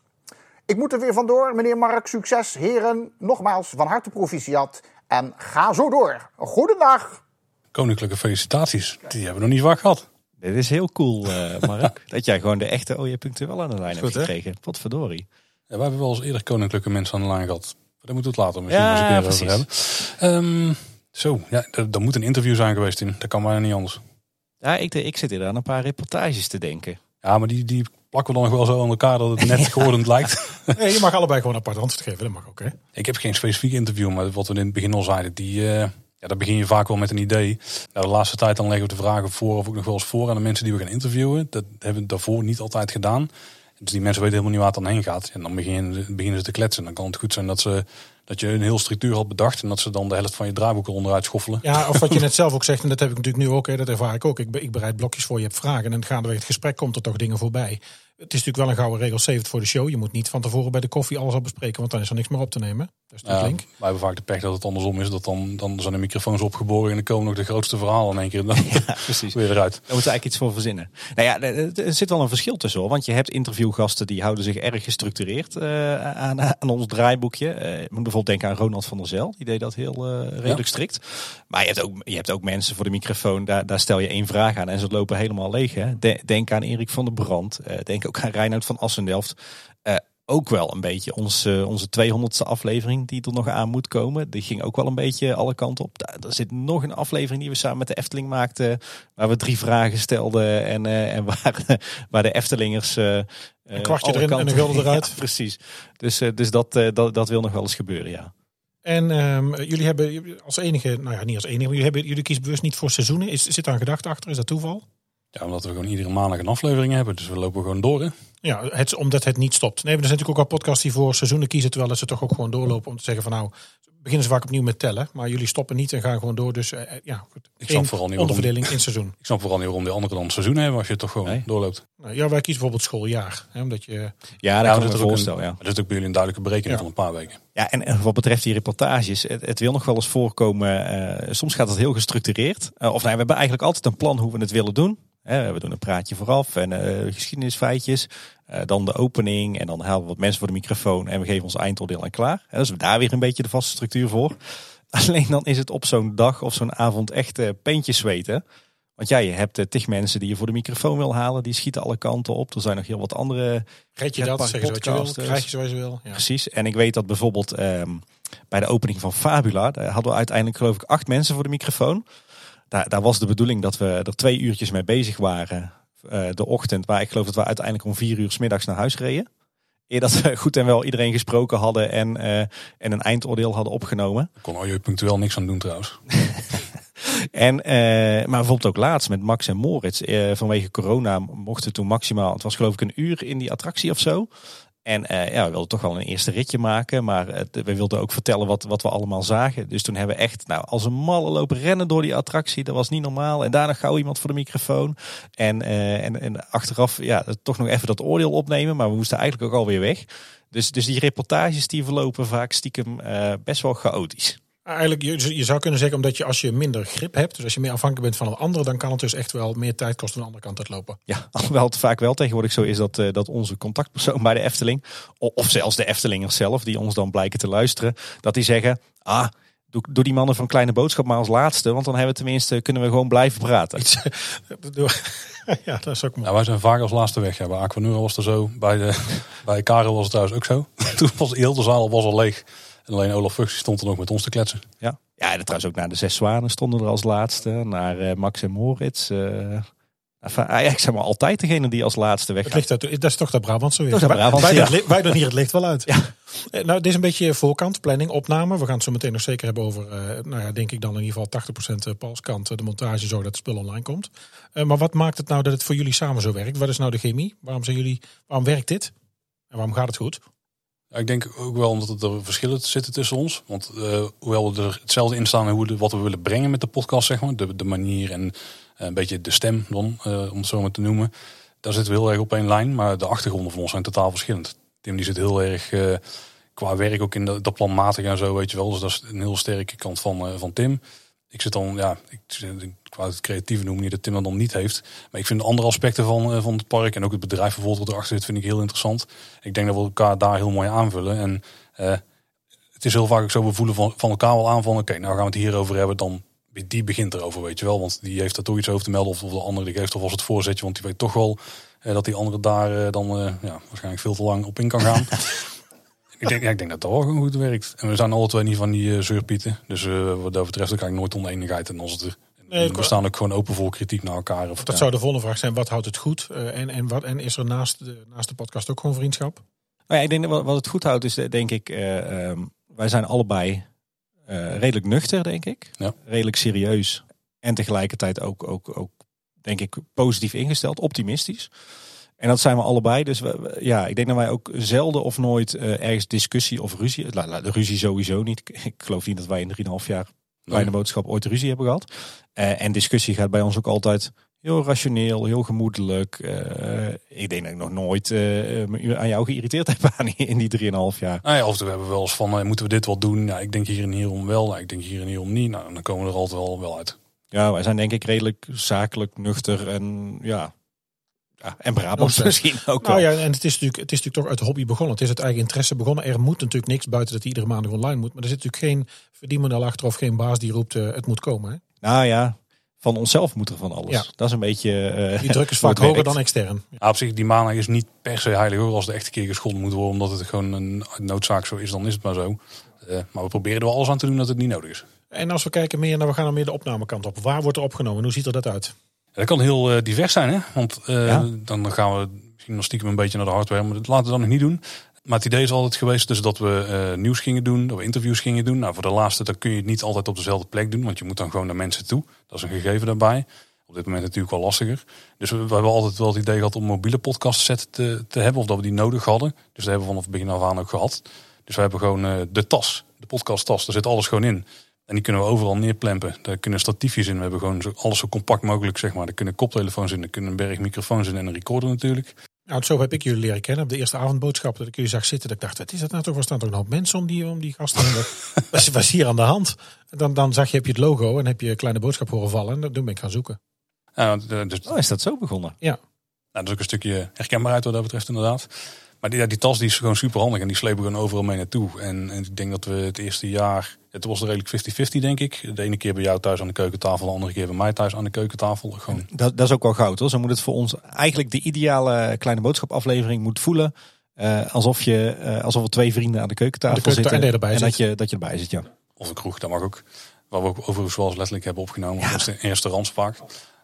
Ik moet er weer vandoor, meneer Mark. Succes, heren. Nogmaals, van harte proficiat. En ga zo door. Goedendag. Koninklijke felicitaties. Die hebben we nog niet vaak gehad. Dit is heel cool, uh, Mark. *laughs* dat jij gewoon de echte OJ wel aan de lijn hebt gekregen. Wat verdorie. Ja, we hebben wel eens eerder koninklijke mensen aan de lijn gehad. Daar moeten we het later misschien ja, eens een keer over hebben. Um, zo, ja, dat moet een interview zijn geweest, Tim. Dat kan maar niet anders. Ja, ik, ik zit hier aan een paar reportages te denken. Ja, maar die, die plakken we dan nog wel zo aan elkaar dat het net *laughs* *laughs* geworden lijkt. Nee, je mag allebei gewoon apart antwoord geven. Dat mag ook, hè? Ik heb geen specifiek interview, maar wat we in het begin al zeiden, die, uh, ja, daar begin je vaak wel met een idee. Nou, de laatste tijd dan leggen we de vragen voor of ook nog wel eens voor aan de mensen die we gaan interviewen. Dat hebben we daarvoor niet altijd gedaan. Dus die mensen weten helemaal niet waar het dan heen gaat. En dan beginnen, beginnen ze te kletsen. Dan kan het goed zijn dat ze dat je een heel structuur had bedacht en dat ze dan de helft van je draaiboek onderuit schoffelen. Ja, of wat je *laughs* net zelf ook zegt, en dat heb ik natuurlijk nu ook, hè, dat ervaar ik ook. Ik, ik bereid blokjes voor, je hebt vragen en gaandeweg het gesprek komt er toch dingen voorbij. Het is natuurlijk wel een gouden regel, save het voor de show. Je moet niet van tevoren bij de koffie alles al bespreken, want dan is er niks meer op te nemen. Dat is ja, link. Wij hebben vaak de pech dat het andersom is. Dat dan, dan zijn de microfoons opgeboren en dan komen nog de grootste verhalen in één keer dan *laughs* ja, precies. weer eruit. Daar moeten we eigenlijk iets voor verzinnen. Nou ja, er zit wel een verschil tussen hoor. Want je hebt interviewgasten die houden zich erg gestructureerd uh, aan, aan ons draaiboekje. Uh, moet bijvoorbeeld denken aan Ronald van der Zel. Die deed dat heel uh, redelijk strikt. Maar je hebt, ook, je hebt ook mensen voor de microfoon, daar, daar stel je één vraag aan en ze lopen helemaal leeg. Hè? denk aan Erik van der Brand. denk ook aan Reinoud van Assendelft ook wel een beetje onze, onze 200ste aflevering die er nog aan moet komen. Die ging ook wel een beetje alle kanten op. Er zit nog een aflevering die we samen met de Efteling maakten. Waar we drie vragen stelden en, uh, en *laughs* waar, waar de Eftelingers... Uh, een kwartje erin en een wilde *laughs* eruit. precies. Dus, uh, dus dat, dat, dat wil nog wel eens gebeuren, ja. En um, jullie hebben als enige, nou ja, niet als enige, maar jullie, hebben, jullie kiezen bewust niet voor seizoenen. Is, zit daar een gedachte achter? Is dat toeval? Ja, omdat we gewoon iedere maandag een aflevering hebben. Dus we lopen gewoon door. Hè? Ja, het, omdat het niet stopt. Nee, er zijn natuurlijk ook al podcasts die voor seizoenen kiezen. Terwijl ze toch ook gewoon doorlopen om te zeggen van nou, beginnen ze vaak opnieuw met tellen. Maar jullie stoppen niet en gaan gewoon door. Dus uh, ja, goed. Ik snap vooral niet onderverdeling in seizoen. Ik snap vooral niet waarom de andere dan seizoen hebben als je toch gewoon doorloopt. Nou, ja, wij kiezen bijvoorbeeld schooljaar. Hè, omdat je... Ja, daar kan ik me voorstellen. Ja. Dat is ook bij jullie een duidelijke berekening van een paar weken. Ja, en wat betreft die reportages, het, het wil nog wel eens voorkomen. Uh, soms gaat het heel gestructureerd. Uh, of nou, we hebben eigenlijk altijd een plan hoe we het willen doen. We doen een praatje vooraf en uh, geschiedenisfeitjes. Uh, dan de opening en dan halen we wat mensen voor de microfoon en we geven ons eindoordeel en klaar. Dus we daar weer een beetje de vaste structuur voor. *laughs* Alleen dan is het op zo'n dag of zo'n avond echt uh, peentjes zweten. Want ja, je hebt uh, tig mensen die je voor de microfoon wil halen. Die schieten alle kanten op. Er zijn nog heel wat andere Red je dat, zeg wat je wil, krijg je zoals je wil. Ja. Precies. En ik weet dat bijvoorbeeld um, bij de opening van Fabula... daar hadden we uiteindelijk geloof ik acht mensen voor de microfoon daar, daar was de bedoeling dat we er twee uurtjes mee bezig waren. Uh, de ochtend, waar ik geloof dat we uiteindelijk om vier uur s middags naar huis reden. Eer dat we goed en wel iedereen gesproken hadden en, uh, en een eindoordeel hadden opgenomen. kon al je punctueel niks aan doen trouwens. *laughs* en, uh, maar bijvoorbeeld ook laatst met Max en Moritz. vanwege corona mochten toen maximaal, het was geloof ik een uur in die attractie of zo. En uh, ja, we wilden toch wel een eerste ritje maken. Maar we wilden ook vertellen wat, wat we allemaal zagen. Dus toen hebben we echt nou, als een malle lopen rennen door die attractie. Dat was niet normaal. En daarna gauw iemand voor de microfoon. En, uh, en, en achteraf ja, toch nog even dat oordeel opnemen. Maar we moesten eigenlijk ook alweer weg. Dus, dus die reportages die verlopen vaak stiekem best wel chaotisch. Eigenlijk, je, je zou kunnen zeggen, omdat je als je minder grip hebt, dus als je meer afhankelijk bent van een ander, dan kan het dus echt wel meer tijd kosten aan de andere kant uitlopen. Ja, *laughs* alhoewel het vaak wel tegenwoordig zo is dat, uh, dat onze contactpersoon bij de Efteling, of zelfs de Eftelingers zelf, die ons dan blijken te luisteren, dat die zeggen, ah, Doe, doe, die mannen van Kleine Boodschap maar als laatste. Want dan hebben we tenminste, kunnen we gewoon blijven praten. *laughs* ja, dat is ook mooi. Ja, wij zijn vaak als laatste weg. Ja, bij Aquanura was er zo. Bij, de, *laughs* bij Karel was het trouwens ook zo. Toen was heel de zaal was al leeg. En alleen Olaf Fuchs stond er nog met ons te kletsen. Ja, ja en trouwens ook naar de Zes Zwanen stonden er als laatste. Naar uh, Max en Moritz. Uh, eigenlijk zijn we altijd degene die als laatste weg. Het dat is toch de Brabant zo is. Brabant, wij, ja. wij, doen hier het licht wel uit. Ja. Eh, nou, dit is een beetje voorkant, planning, opname. We gaan het zo meteen nog zeker hebben over, uh, nou ja, denk ik dan in ieder geval 80% Palskant, de montage, zo dat het spul online komt. Uh, maar wat maakt het nou dat het voor jullie samen zo werkt? Wat is nou de chemie? Waarom zijn jullie, waarom werkt dit? En waarom gaat het goed? Ik denk ook wel omdat er verschillen zitten tussen ons. Want eh, hoewel we er hetzelfde in staan hoe de, wat we willen brengen met de podcast, zeg maar. De, de manier en eh, een beetje de stem dan, eh, om het zo maar te noemen. Daar zitten we heel erg op één lijn. Maar de achtergronden van ons zijn totaal verschillend. Tim die zit heel erg qua werk ook in dat planmatige en zo, weet je wel. Dus dat is een heel sterke kant van, van Tim. Ik zit dan, ja, ik, ik wou het creatieve noemen, niet dat Tim dat dan niet heeft. Maar ik vind de andere aspecten van, eh, van het park en ook het bedrijf bijvoorbeeld wat erachter zit, vind ik heel interessant. Ik denk dat we elkaar daar heel mooi aanvullen. En eh, het is heel vaak ook zo, we voelen van, van elkaar wel aan van, oké, nou gaan we het hierover hebben, dan die begint erover, weet je wel. Want die heeft er toch iets over te melden of, of de andere die geeft alvast het voorzetje, want die weet toch wel eh, dat die andere daar eh, dan eh, ja, waarschijnlijk veel te lang op in kan gaan. *laughs* ik, denk, ja, ik denk dat dat wel gewoon goed werkt. En we zijn alle twee niet van die eh, zeurpieten. Dus wat dat betreft ook eigenlijk nooit oneenigheid. En als het er, Nee, we staan ook gewoon open voor kritiek naar elkaar. Of, Dat ja. zou de volgende vraag zijn. Wat houdt het goed? Eh, en, en, wat, en is er naast de, naast de podcast ook gewoon vriendschap? Nou ja, ik denk dat wat, wat het goed houdt is eh, denk ik, eh, ehm, wij zijn allebei eh, redelijk nuchter, denk ik. Ja. Redelijk serieus. En tegelijkertijd ook, ook, ook, denk ik, positief ingesteld, optimistisch. En dat zijn we allebei. Dus we, we- ja, ik denk dat wij ook zelden of nooit eh, ergens discussie of ruzie. La, la, de ruzie sowieso niet. Ik, ik geloof niet dat wij in 3,5 jaar kleine boodschap ooit ruzie hebben gehad. Eh, en discussie gaat bij ons ook altijd heel rationeel, heel gemoedelijk. Eh, ik denk dat ik nog nooit me aan jou geïrriteerd heb *laughs* aan in die 3,5 jaar. Nou ja, of we hebben wel eens van, moeten we dit wel doen? Ja, ik denk hier en hierom wel. Nou, ik denk hier en hierom niet. Nou, dan komen we er altijd wel, wel uit. Ja, wij zijn denk ik redelijk zakelijk, nuchter en ja. Ja en Brabant misschien ook Nou wel. ja, en het is, natuurlijk, het is natuurlijk toch uit de hobby begonnen. Het is uit eigen interesse begonnen. Er moet natuurlijk niks buiten dat hij iedere maandag online moet. Maar er zit natuurlijk geen verdienmodel achter of geen baas die roept eh, het moet komen. Hè? Nou ja, van onszelf moet er van alles. Ja. Dat is een beetje... eh, Die druk is *laughs* vaak het hoger dan extern. Nou, op zich, die maandag is niet per se heilig hoor. Als de echte keer gescholden moet worden, omdat het gewoon een noodzaak zo is, dan is het maar zo. Eh, maar we proberen er wel alles aan te doen dat het niet nodig is. En als we kijken meer naar, we gaan dan meer de opnamekant op. Waar wordt er opgenomen? Hoe ziet er dat uit? Dat kan heel eh, divers zijn, hè? Want Ja. dan, gaan we misschien nog stiekem een beetje naar de hardware, maar dat laten we dan nog niet doen. Maar het idee is altijd geweest dus dat we eh, nieuws gingen doen, dat we interviews gingen doen. Nou, voor de laatste, dan kun je het niet altijd op dezelfde plek doen, want je moet dan gewoon naar mensen toe. Dat is een gegeven daarbij. Op dit moment natuurlijk wel lastiger. Dus we, we hebben altijd wel het idee gehad om mobiele podcast set te, te hebben, of dat we die nodig hadden. Dus dat hebben we vanaf het begin af aan ook gehad. Dus we hebben gewoon de tas, de podcast tas, daar zit alles gewoon in. En die kunnen we overal neerplempen. Daar kunnen statiefjes in. We hebben gewoon zo, alles zo compact mogelijk, zeg maar. Er kunnen koptelefoons in, er kunnen een berg microfoons in en een recorder natuurlijk. Nou, zo heb ik jullie leren kennen op de eerste avondboodschap. Dat ik jullie zag zitten. Dat ik dacht, wat is dat nou toch? Er staan toch een hoop mensen om die, om die gasten *laughs* was, was hier aan de hand? Dan, dan zag je, heb je het logo en heb je een kleine boodschap horen vallen. En toen ben ik gaan zoeken. Ja, d- dus, Oh, is dat zo begonnen? nou, dat is ook een stukje herkenbaarheid wat dat betreft inderdaad. Maar die, tas die is gewoon super handig en die slepen we gewoon overal mee naartoe. En, en ik denk dat we het eerste jaar, het was redelijk 50-50 denk ik. De ene keer bij jou thuis aan de keukentafel, de andere keer bij mij thuis aan de keukentafel. Gewoon, Dat, dat is ook wel goud hoor. Zo moet het voor ons eigenlijk de ideale kleine boodschap aflevering moet voelen. eh, alsof, je, eh, alsof er twee vrienden aan de keukentafel de zitten. en erbij en zit. dat je, dat je erbij zit, ja. of een kroeg, dat mag ook. Waar we ook overigens wel eens letterlijk hebben opgenomen. Ja. Dat is in restaurants vaak.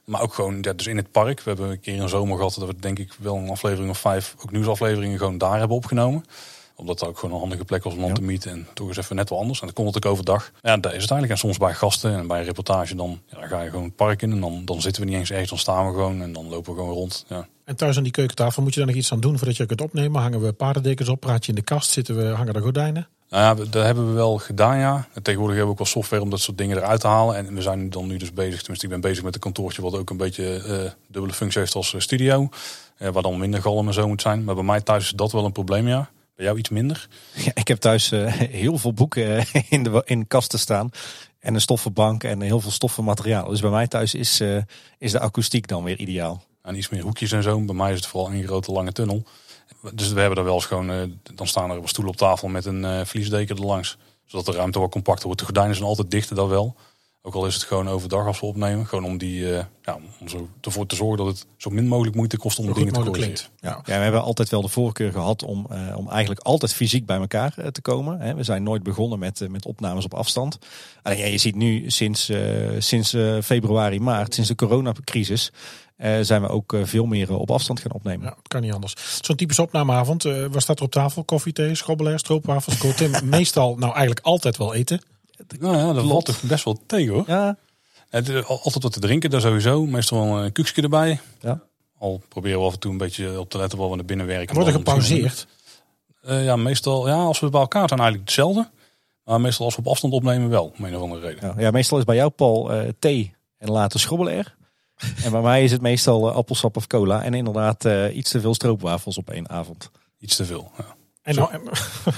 Maar ook gewoon, ja, dus in het park. We hebben een keer een zomer gehad dat we denk ik wel een aflevering of vijf, ook nieuwsafleveringen gewoon daar hebben opgenomen. Omdat dat ook gewoon een handige plek was om dan Ja. te meeten. En toch is even net wel anders. En dan kon het ook overdag. Ja, daar is het eigenlijk. En soms bij gasten en bij een reportage dan, ja, dan ga je gewoon het park in. En dan, dan zitten we niet eens ergens, dan staan we gewoon. En dan lopen we gewoon rond. Ja. En thuis aan die keukentafel moet je daar nog iets aan doen voordat je kunt opnemen. Hangen we paardendekens op, praat je in de kast, zitten we, hangen er gordijnen. Nou ja, dat hebben we wel gedaan, ja. En tegenwoordig hebben we ook wel software om dat soort dingen eruit te halen. En we zijn dan nu dus bezig, tenminste ik ben bezig met een kantoortje wat ook een beetje eh, dubbele functie heeft als eh, studio. Eh, waar dan minder galm en zo moet zijn. Maar bij mij thuis is dat wel een probleem, ja. Bij jou iets minder. Ja, ik heb thuis heel veel boeken in de, in kasten staan. En een stoffenbank en heel veel stoffen materiaal. Dus bij mij thuis is, is de akoestiek dan weer ideaal. En iets meer hoekjes en zo. Bij mij is het vooral een grote lange tunnel. Dus we hebben er wel eens gewoon, eh, dan staan er stoelen op tafel met een eh vliesdeken erlangs. Zodat de ruimte wat compacter wordt. De gordijnen zijn altijd dichter, dat wel. Ook al is het gewoon overdag als we opnemen. Gewoon om die, eh, ja, om zo ervoor te zorgen dat het zo min mogelijk moeite kost om Zo dingen te corrigeren. Ja. Ja, we hebben altijd wel de voorkeur gehad om, eh, om eigenlijk altijd fysiek bij elkaar te komen. Hè. We zijn nooit begonnen met, met opnames op afstand. Alleen ja, je ziet nu sinds, eh, sinds eh, februari, maart, sinds de coronacrisis, eh, zijn we ook eh, veel meer eh, op afstand gaan opnemen. Ja, kan niet anders. Zo'n typische opnameavond. eh wat staat er op tafel? Koffie, thee, schrobbelair, stroopwafels. Tim *laughs* meestal, nou eigenlijk altijd wel eten. Nou ja, dat valt toch best wel tegen hoor. Ja, Het, altijd wat te drinken, daar sowieso. Meestal wel een koekje erbij. Ja. Al proberen we af en toe een beetje op te letten waar we naar binnen werken. Wordt er gepauzeerd? Eh, ja, meestal, ja, als we bij elkaar zijn eigenlijk hetzelfde. Maar meestal als we op afstand opnemen wel, om een of andere reden. Ja, ja, meestal is bij jou, Paul, eh, thee en later schrobbelen er. En bij mij is het meestal eh, appelsap of cola. En inderdaad eh, iets te veel stroopwafels op één avond. Iets te veel. Ja. En dan, *laughs*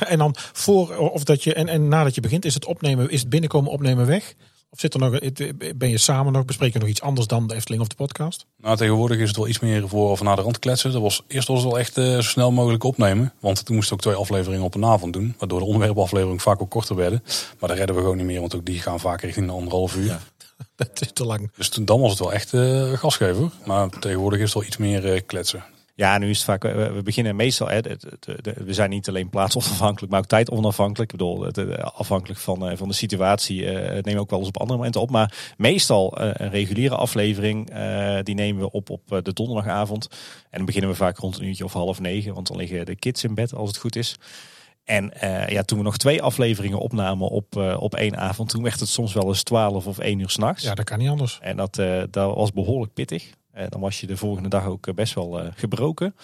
en dan voor of dat je en, en nadat je begint, is het opnemen, is het binnenkomen opnemen weg? Of zit er nog, ben je samen nog, bespreek je nog iets anders dan de Efteling of de podcast? Nou, tegenwoordig is het wel iets meer voor of naar de rand kletsen. Dat was, eerst was het wel echt eh, zo snel mogelijk opnemen. Want toen moesten we ook twee afleveringen op een avond doen. Waardoor de onderwerpafleveringen vaak ook korter werden. Maar dat redden we gewoon niet meer, want ook die gaan vaak richting de anderhalf uur. Ja. *laughs* Dat is te lang. Dus toen, dan was het wel echt eh gasgever. Maar tegenwoordig is het wel iets meer eh, kletsen. Ja, nu is het vaak, we we beginnen meestal, hè, de- de- de- we zijn niet alleen plaatsonafhankelijk, maar ook tijdonafhankelijk. Ik bedoel, het, eh, afhankelijk van, eh, van de situatie eh, nemen we ook wel eens op andere momenten op. Maar meestal eh, een reguliere aflevering, eh, die nemen we op op eh, de donderdagavond. En dan beginnen we vaak rond een uurtje of half negen, want dan liggen de kids in bed als het goed is. En eh, ja, toen we nog twee afleveringen opnamen op, eh, op één avond, toen werd het soms wel eens twaalf of één uur s'nachts. Ja, dat kan niet anders. En dat, eh, dat was behoorlijk pittig. En dan was je de volgende dag ook best wel gebroken.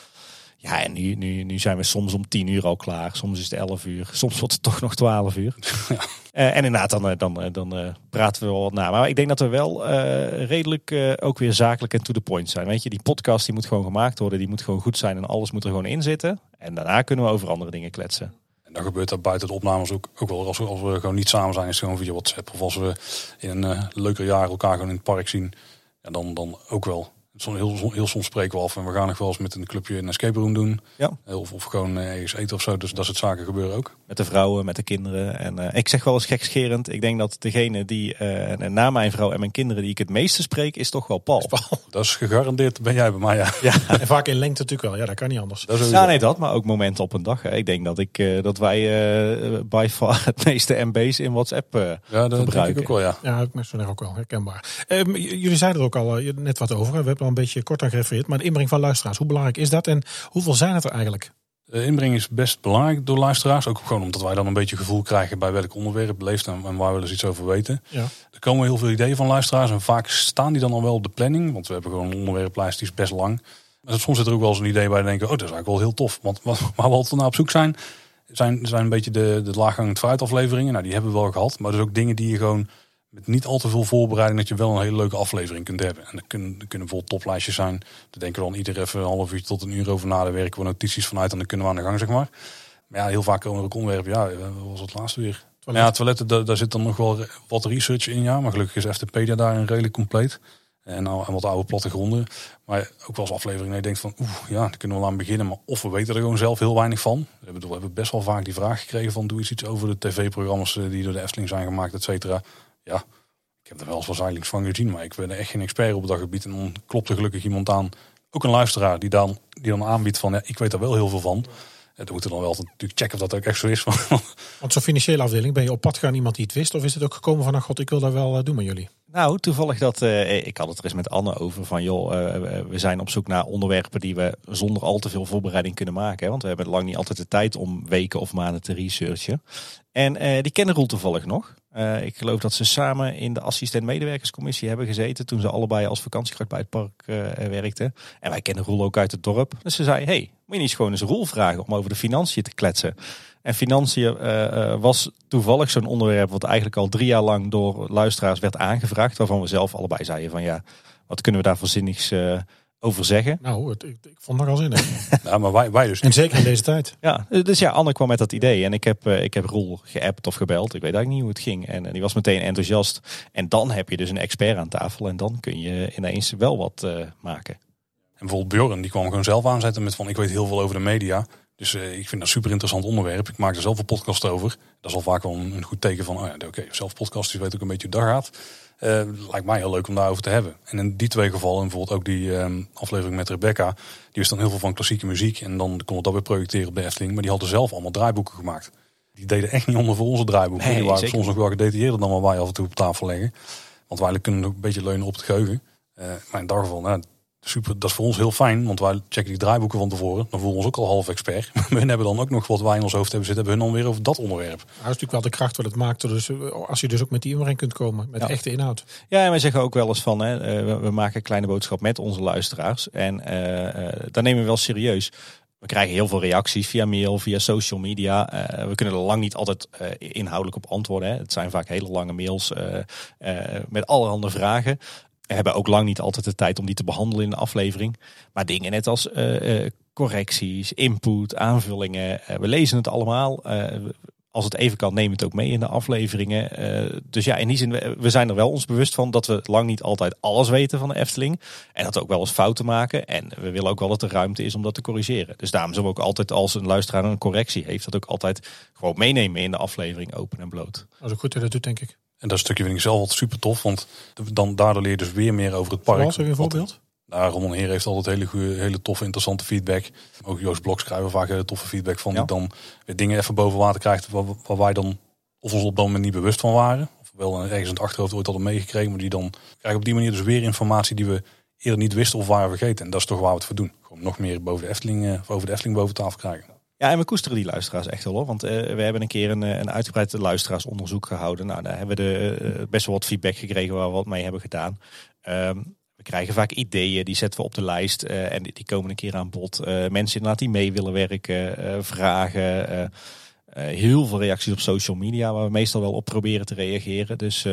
Ja, en nu, nu, nu zijn we soms om tien uur al klaar. Soms is het elf uur. Soms wordt het toch nog twaalf uur. *laughs* Eh, en inderdaad, dan, dan, dan praten we wel wat na. Maar ik denk dat we wel redelijk ook weer zakelijk en to the point zijn. Weet je, die podcast die moet gewoon gemaakt worden. Die moet gewoon goed zijn en alles moet er gewoon in zitten. En daarna kunnen we over andere dingen kletsen. En dan gebeurt dat buiten de opnames ook, ook wel. Als we, als we gewoon niet samen zijn, is het gewoon via WhatsApp. Of als we in een eh, leuker jaar elkaar gewoon in het park zien. Ja, dan, dan ook wel. Heel, heel soms spreken we af en we gaan nog wel eens met een clubje een escape room doen. Ja. Of, of gewoon eh, ergens eten of zo. Dus dat soort zaken gebeuren ook. Met de vrouwen, met de kinderen. En eh, ik zeg wel eens gekscherend. Ik denk dat degene die eh, na mijn vrouw en mijn kinderen die ik het meeste spreek, is toch wel Paul. *laughs* Dat is gegarandeerd, ben jij bij mij, ja. Ja. En vaak in lengte natuurlijk wel. Ja, dat kan niet anders. Dat is Ja, nee, dat, maar ook momenten op een dag. hè. Ik denk dat, ik, eh, dat wij eh by far *laughs* het meeste MB's in WhatsApp eh, ja, dat denk ik gebruiken. ook wel, ja. Ja, ik merk ook wel herkenbaar. Ehm, jullie zeiden er ook al net wat over. hè. We hebben al een beetje kort aan gerefereerd. Maar de inbreng van luisteraars, hoe belangrijk is dat? En hoeveel zijn het er eigenlijk? De inbreng is best belangrijk door luisteraars. Ook gewoon omdat wij dan een beetje gevoel krijgen bij welk onderwerp leeft en, en waar we dus iets over weten. Ja. Er komen heel veel ideeën van luisteraars en vaak staan die dan al wel op de planning. Want we hebben gewoon een onderwerplijst die is best lang. Maar soms zit er ook wel eens een idee bij en denken, oh dat is eigenlijk wel heel tof. Want wat, *laughs* waar we altijd naar op zoek zijn, zijn, zijn een beetje de, de laaghangend fruit afleveringen. Nou die hebben we wel gehad. Maar dus ook dingen die je gewoon met niet al te veel voorbereiding, dat je wel een hele leuke aflevering kunt hebben. En dat kunnen, dat kunnen bijvoorbeeld toplijstjes zijn. Daar denken we dan ieder even een half uur tot een uur over na. Daar werken we notities vanuit en dan kunnen we aan de gang, zeg maar. Maar ja, heel vaak komen er ook onderwerpen. Ja, wat was het laatste weer? Toilet. Ja, toiletten, daar, daar zit dan nog wel wat research in, ja. Maar gelukkig is FTpedia daarin redelijk compleet. En, nou, en wat oude plattegronden. Maar ook wel eens aflevering dat je denkt van, oeh, ja, daar kunnen we wel aan beginnen. Maar of we weten er gewoon zelf heel weinig van. We hebben, we hebben best wel vaak die vraag gekregen van, doe eens iets over de tv-programma's eh, die door de Efteling zijn gemaakt, et cetera. Ja, ik heb er wel eens wat zijdelings van gezien, maar ik ben echt geen expert op dat gebied. En dan klopt er gelukkig iemand aan, ook een luisteraar, die dan, die dan aanbiedt van, ja, ik weet er wel heel veel van. En dan moeten we dan wel natuurlijk checken of dat ook echt zo is. *laughs* Want zo'n financiële afdeling, ben je op pad gaan iemand die het wist? Of is het ook gekomen van, nou god, ik wil dat wel eh, doen met jullie? Nou, toevallig dat, eh, ik had het er eens met Anne over van joh, eh, we zijn op zoek naar onderwerpen die we zonder al te veel voorbereiding kunnen maken. Hè? Want we hebben lang niet altijd de tijd om weken of maanden te researchen. En eh, die kennen Roel toevallig nog. Eh, ik geloof dat ze samen in de assistent-medewerkerscommissie hebben gezeten toen ze allebei als vakantiekracht bij het park eh, werkten. En wij kennen Roel ook uit het dorp. Dus ze zei, hey, moet je niet gewoon eens Roel vragen om over de financiën te kletsen. En financiën eh, was toevallig zo'n onderwerp wat eigenlijk al drie jaar lang door luisteraars werd aangevraagd. Waarvan we zelf allebei zeiden van ja, wat kunnen we daar voor zinnigs over zeggen? Nou, het, ik, ik vond het nogal zin in. *laughs* ja, maar wij, wij dus En zeker in deze tijd. Ja, dus ja, Anne kwam met dat idee. En ik heb, eh, ik heb Roel geappt of gebeld. Ik weet eigenlijk niet hoe het ging. En, eh, die was meteen enthousiast. En dan heb je dus een expert aan tafel. En dan kun je ineens wel wat eh, maken. En bijvoorbeeld Bjorn, die kwam gewoon zelf aanzetten met van ik weet heel veel over de media. Dus eh, ik vind dat een super interessant onderwerp. Ik maak er zelf een podcast over. Dat is al vaak wel een, een goed teken van, oh ja, oké, zelf podcast, dus weet ook een beetje hoe dat gaat. Eh, lijkt mij heel leuk om daarover te hebben. En in die twee gevallen, en bijvoorbeeld ook die ehm, aflevering met Rebecca, die wist dan heel veel van klassieke muziek. En dan konden we dat weer projecteren op de Efteling. Maar die hadden zelf allemaal draaiboeken gemaakt. Die deden echt niet onder voor onze draaiboeken. Nee, die waren zeker soms nog wel gedetailleerder dan wat wij af en toe op tafel leggen. Want wij kunnen ook een beetje leunen op het geheugen. Eh, maar in dat geval, nou, super, dat is voor ons heel fijn, want wij checken die draaiboeken van tevoren. Dan voelen we ons ook al half expert. *laughs* Maar hun hebben dan ook nog wat wij in ons hoofd hebben zitten, hebben hun dan weer over dat onderwerp. Dat is natuurlijk wel de kracht wat het maakt. Dus, eh, als je dus ook met die inbreng kunt komen. Met Ja. echte inhoud. Ja, en wij zeggen ook wel eens van, hè, eh, we, maken een kleine boodschap met onze luisteraars. En eh, eh, daar nemen we wel serieus. We krijgen heel veel reacties via mail, via social media. Eh, we kunnen er lang niet altijd inhoudelijk op antwoorden. Hè. Het zijn vaak hele lange mails eh, eh, met allerhande vragen. Hebben ook lang niet altijd de tijd om die te behandelen in de aflevering. Maar dingen net als eh, eh, correcties, input, aanvullingen. eh, we lezen het allemaal. Als het even kan, neem het ook mee in de afleveringen. Dus ja, in die zin, we, zijn er wel ons bewust van dat we lang niet altijd alles weten van de Efteling. En dat we ook wel eens fouten maken. En we willen ook wel dat er ruimte is om dat te corrigeren. Dus daarom zullen we ook altijd, als een luisteraar een correctie heeft, dat ook altijd gewoon meenemen in de aflevering, open en bloot. Dat is ook goed dat dat doet, denk ik. En dat stukje vind ik zelf altijd super tof, want dan, daardoor leer je dus weer meer over het park. Heb je een voorbeeld? Nou, Ramon Heer heeft altijd hele, goede, hele toffe, interessante feedback. Ook Joost Blok schrijven vaak hele toffe feedback van. Ja. Die dan weer dingen even boven water krijgt waar, waar wij dan of ons op dat moment niet bewust van waren. Of wel ergens in het achterhoofd ooit hadden meegekregen. Maar die dan krijgen op die manier dus weer informatie die we eerder niet wisten of waren vergeten. En dat is toch waar we het voor doen. Gewoon nog meer boven de Efteling, eh, of over de Efteling boven tafel krijgen. Ja, en we koesteren die luisteraars echt wel hoor. Want eh, we hebben een keer een, eh, een uitgebreid luisteraarsonderzoek gehouden. Nou, daar hebben we de, eh, best wel wat feedback gekregen waar we wat mee hebben gedaan. Ehm, we krijgen vaak ideeën, die zetten we op de lijst en die, komen een keer aan bod. Mensen inderdaad die mee willen werken, vragen. heel veel reacties op social media waar we meestal wel op proberen te reageren. Dus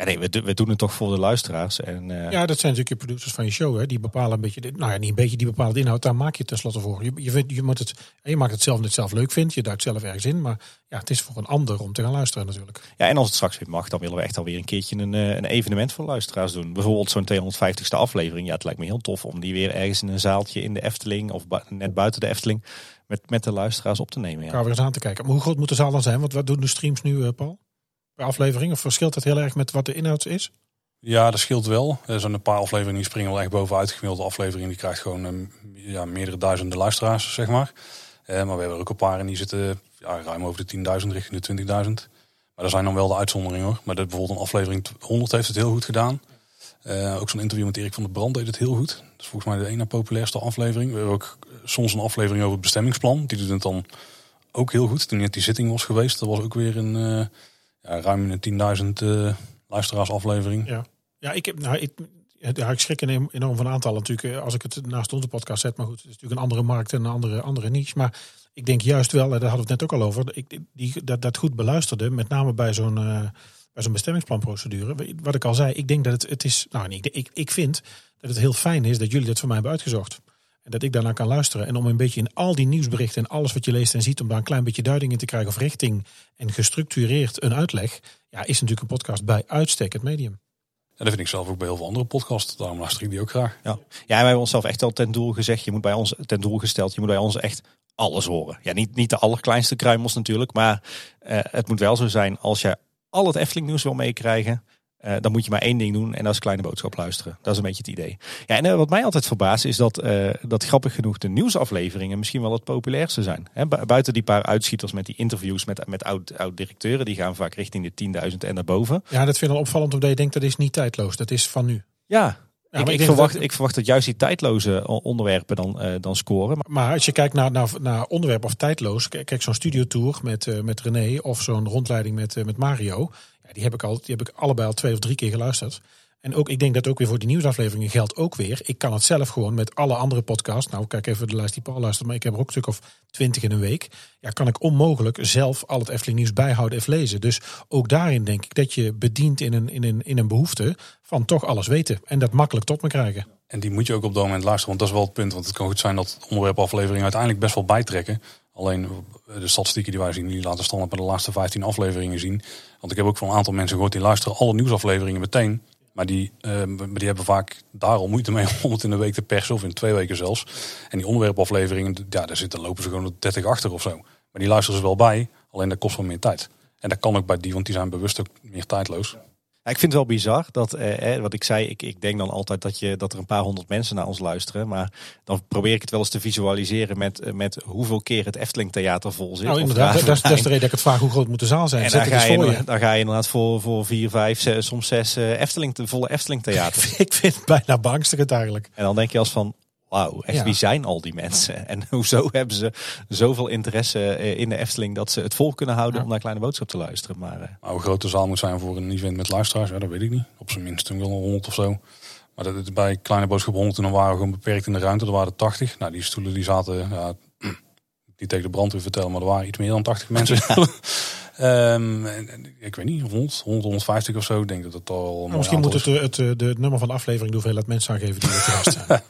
ja, nee, we, do- we doen het toch voor de luisteraars. En, eh, Ja, dat zijn natuurlijk je producers van je show. Hè? Die bepalen een beetje, de, nou ja, niet een beetje, die bepalen de inhoud. Daar maak je het tenslotte voor. Je, je, vindt- je, moet het, je maakt het zelf omdat het zelf leuk vindt. Je duikt zelf ergens in. Maar ja, het is voor een ander om te gaan luisteren natuurlijk. Ja, en als het straks weer mag, dan willen we echt alweer een keertje een, eh, een evenement voor luisteraars doen. Bijvoorbeeld zo'n 250ste aflevering. Ja, het lijkt me heel tof om die weer ergens in een zaaltje in de Efteling of bu- net buiten de Efteling met, met de luisteraars op te nemen. Ja. Gaan we eens aan te kijken. Maar hoe groot moet de zaal dan zijn? Want wat doen de streams nu, eh, Paul? Aflevering? Of verschilt dat heel erg met wat de inhoud is? Ja, dat scheelt wel. Er zijn een paar afleveringen die springen wel echt bovenuit. De gemiddelde aflevering die krijgt gewoon eh, ja, meerdere duizenden luisteraars, zeg maar. Eh, maar we hebben ook een paar en die zitten ja, ruim over de 10.000 richting de 20.000. Maar dat zijn dan wel de uitzonderingen hoor. Maar dat bijvoorbeeld een aflevering 100 heeft het heel goed gedaan. Eh, ook zo'n interview met Erik van der Brand deed het heel goed. Dat is volgens mij de ene populairste aflevering. We hebben ook soms een aflevering over het bestemmingsplan. Die doet het dan ook heel goed. Toen net die zitting was geweest, dat was ook weer een eh, ja, ruim een 10.000 eh luisteraars aflevering. Ja. Ja, ik, heb, nou, ik, ja, ik schrik enorm van aantallen natuurlijk. eh, Als ik het naast onze podcast zet. Maar goed, het is natuurlijk een andere markt en een andere, andere niche. Maar ik denk juist wel, daar hadden we het net ook al over. Ik, die, dat, dat goed beluisterde. Met name bij zo'n eh, bij zo'n bestemmingsplanprocedure. Wat ik al zei, ik denk dat het, het is. Nou, niet, ik, ik vind dat het heel fijn is dat jullie dat voor mij hebben uitgezocht. En dat ik daarnaar kan luisteren. En om een beetje in al die nieuwsberichten en alles wat je leest en ziet, om daar een klein beetje duiding in te krijgen of richting en gestructureerd een uitleg. Ja, is natuurlijk een podcast bij uitstek het medium. En dat vind ik zelf ook bij heel veel andere podcasts. Daarom luister ik die ook graag. Ja. ja, en wij hebben onszelf echt al ten doel gezegd. Je moet bij ons ten doel gesteld. Je moet bij ons echt alles horen. Ja, niet, niet de allerkleinste kruimels natuurlijk. Maar eh, het moet wel zo zijn. Als je al het Efteling nieuws wil meekrijgen. Eh, dan moet je maar één ding doen. En dat is kleine boodschap luisteren. Dat is een beetje het idee. Ja, en eh, wat mij altijd verbaast is dat, eh, dat grappig genoeg de nieuwsafleveringen misschien wel het populairste zijn. Buiten die paar uitschieters met die interviews met, met oud- oud-directeuren. die gaan vaak richting de 10.000 en daarboven. Ja, dat vind ik al opvallend omdat je denkt dat is niet tijdloos. Dat is van nu. Ja, ik, ik verwacht, dat- ik verwacht dat juist die tijdloze onderwerpen dan, dan scoren. Maar Maar als je kijkt naar, naar, naar onderwerp of tijdloos. Kijk, zo'n studiotour met, met René of zo'n rondleiding met, met Mario. Die, heb ik al, die heb ik allebei al twee of drie keer geluisterd. En ook, ik denk dat ook weer voor die nieuwsafleveringen geldt ook weer. Ik kan het zelf gewoon met alle andere podcasts. Nou, kijk even de lijst die Paul luistert. Maar ik heb er ook stuk of twintig in een week. Ja, kan ik onmogelijk zelf al het Efteling nieuws bijhouden of lezen. Dus ook daarin denk ik dat je bedient in een, in een, in een behoefte van toch alles weten. En dat makkelijk tot me krijgen. En die moet je ook op dat moment luisteren. Want dat is wel het punt. Want het kan goed zijn dat onderwerpafleveringen uiteindelijk best wel bijtrekken. Alleen eh, de statistieken die wij zien, die laten standaard bij de laatste 15 afleveringen zien. Want ik heb ook van een aantal mensen gehoord die luisteren alle nieuwsafleveringen meteen. Maar die, maar die hebben vaak daar al moeite mee *laughs* om het in een week te persen. Of in twee weken zelfs. En die onderwerpafleveringen, ja, daar zitten, lopen ze gewoon op 30 achter of zo. Maar die luisteren ze wel bij. Alleen dat kost wel meer tijd. En dat kan ook bij die, want die zijn bewust ook meer tijdloos. Ik vind het wel bizar dat, eh, eh, wat ik zei, ik, ik denk dan altijd dat, je, dat er een paar honderd mensen naar ons luisteren. Maar dan probeer ik het wel eens te visualiseren met, eh, met hoeveel keer het Efteling Theater vol zit. Nou, inderdaad. Dat, dat is, de *laughs* reden dat ik het vraag hoe groot moet de zaal zijn. En dan het ga, je, voor je. dan ga je inderdaad voor, voor vier, vijf, zes, soms zes eh, Efteling, te- volle Efteling *laughs* theaters. Ik vind het bijna beangstigend eigenlijk. en dan denk je als van, wauw, echt Ja. wie zijn al die mensen? En *laughs* hoezo hebben ze zoveel interesse eh, in de Efteling dat ze het vol kunnen houden Ja. om naar Kleine Boodschap te luisteren. Maar eh, Nou, hoe groot de zaal moet zijn voor een event met luisteraars, ja, dat weet ik niet. Op zijn minst wel 100 of zo. Maar dat, bij Kleine Boodschap 100 toen waren we gewoon beperkt in de ruimte. Er waren er 80. Nou, die stoelen die zaten ja, die tegen de brandweer vertellen, maar er waren iets meer dan 80 mensen. *laughs* Ehm, ik weet niet, 100, 100, 150 of zo. Ik denk dat het al. Nou, misschien moet het, eh, het, eh, de, het nummer van de aflevering de hoeveelheid mensen aangeven die er te gast zijn.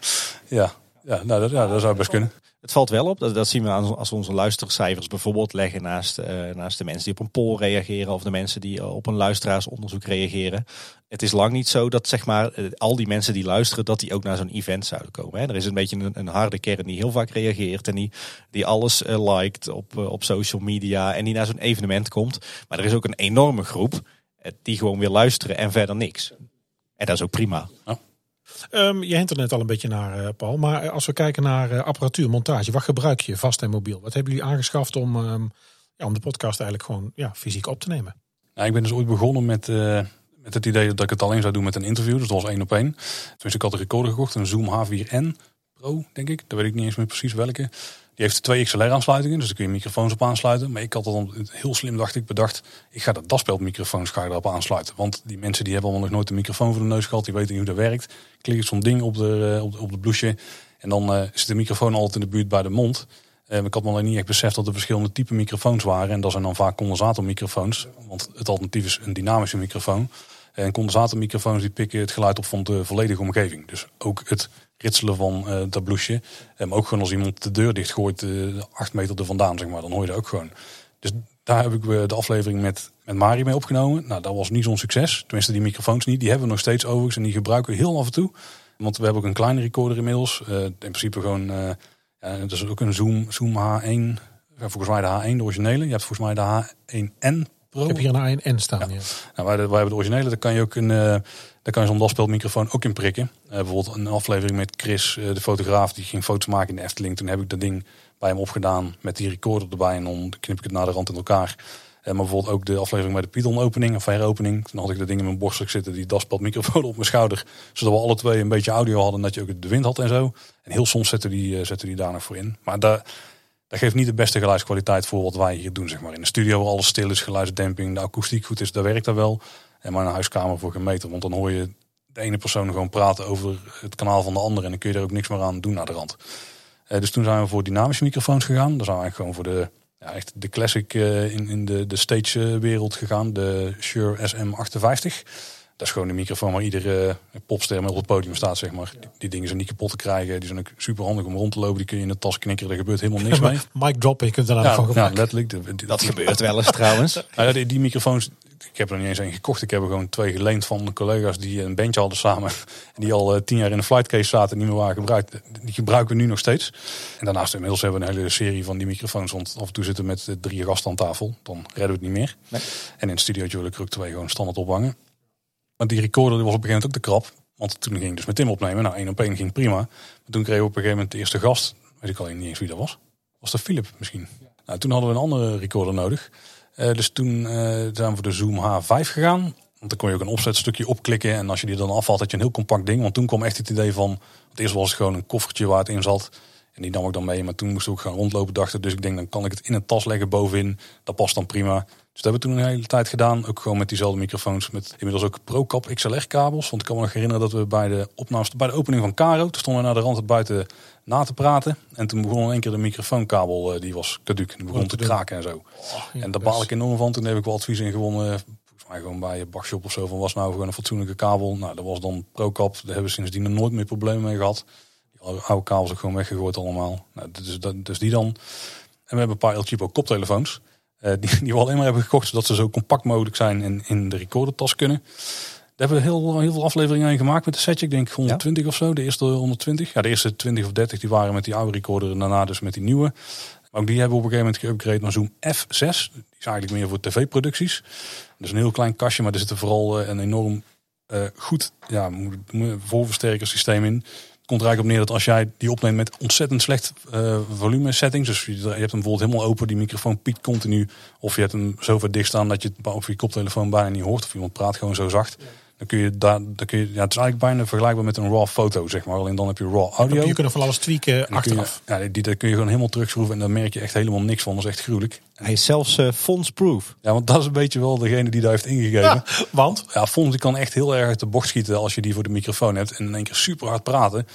*laughs* Ja, ja, nou, dat, ja, dat zou best kunnen. Het valt wel op, dat, dat zien we als we onze luistercijfers bijvoorbeeld leggen naast, eh, naast de mensen die op een poll reageren of de mensen die op een luisteraarsonderzoek reageren. Het is lang niet zo dat zeg maar, eh, al die mensen die luisteren, dat die ook naar zo'n event zouden komen. Hè. Er is een beetje een, een harde kern die heel vaak reageert en die, die alles eh, liked op, eh, op social media en die naar zo'n evenement komt. Maar er is ook een enorme groep eh, die gewoon weer luisteren en verder niks. En dat is ook prima. Ehm, je hint er net al een beetje naar, eh, Paul. Maar eh, als we kijken naar eh, apparatuur, montage, wat gebruik je vast en mobiel? Wat hebben jullie aangeschaft om, ehm, ja, de podcast eigenlijk gewoon ja, fysiek op te nemen? Nou, ik ben dus ooit begonnen met, met het idee dat ik het alleen zou doen met een interview. Dus dat was één op één. Tenminste, ik had een recorder gekocht, een Zoom H4n Pro, denk ik. Dat weet ik niet eens meer precies welke. Die heeft twee XLR-aansluitingen, dus daar kun je microfoons op aansluiten. Maar ik had dan heel slim, dacht ik, bedacht, ik ga de daspeldmicrofoons ga erop aansluiten. Want die mensen die hebben allemaal nog nooit een microfoon voor de neus gehad, die weten niet hoe dat werkt. Klik ik zo'n ding op de, eh, op de, op de blouseje en dan eh, zit de microfoon altijd in de buurt bij de mond. Eh, ik had me alleen niet echt beseft dat er verschillende type microfoons waren. En dat zijn dan vaak condensatormicrofoons. Want het alternatief is een dynamische microfoon. En condensatormicrofoons die pikken het geluid op van de volledige omgeving. Dus ook het ritselen van eh dat blouseje. Eh, maar ook gewoon als iemand de deur dichtgooit, eh acht meter er vandaan, zeg maar. Dan hoor je dat ook gewoon. Dus daar heb ik de aflevering met, met Mari mee opgenomen. Nou, dat was niet zo'n succes. Tenminste, die microfoons niet. Die hebben we nog steeds overigens. En die gebruiken we heel af en toe. Want we hebben ook een kleine recorder inmiddels. In principe gewoon... ja, dat is ook een Zoom, Zoom H1. Ja, volgens mij de H1, de originele. Je hebt volgens mij de H1N Pro. Ik heb hier een A1N staan. Ja. Nou, wij, wij hebben de originele, daar kan je ook een, eh, daar kan je zo'n daspeldmicrofoon ook in prikken. Eh, bijvoorbeeld een aflevering met Chris, eh, de fotograaf, die ging foto's maken in de Efteling. Toen heb ik dat ding bij hem opgedaan met die recorder erbij en dan knip ik het naar de rand in elkaar. Maar bijvoorbeeld ook de aflevering bij de Python opening, of heropening. Toen had ik dat ding in mijn borststuk zitten, die daspeldmicrofoon *laughs* op mijn schouder. Zodat we alle twee een beetje audio hadden, dat je ook de wind had en zo. En heel soms zetten die, zetten die daar nog voor in. Maar daar, dat geeft niet de beste geluidskwaliteit voor wat wij hier doen, zeg maar. In de studio alles stil is, geluidsdemping, de akoestiek goed is, daar werkt dat wel. En maar een huiskamer voor geen meter. Want dan hoor je de ene persoon gewoon praten over het kanaal van de andere. En dan kun je er ook niks meer aan doen naar de rand. Eh, dus toen zijn we voor dynamische microfoons gegaan. Daar zijn we eigenlijk gewoon voor de, ja, echt de classic eh, in, in de, de stage eh, wereld gegaan. De Shure SM58. Dat is gewoon de microfoon waar iedere popster mee op het podium staat, zeg maar. Die, die dingen zijn niet kapot te krijgen. Die zijn ook super handig om rond te lopen. Die kun je in de tas knikkeren. Er gebeurt helemaal niks mee. *laughs* Mic drop, je kunt er dan Ja, van ja, letterlijk. De- de- Dat gebeurt wel eens trouwens. nou *laughs* ja, die, die microfoons, ik heb er niet eens één gekocht. Ik heb er gewoon twee geleend van de collega's die een bandje hadden samen. *laughs* En die al eh, tien jaar in een flightcase zaten en niet meer waren gebruikt. Die gebruiken we nu nog steeds. En daarnaast inmiddels hebben we een hele serie van die microfoons. Want af en toe zitten we met eh, drie gasten aan tafel. Dan redden we het niet meer. Nee. En in het studiootje wil ik er ook twee gewoon standaard ophangen. Maar die recorder die was op een gegeven moment ook te krap. Want toen ging ik dus met Tim opnemen. Nou, één op één ging prima. Maar toen kregen we op een gegeven moment de eerste gast. Weet ik al niet eens wie dat was. Was dat Philip misschien? Nou, toen hadden we een andere recorder nodig. Eh, dus toen eh, zijn we voor de Zoom H5 gegaan. Want dan kon je ook een opzetstukje opklikken. En als je die dan afvalt, had je een heel compact ding. Want toen kwam echt het idee van... Het eerst was het gewoon een koffertje waar het in zat. En die nam ik dan mee. Maar toen moest ik ook gaan rondlopen. Dachten, dus ik denk, dan kan ik het in een tas leggen bovenin. Dat past dan prima. Dus dat hebben we toen een hele tijd gedaan. Ook gewoon met diezelfde microfoons. Met inmiddels ook ProCap XLR kabels. Want ik kan me nog herinneren dat we bij de opnames, bij de opening van Caro, toen stonden we naar de rand het buiten na te praten. En toen begon in één keer de microfoonkabel, eh, die was caduc. Die begon te kraken en zo. en daar baal ik enorm van. Toen heb ik wel advies in gewonnen. Volgens mij gewoon bij Bachshop of zo. Van was nou gewoon een fatsoenlijke kabel. Nou, dat was dan ProCap. Daar hebben we sindsdien nooit meer problemen mee gehad. Die oude- kabels ook gewoon weggegooid allemaal. Nou, dus, dus die dan. En we hebben een paar El Chipo koptelefoons. Eh, die, die we alleen maar hebben gekocht zodat ze zo compact mogelijk zijn en in de recordertas kunnen. Daar hebben we heel, heel veel afleveringen aan gemaakt met de setje. Ik denk 120 of zo. De eerste 120. Ja, de eerste 20 of 30 die waren met die oude recorder. En daarna dus met die nieuwe. Maar ook die hebben we op een gegeven moment geüpgrade naar Zoom F6. Die is eigenlijk meer voor tv-producties. Dus een heel klein kastje, maar er zit er vooral eh, een enorm eh, goed ja, voorversterkersysteem in. Komt er eigenlijk op neer dat als jij die opneemt met ontzettend slecht eh, volume settings. Dus je, je hebt hem bijvoorbeeld helemaal open, die microfoon piekt continu. Of je hebt hem zo ver dicht staan dat je het op je koptelefoon bijna niet hoort. Of iemand praat gewoon zo zacht. Dan kun je daar, dan kun je, ja, het is eigenlijk bijna vergelijkbaar met een raw foto, zeg maar. Alleen dan heb je raw audio. Je kunt van alles tweaken kun je, achteraf. ja, die, daar kun je gewoon helemaal terugschroeven en dan merk je echt helemaal niks van. Dat is echt gruwelijk. Hij is zelfs eh fondsproof. Ja, want dat is een beetje wel degene die daar heeft ingegeven. Ja, want Ja, Fons die kan echt heel erg uit de bocht schieten als je die voor de microfoon hebt. En in één keer super hard praten.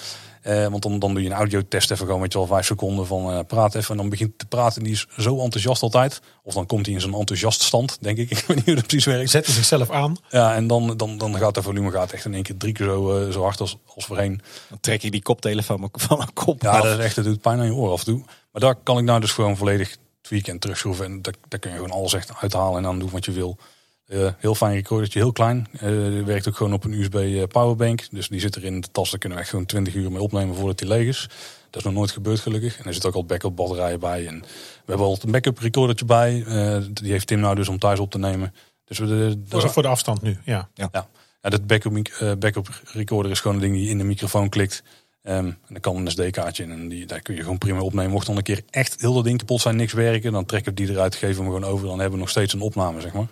Eh, want dan, dan doe je een audiotest even gewoon met je wel vijf seconden van eh, praat even. En dan begint te praten. Die is zo enthousiast altijd. Of dan komt hij in zo'n enthousiast stand, denk ik. *laughs* Ik weet niet hoe dat precies werkt. Zetten zichzelf aan. Ja, en dan, dan, dan gaat het volume gaat echt in één keer drie keer zo, eh, zo hard als, als voorheen. Dan trek je die koptelefoon van mijn kop Ja, af. dat is echt, dat doet pijn aan je oor af en toe. Maar daar kan ik nou dus gewoon volledig tweaken en terugschroeven. En daar, daar kun je gewoon alles echt uithalen en aan doen wat je wil. Eh, heel fijn recordertje, heel klein. Eh, werkt ook gewoon op een USB eh, powerbank. Dus die zit er in de tas. Daar kunnen we echt gewoon 20 uur mee opnemen voordat die leeg is. Dat is nog nooit gebeurd gelukkig. En er zit ook al backup batterijen bij. En we hebben al een backup recordertje bij. Eh, die heeft Tim nou dus om thuis op te nemen. Dus we, de, Dat is voor de afstand nu. Ja. ja, ja dat backup, backup recorder is gewoon een ding die in de microfoon klikt. Ehm, en dan kan een SD-kaartje in en die, daar kun je gewoon prima opnemen. Mocht dan een keer echt heel dat ding kapot zijn, niks werken, dan trek ik die eruit, geef hem gewoon over. Dan hebben we nog steeds een opname, zeg maar.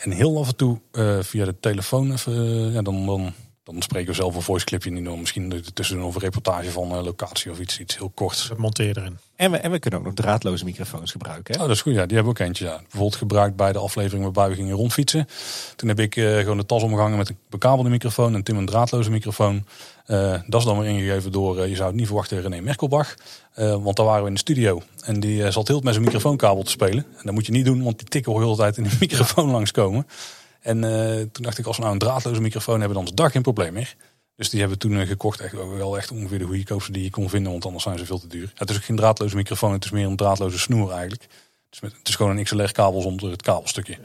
En heel af en toe eh, via de telefoon, even, eh, ja, dan, dan, dan spreken we zelf een voice clipje niet door. Misschien ertussen doen of een reportage van eh, locatie of iets, iets heel korts. Dat monteer erin. En we, en we kunnen ook nog draadloze microfoons gebruiken. Hè? Oh, dat is goed. Ja, die hebben we ook eentje. Ja. Bijvoorbeeld gebruikt bij de aflevering waarbij we gingen rondfietsen. Toen heb ik eh, gewoon de tas omgehangen met een bekabelde microfoon en Tim een draadloze microfoon. Eh, dat is dan weer ingegeven door, eh, je zou het niet verwachten, René Merkelbach. Eh, want daar waren we in de studio. En die zat heel met zijn microfoonkabel te spelen. En dat moet je niet doen, want die tikken hoor heel de tijd in de *laughs* microfoon langskomen. En toen dacht ik, als we nou een draadloze microfoon hebben, dan is daar geen probleem meer. Dus die hebben we toen gekocht. Echt, wel echt ongeveer de goedkoopste die je kon vinden, want anders zijn ze veel te duur. Het is ook geen draadloze microfoon, het is meer een draadloze snoer eigenlijk. Het is, gewoon een XLR-kabel zonder het kabelstukje.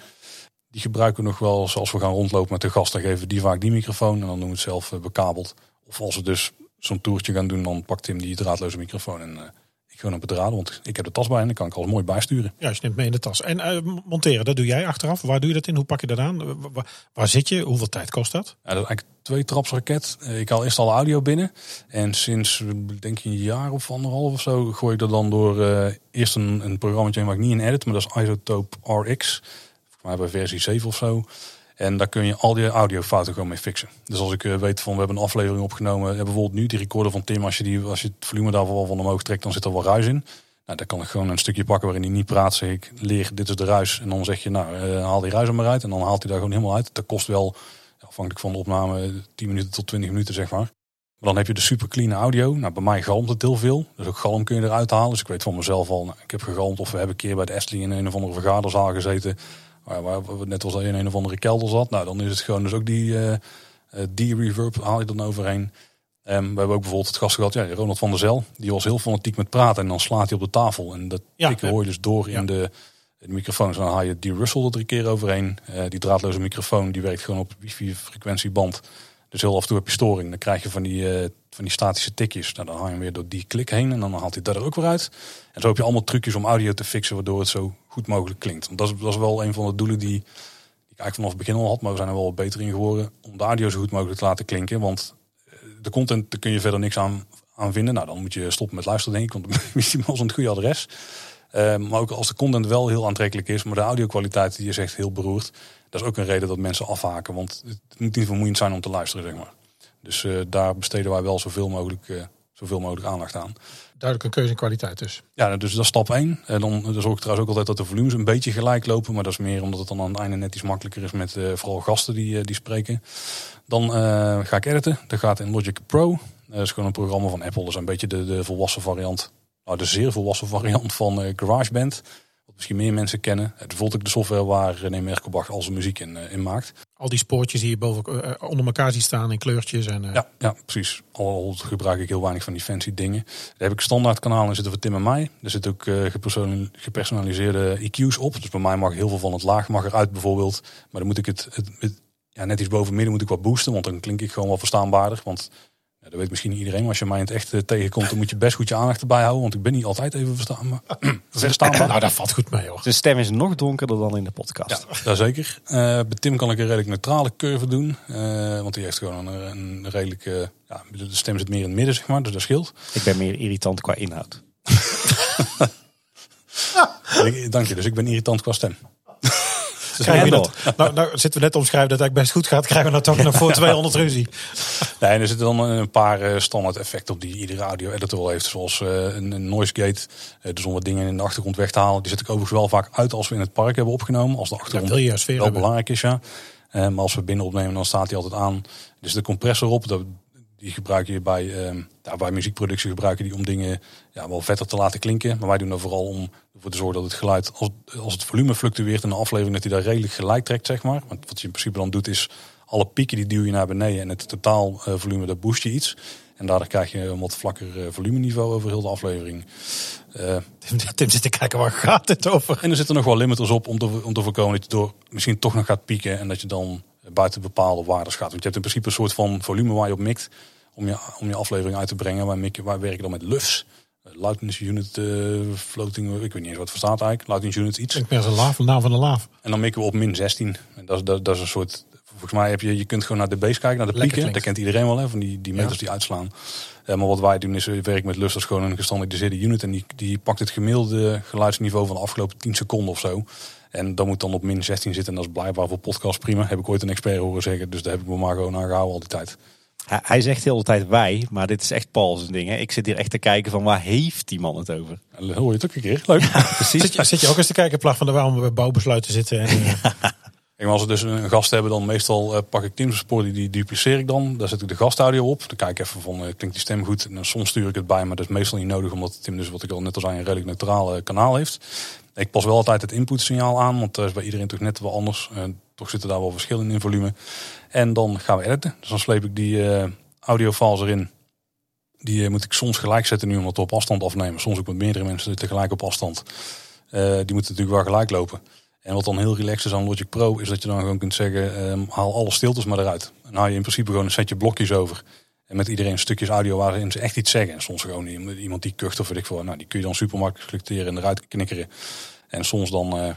Die gebruiken we nog wel als we gaan rondlopen met de gast. Dan geven die vaak die microfoon en dan doen we het zelf bekabeld. Of als we dus zo'n toertje gaan doen, dan pakt Tim die draadloze microfoon en eh, ik gewoon op het draden. Want ik heb de tas bij en dan kan ik alles mooi bijsturen. Ja, je neemt mee in de tas. En eh, monteren, dat doe jij achteraf. Waar doe je dat in? Hoe pak je dat aan? Eh, wa- wa- Waar, zit je? Hoeveel tijd kost dat? Ja, dat is eigenlijk twee trapsraket. Ik haal eerst alle audio binnen. En sinds, denk ik, een jaar of anderhalf of zo, gooi ik dat dan door eerst een, een programma waar ik niet in edit, maar dat is Isotope RX. Volgens mij bij versie 7 of zo. En daar kun je al die audiofouten gewoon mee fixen. Dus als ik eh, weet van we hebben een aflevering opgenomen, ja, bijvoorbeeld nu die recorder van Tim, als je, die, als je het volume daarvan wel van omhoog trekt, dan zit er wel ruis in. Nou, dan kan ik gewoon een stukje pakken waarin hij niet praat. Zeg ik, leer, dit is de ruis. En dan zeg je, nou, eh, haal die ruis er maar uit. En dan haalt hij daar gewoon helemaal uit. Dat kost wel, afhankelijk van de opname, 10 minuten tot 20 minuten, zeg maar. Maar dan heb je de super clean audio. Nou, bij mij galmt het heel veel. Dus ook galm kun je eruit halen. Dus ik weet van mezelf al, nou, ik heb gegalmd. Of we hebben een keer bij de Estling in een of andere vergaderzaal gezeten. Waar, waar we net als in een of andere kelder zat. Nou, dan is het gewoon dus ook die, eh, eh, die reverb haal je dan overheen. Ehm, we hebben ook bijvoorbeeld het gast gehad, ja, Ronald van der Zel. Die was heel fanatiek met praten en dan slaat hij op de tafel. En dat Ja, tikken hoor je dus door Ja. in de, de microfoons. Dan haal je die Russell er drie keer overheen. Eh, die draadloze microfoon die werkt gewoon op wifi frequentieband. Dus heel af en toe heb je storing. Dan krijg je van die, van die statische tikjes. Nou, dan haal je hem weer door die klik heen en dan haalt hij dat er ook weer uit. En zo heb je allemaal trucjes om audio te fixen waardoor het zo goed mogelijk klinkt. Want dat is, dat wel een van de doelen die, die ik eigenlijk vanaf het begin al had. Maar we zijn er wel beter in geworden om de audio zo goed mogelijk te laten klinken. Want eh, de content, daar kun je verder niks aan, aan vinden. Nou, dan moet je stoppen met luisteren, denk ik. Want *laughs* is die wel zo'n goede adres. Eh, maar ook als de content wel heel aantrekkelijk is, maar de audio-kwaliteit die is echt heel beroerd. Dat is ook een reden dat mensen afhaken. Want het moet niet vermoeiend zijn om te luisteren, zeg maar. Dus eh, daar besteden wij wel zoveel mogelijk, eh, zoveel mogelijk aandacht aan. Duidelijk een keuze in kwaliteit dus. Ja, dus dat is stap 1. En dan, zorg ik trouwens ook altijd dat de volumes een beetje gelijk lopen. Maar dat is meer omdat het dan aan het einde net iets makkelijker is met eh, vooral gasten die, eh, die spreken. Dan eh, ga ik editen. Dat gaat in Logic Pro. Dat is gewoon een programma van Apple. Dat is een beetje de, de volwassen variant. Nou, de zeer volwassen *laughs* variant van GarageBand. Wat misschien meer mensen kennen. Het bijvoorbeeld ook de software waar René Merkelbach al zijn muziek in, in maakt. Al die spoortjes die je boven, eh, onder elkaar ziet staan in kleurtjes. En, eh, Ja, ja, precies. Al gebruik ik heel weinig van die fancy dingen. Daar heb ik standaard kanalen zitten voor Tim en mij. Er zitten ook eh, gepersonal- gepersonaliseerde EQ's op. Dus bij mij mag heel veel van het laag mag eruit bijvoorbeeld. Maar dan moet ik het, het, het- ja, net iets boven midden moet ik wat boosten. Want dan klink ik gewoon wel verstaanbaarder. Want ja, dat weet misschien niet iedereen. Maar als je mij in het echt eh, tegenkomt, dan moet je best goed je aandacht erbij houden. Want ik ben niet altijd even verstaanbaar. *clears throat* verstaanbaar. Nou, dat valt goed mee hoor. Zijn stem is nog donkerder dan in de podcast. Ja, jazeker. Eh, bij Tim kan ik een redelijk neutrale curve doen. eh, want die heeft gewoon een, een redelijk... eh, ja, de stem zit meer in het midden, zeg maar. Dus dat scheelt. Ik ben meer irritant qua inhoud. *laughs* Dank je. Dus ik ben irritant qua stem. Krijgen we Ja, dat, nou, nou zitten we net omschrijven dat het eigenlijk best goed gaat. Krijgen we nou toch nog voor *laughs* 200 ruzie. Nee, en er zitten dan een paar eh, standaard effecten op die iedere audio editor wel heeft. Zoals eh, een, noise gate. eh, dus om wat dingen in de achtergrond weg te halen. Die zet ik overigens wel vaak uit als we in het park hebben opgenomen. Als de achtergrond wil je een sfeer wel hebben. belangrijk is, ja. Eh, maar als we binnen opnemen, dan staat die altijd aan. Dus de compressor op, dat, die gebruik je bij, ehm, ja, bij muziekproductie gebruiken die om dingen ja, wel vetter te laten klinken. Maar wij doen dat vooral om ervoor te zorgen dat het geluid, als, als het volume fluctueert in een aflevering, dat hij daar redelijk gelijk trekt, zeg maar. Want wat je in principe dan doet is, alle pieken die duw je naar beneden en het totaal eh, volume, dat boost je iets. En daardoor krijg je een wat vlakker uh, volumeniveau over heel de aflevering. Uh, Tim, Tim zit te kijken, waar gaat het over? En er zitten nog wel limiters op om te, om te voorkomen dat je door misschien toch nog gaat pieken en dat je dan buiten bepaalde waarden gaat. Want je hebt in principe een soort van volume waar je op mikt om je, om je aflevering uit te brengen. Wij, mikken, wij werken dan met LUFS. Luitenance Unit uh, Floating, ik weet niet eens wat het staat eigenlijk. Luitenance Unit iets. Ik ben een laaf, naam van de laaf. En dan mikken we op min 16. En dat, dat, dat is een soort, volgens mij heb je, je kunt gewoon naar de base kijken, naar de pieken. Dat kent iedereen wel, hè, van die, die meters die uitslaan. Uh, maar wat wij doen is, we werken met LUFS, dat is gewoon een gestandardiseerde unit. En die, die pakt het gemiddelde geluidsniveau van de afgelopen 10 seconden of zo. En dat moet dan op min 16 zitten. En dat is blijkbaar voor podcast prima. Heb ik ooit een expert horen zeggen. Dus daar heb ik me maar gewoon aan gehouden al die tijd. Hij zegt heel de tijd wij, maar dit is echt Paul's ding. Hè? Ik zit hier echt te kijken van waar heeft die man het over? En hoor je het ook een keer. Leuk. *laughs* precies. Zit je, zit je ook eens te kijken, plag van de waarom we bij bouwbesluiten zitten? En, En als we dus een gast hebben, dan meestal uh, pak ik Tim's spoor, die, die dupliceer ik dan. Daar zet ik de gastaudio op. Dan kijk ik even van, uh, klinkt die stem goed? En soms stuur ik het bij, maar dat is meestal niet nodig. Omdat Tim dus, wat ik al net al zei, een redelijk neutraal kanaal heeft. Ik pas wel altijd het inputsignaal aan, want dat is bij iedereen toch net wel anders. Uh, toch zitten daar wel verschillen in volume. En dan gaan we editen. Dus dan sleep ik die audiofiles erin. Die moet ik soms gelijk zetten nu, omdat we op afstand afnemen. Soms ook met meerdere mensen tegelijk op afstand. die moeten natuurlijk wel gelijk lopen. En wat dan heel relaxed is aan Logic Pro, is dat je dan gewoon kunt zeggen, um, haal alle stiltes maar eruit. Dan haal je in principe gewoon een setje blokjes over. En met iedereen stukjes audio waarin ze echt iets zeggen. En soms gewoon iemand die kucht of weet ik veel. Nou, die kun je dan super makkelijk selecteren en eruit knikkeren. En soms dan, uh,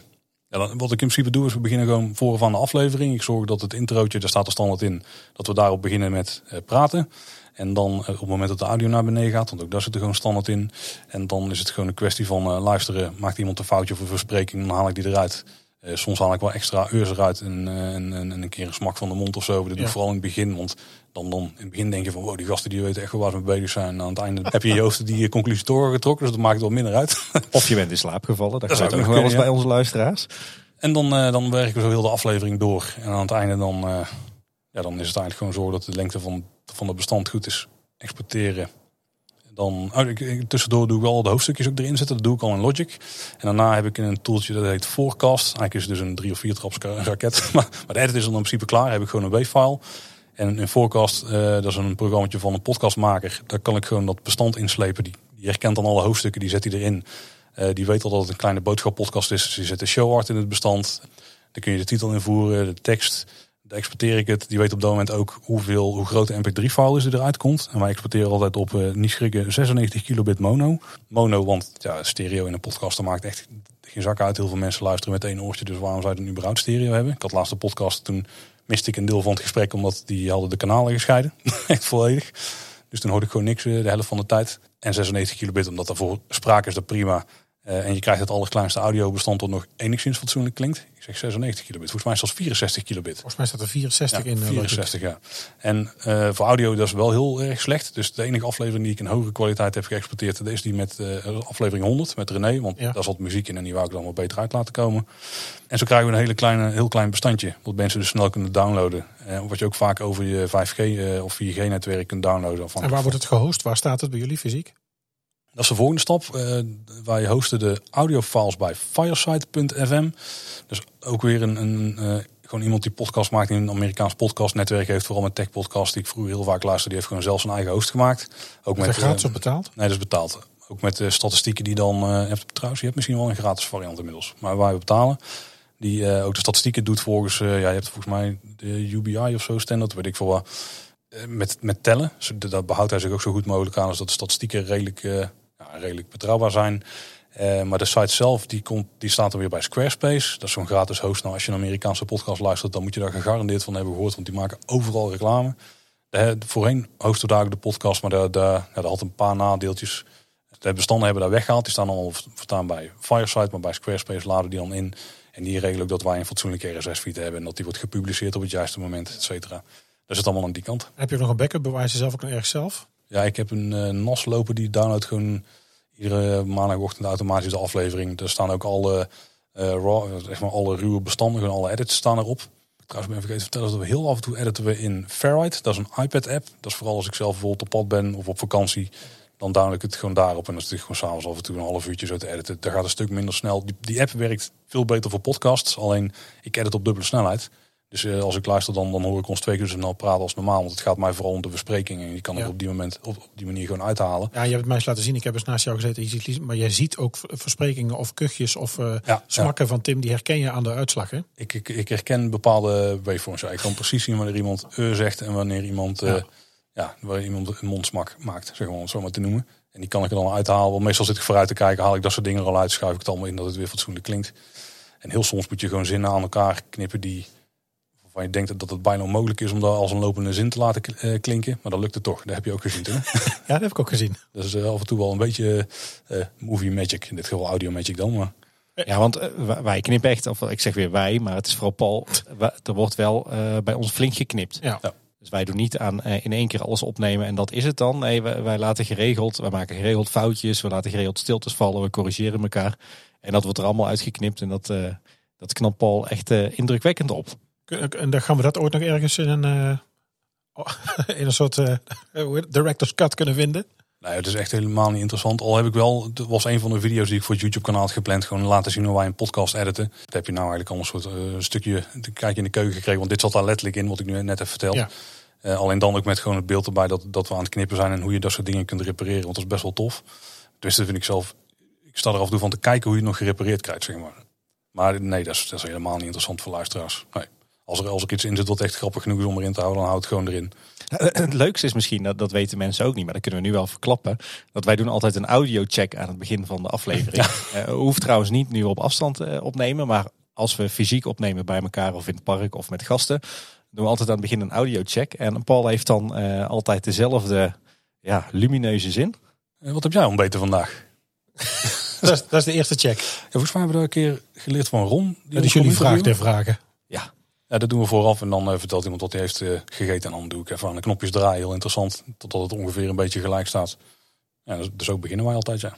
ja, dan, wat ik in principe doe, is we beginnen gewoon voor van de aflevering. Ik zorg dat het introotje, daar staat er standaard in, dat we daarop beginnen met uh, praten. En dan uh, op het moment dat de audio naar beneden gaat, want ook daar zit er gewoon standaard in. En dan is het gewoon een kwestie van uh, luisteren. Maakt iemand een foutje of een verspreking, dan haal ik die eruit. Uh, soms haal ik wel extra eurs eruit en, en, en, een keer een smak van de mond of zo. Dat doe ik vooral in het begin. Want dan, dan in het begin denk je van wow, die gasten die weten echt wel waar ze mee bezig zijn. En aan het einde heb je je hoofd die conclusie getrokken. Dus dat maakt het wel minder uit. *laughs* Of je bent in slaap gevallen. Dat, dat ook nog wel eens bij onze luisteraars. En dan, dan werken we zo heel de aflevering door. En aan het einde dan, ja, dan is het eigenlijk gewoon zo dat de lengte van, van het bestand goed is exporteren. Dan, oh, ik, tussendoor doe ik wel de hoofdstukjes ook erin zetten. Dat doe ik al in Logic. En daarna heb ik een tooltje dat heet Forecast. Eigenlijk is het dus een drie of vier traps raket. *laughs* maar, de edit is dan in principe klaar. Heb ik gewoon een wave-file. En in Forecast, uh, dat is een programma van een podcastmaker. Daar kan ik gewoon dat bestand inslepen. Die, die herkent dan alle hoofdstukken, die zet hij erin. Uh, die weet al dat het een kleine boodschap podcast is. Dus die zet de show art in het bestand. Dan kun je de titel invoeren, de tekst. Dan exporteer ik het. Die weet op dat moment ook hoeveel, hoe groot de mp3-file is die eruit komt. En wij exporteren altijd op uh, niet schrikken 96 kilobit mono. Mono, want ja, stereo in een podcast dat maakt echt geen zak uit. Heel veel mensen luisteren met één oortje, dus waarom zou je dan überhaupt stereo hebben? Ik had laatste podcast, toen miste ik een deel van het gesprek, omdat die hadden de kanalen gescheiden. *laughs* echt volledig. Dus toen hoorde ik gewoon niks de helft van de tijd. En 96 kilobit, omdat daarvoor sprake is dat prima. Uh, en je krijgt het allerkleinste audiobestand dat nog enigszins fatsoenlijk klinkt. Ik zeg 96 kilobit. Volgens mij is dat 64 kilobit. Volgens mij staat er 64 ja, in. 64, ja. En uh, voor audio dat is wel heel erg slecht. Dus de enige aflevering die ik in hogere kwaliteit heb geëxporteerd, dat is die met uh, aflevering 100 met René. Want ja. daar zat muziek in en die wou ik dan wel beter uit laten komen. En zo krijgen we een hele kleine, heel klein bestandje. Wat mensen dus snel kunnen downloaden. wat je ook vaak over je 5G of 4G netwerk kunt downloaden. En waar wordt het gehost? Waar staat het bij jullie fysiek? Dat is de volgende stap. Uh, wij hosten de audiofiles bij fireside.fm. Dus ook weer een, een uh, gewoon iemand die podcast maakt in een Amerikaans podcastnetwerk heeft. Vooral met tech podcast die ik vroeger heel vaak luisterde. Die heeft gewoon zelf zijn eigen host gemaakt. Ook met, gratis uh, betaald? Nee, dat is betaald. Ook met de statistieken die dan... hebt, trouwens, je hebt misschien wel een gratis variant inmiddels. Maar wij betalen. Die ook de statistieken doet volgens... ja, je hebt volgens mij de UBI of zo standaard, weet ik veel wat met, met tellen. Dat behoudt hij zich ook zo goed mogelijk aan als dat de statistieken redelijk, redelijk betrouwbaar zijn. Uh, maar de site zelf die komt, die staat dan weer bij Squarespace. Dat is zo'n gratis host. Nou, als je een Amerikaanse podcast luistert, dan moet je daar gegarandeerd van hebben gehoord. Want die maken overal reclame. De, voorheen we daar de podcast, maar daar, daar, ja, dat had een paar nadeeltjes. De bestanden hebben daar weggehaald. Die staan allemaal verstaan bij Fireside, maar bij Squarespace laden die dan in. En die regelen dat wij een fatsoenlijke RSS-feed hebben. En dat die wordt gepubliceerd op het juiste moment, et cetera. Dat het allemaal aan die kant. Heb je nog een backup? Bewijs je zelf ook erg zelf? Ja, ik heb een uh, NAS lopen die downloadt gewoon iedere maandagochtend automatisch de aflevering. Er staan ook alle, uh, raw, zeg maar alle ruwe bestanden, gewoon alle edits staan erop. trouwens ben vergeten te vertellen dat we heel af en toe editen we in Ferrite. Dat is een iPad-app. Dat is vooral als ik zelf bijvoorbeeld op pad ben of op vakantie. Dan download ik het gewoon daarop. En dan is het gewoon s'avonds af en toe een half uurtje zo te editen. Daar gaat een stuk minder snel. Die, die app werkt veel beter voor podcasts. Alleen ik edit op dubbele snelheid. Dus eh, als ik luister, dan, dan hoor ik ons twee keer zo snel praten als normaal. Want het gaat mij vooral om de bespreking. En je kan Ja. het op die moment op, op die manier gewoon uithalen. Ja, je hebt het mij eens laten zien. Ik heb eens naast jou gezeten. Je ziet, maar jij ziet ook versprekingen of kuchjes of eh, Ja, smakken van Tim. Die herken je aan de uitslag. Hè? Ik, ik, ik herken bepaalde waveforms. Ik kan precies zien wanneer iemand eh zegt en wanneer iemand, eh Ja. ja. wanneer iemand een mondsmak maakt, zeg maar, om het zo maar te noemen. En die kan ik er dan uithalen. Want meestal zit ik vooruit te kijken, haal ik dat soort dingen er al uit, schuif ik het allemaal in dat het weer fatsoenlijk klinkt. En heel soms moet je gewoon zinnen aan elkaar knippen die waarvan je denkt dat het bijna onmogelijk is om dat als een lopende zin te laten eh, klinken. Maar dat lukt het toch. Dat heb je ook gezien? *laughs* Ja, dat heb ik ook gezien. dat is eh, af en toe wel een beetje eh, movie magic. In dit geval audio magic dan, maar... Ja, want wij- knippen echt, of ik zeg weer wij, maar het is vooral Paul. Er wordt wel eh, bij ons flink geknipt. Ja. Ja. Dus wij doen niet aan in één keer alles opnemen en dat is het dan. Nee, wij, wij laten geregeld, wij maken geregeld foutjes, we laten geregeld stiltes vallen, we corrigeren elkaar. En dat wordt er allemaal uitgeknipt en dat, eh, dat knapt Paul echt eh, indrukwekkend op. En dan gaan we dat ooit nog ergens in een, eh, oh, *laughs* in een soort eh, *laughs* director's cut kunnen vinden. Nee, het is echt helemaal niet interessant. Al heb ik wel, het was een van de video's die ik voor het YouTube kanaal had gepland. Gewoon laten zien hoe wij een podcast editen. Dat heb je nou eigenlijk al een soort eh, stukje, een kijkje in de keuken gekregen. Want dit zat daar letterlijk in, wat ik nu net heb verteld. Ja. Alleen dan ook met gewoon het beeld erbij dat, dat we aan het knippen zijn. En hoe je dat soort dingen kunt repareren. Want dat is best wel tof. Dus dat vind ik zelf, ik sta er af en toe van te kijken hoe je het nog gerepareerd krijgt, zeg maar. Maar nee, dat is, dat is helemaal niet interessant voor luisteraars. Nee. Als er, als er iets in zit wat echt grappig genoeg is om erin te houden, dan houd het gewoon erin. *clears throat* Het leukste is misschien, dat, dat weten mensen ook niet, maar dat kunnen we nu wel verklappen. Dat wij doen altijd een audiocheck aan het begin van de aflevering. *laughs* Eh, we hoeft trouwens niet nu op afstand eh, opnemen, maar als we fysiek opnemen bij elkaar of in het park of met gasten, doen we altijd aan het begin een audiocheck. En Paul heeft dan eh, altijd dezelfde ja, lumineuze zin. Eh, wat heb jij ontbeten vandaag? *laughs* Dat is, dat is de eerste check. Ja, volgens mij hebben we dat een keer geleerd van Ron. Die Dat is jullie vraag ter vragen. Ja, Ja, dat doen we vooraf en dan eh, vertelt iemand wat hij heeft eh, gegeten. En dan doe ik even aan de knopjes draaien. Heel interessant. Totdat het ongeveer een beetje gelijk staat. Ja, dus, dus ook beginnen wij altijd, ja.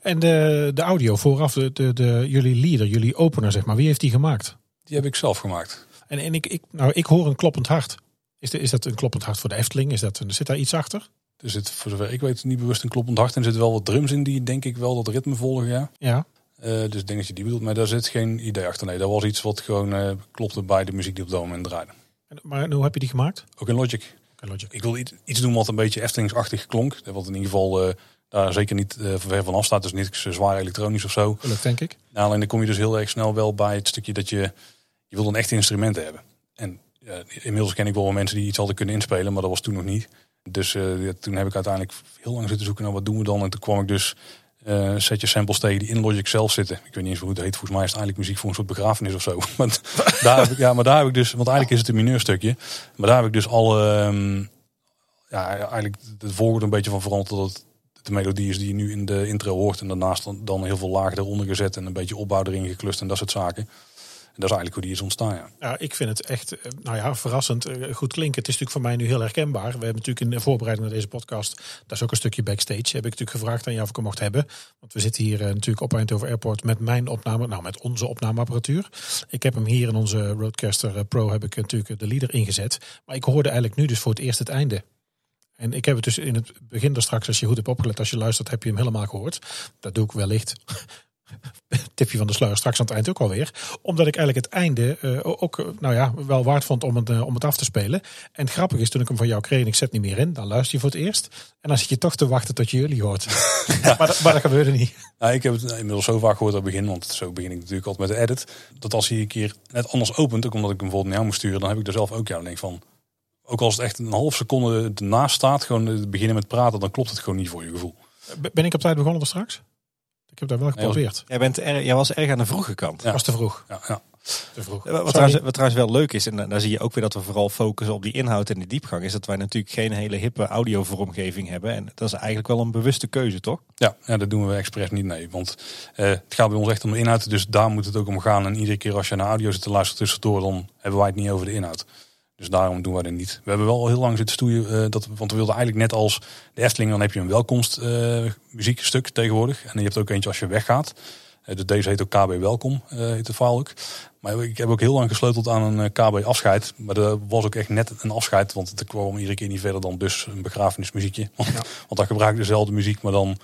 En de, de audio vooraf, de, de, de, jullie leader, jullie opener zeg maar. Wie heeft die gemaakt? Die heb ik zelf gemaakt. En, en ik, ik, nou, ik hoor een kloppend hart. Is, de, is dat een kloppend hart voor de Efteling? Is dat, zit daar iets achter? Er zit, voor zover ik weet, niet bewust een kloppend hart. En er zitten wel wat drums in die, denk ik, wel dat ritme volgen, ja. Ja. Eh, dus ik denk dat je die bedoelt. Maar daar zit geen idee achter. Nee, dat was iets wat gewoon eh, klopte bij de muziek die op dat moment draaide. Maar hoe heb je die gemaakt? Ook in Logic. Oké, Logic. Ik wilde iets, doen wat een beetje Eftelingsachtig klonk. Wat in ieder geval eh, daar zeker niet eh ver van af staat. Dus niks eh, zwaar elektronisch of zo. Gelukt, denk ik. Nou, alleen dan kom je dus heel erg snel wel bij het stukje dat je... Je wil een echte instrumenten hebben. En inmiddels ken ik wel mensen die iets hadden kunnen inspelen. Maar dat was toen nog niet. Dus eh, toen heb ik uiteindelijk heel lang zitten zoeken naar wat doen we dan. En toen kwam ik dus eh, een setje samples tegen die in Logic zelf zitten. Ik weet niet eens hoe het heet. Volgens mij is het eigenlijk muziek voor een soort begrafenis of zo. *laughs* Maar daar heb ik, ja, maar daar heb ik dus... Want eigenlijk is het een mineurstukje. Maar daar heb ik dus alle... ehm, ja, eigenlijk de volgorde een beetje van veranderd. Dat het de melodie is die je nu in de intro hoort. En daarnaast dan, dan heel veel lagen eronder gezet. En een beetje opbouw erin geklust en dat soort zaken. En dat is eigenlijk hoe die is ontstaan, ja. Ik vind het echt, eh, nou ja, verrassend eh, goed klinken. Het is natuurlijk voor mij nu heel herkenbaar. We hebben natuurlijk in voorbereiding naar deze podcast, dat is ook een stukje backstage, heb ik natuurlijk gevraagd aan jou of ik hem mocht hebben. Want we zitten hier eh, natuurlijk op Eindhoven Airport met mijn opname, nou met onze opnameapparatuur. Ik heb hem hier in onze Roadcaster Pro, heb ik natuurlijk de leader ingezet. Maar ik hoorde eigenlijk nu dus voor het eerst het einde. En ik heb het dus in het begin er straks, als je goed hebt opgelet, als je luistert, heb je hem helemaal gehoord. Dat doe ik wellicht. *laughs* Tipje van de sluier straks aan het eind ook alweer. Omdat ik eigenlijk het einde eh, ook eh, nou ja, wel waard vond om het, eh, om het af te spelen. En het grappige is, toen ik hem van jou kreeg en ik zet niet meer in, dan luister je voor het eerst. En dan zit je toch te wachten tot je jullie hoort. *laughs* maar, dat, maar dat gebeurde niet. Nou, ik heb het inmiddels zo vaak gehoord aan het begin, want zo begin ik natuurlijk altijd met de edit. Dat als hij een keer net anders opent, ook omdat ik hem bijvoorbeeld naar jou moet sturen, dan heb ik er zelf ook dan denk van. Ook als het echt een half seconde ernaast staat, gewoon beginnen met praten, dan klopt het gewoon niet voor je gevoel. Ben ik op tijd begonnen er straks? Ik heb dat wel geprobeerd. jij, bent er, jij was erg aan de vroege kant. Ja. was te vroeg. Ja, ja. Te vroeg. Wat trouwens, wat trouwens wel leuk is, en eh, daar zie je ook weer dat we vooral focussen op die inhoud en de diepgang, is dat wij natuurlijk geen hele hippe audiovormgeving hebben. En dat is eigenlijk wel een bewuste keuze, toch? Ja, ja, dat doen we expres niet, nee. Want eh, het gaat bij ons echt om de inhoud, dus daar moet het ook om gaan. En iedere keer als je naar audio zit te luisteren tussendoor, dan hebben wij het niet over de inhoud. Dus daarom doen wij het niet. We hebben wel heel lang zitten stoeien, eh, dat, want we wilden eigenlijk net als de Efteling, dan heb je een welkomst eh, muziekstuk tegenwoordig. En je hebt ook eentje als je weggaat. Eh, dus deze heet ook KB Welkom, heet de file ook. Maar ik heb ook heel lang gesleuteld aan een KB afscheid. Maar dat was ook echt net een afscheid. Want het kwam iedere keer niet verder dan dus een begrafenismuziekje. *laughs* want dan gebruik ik dezelfde muziek, maar dan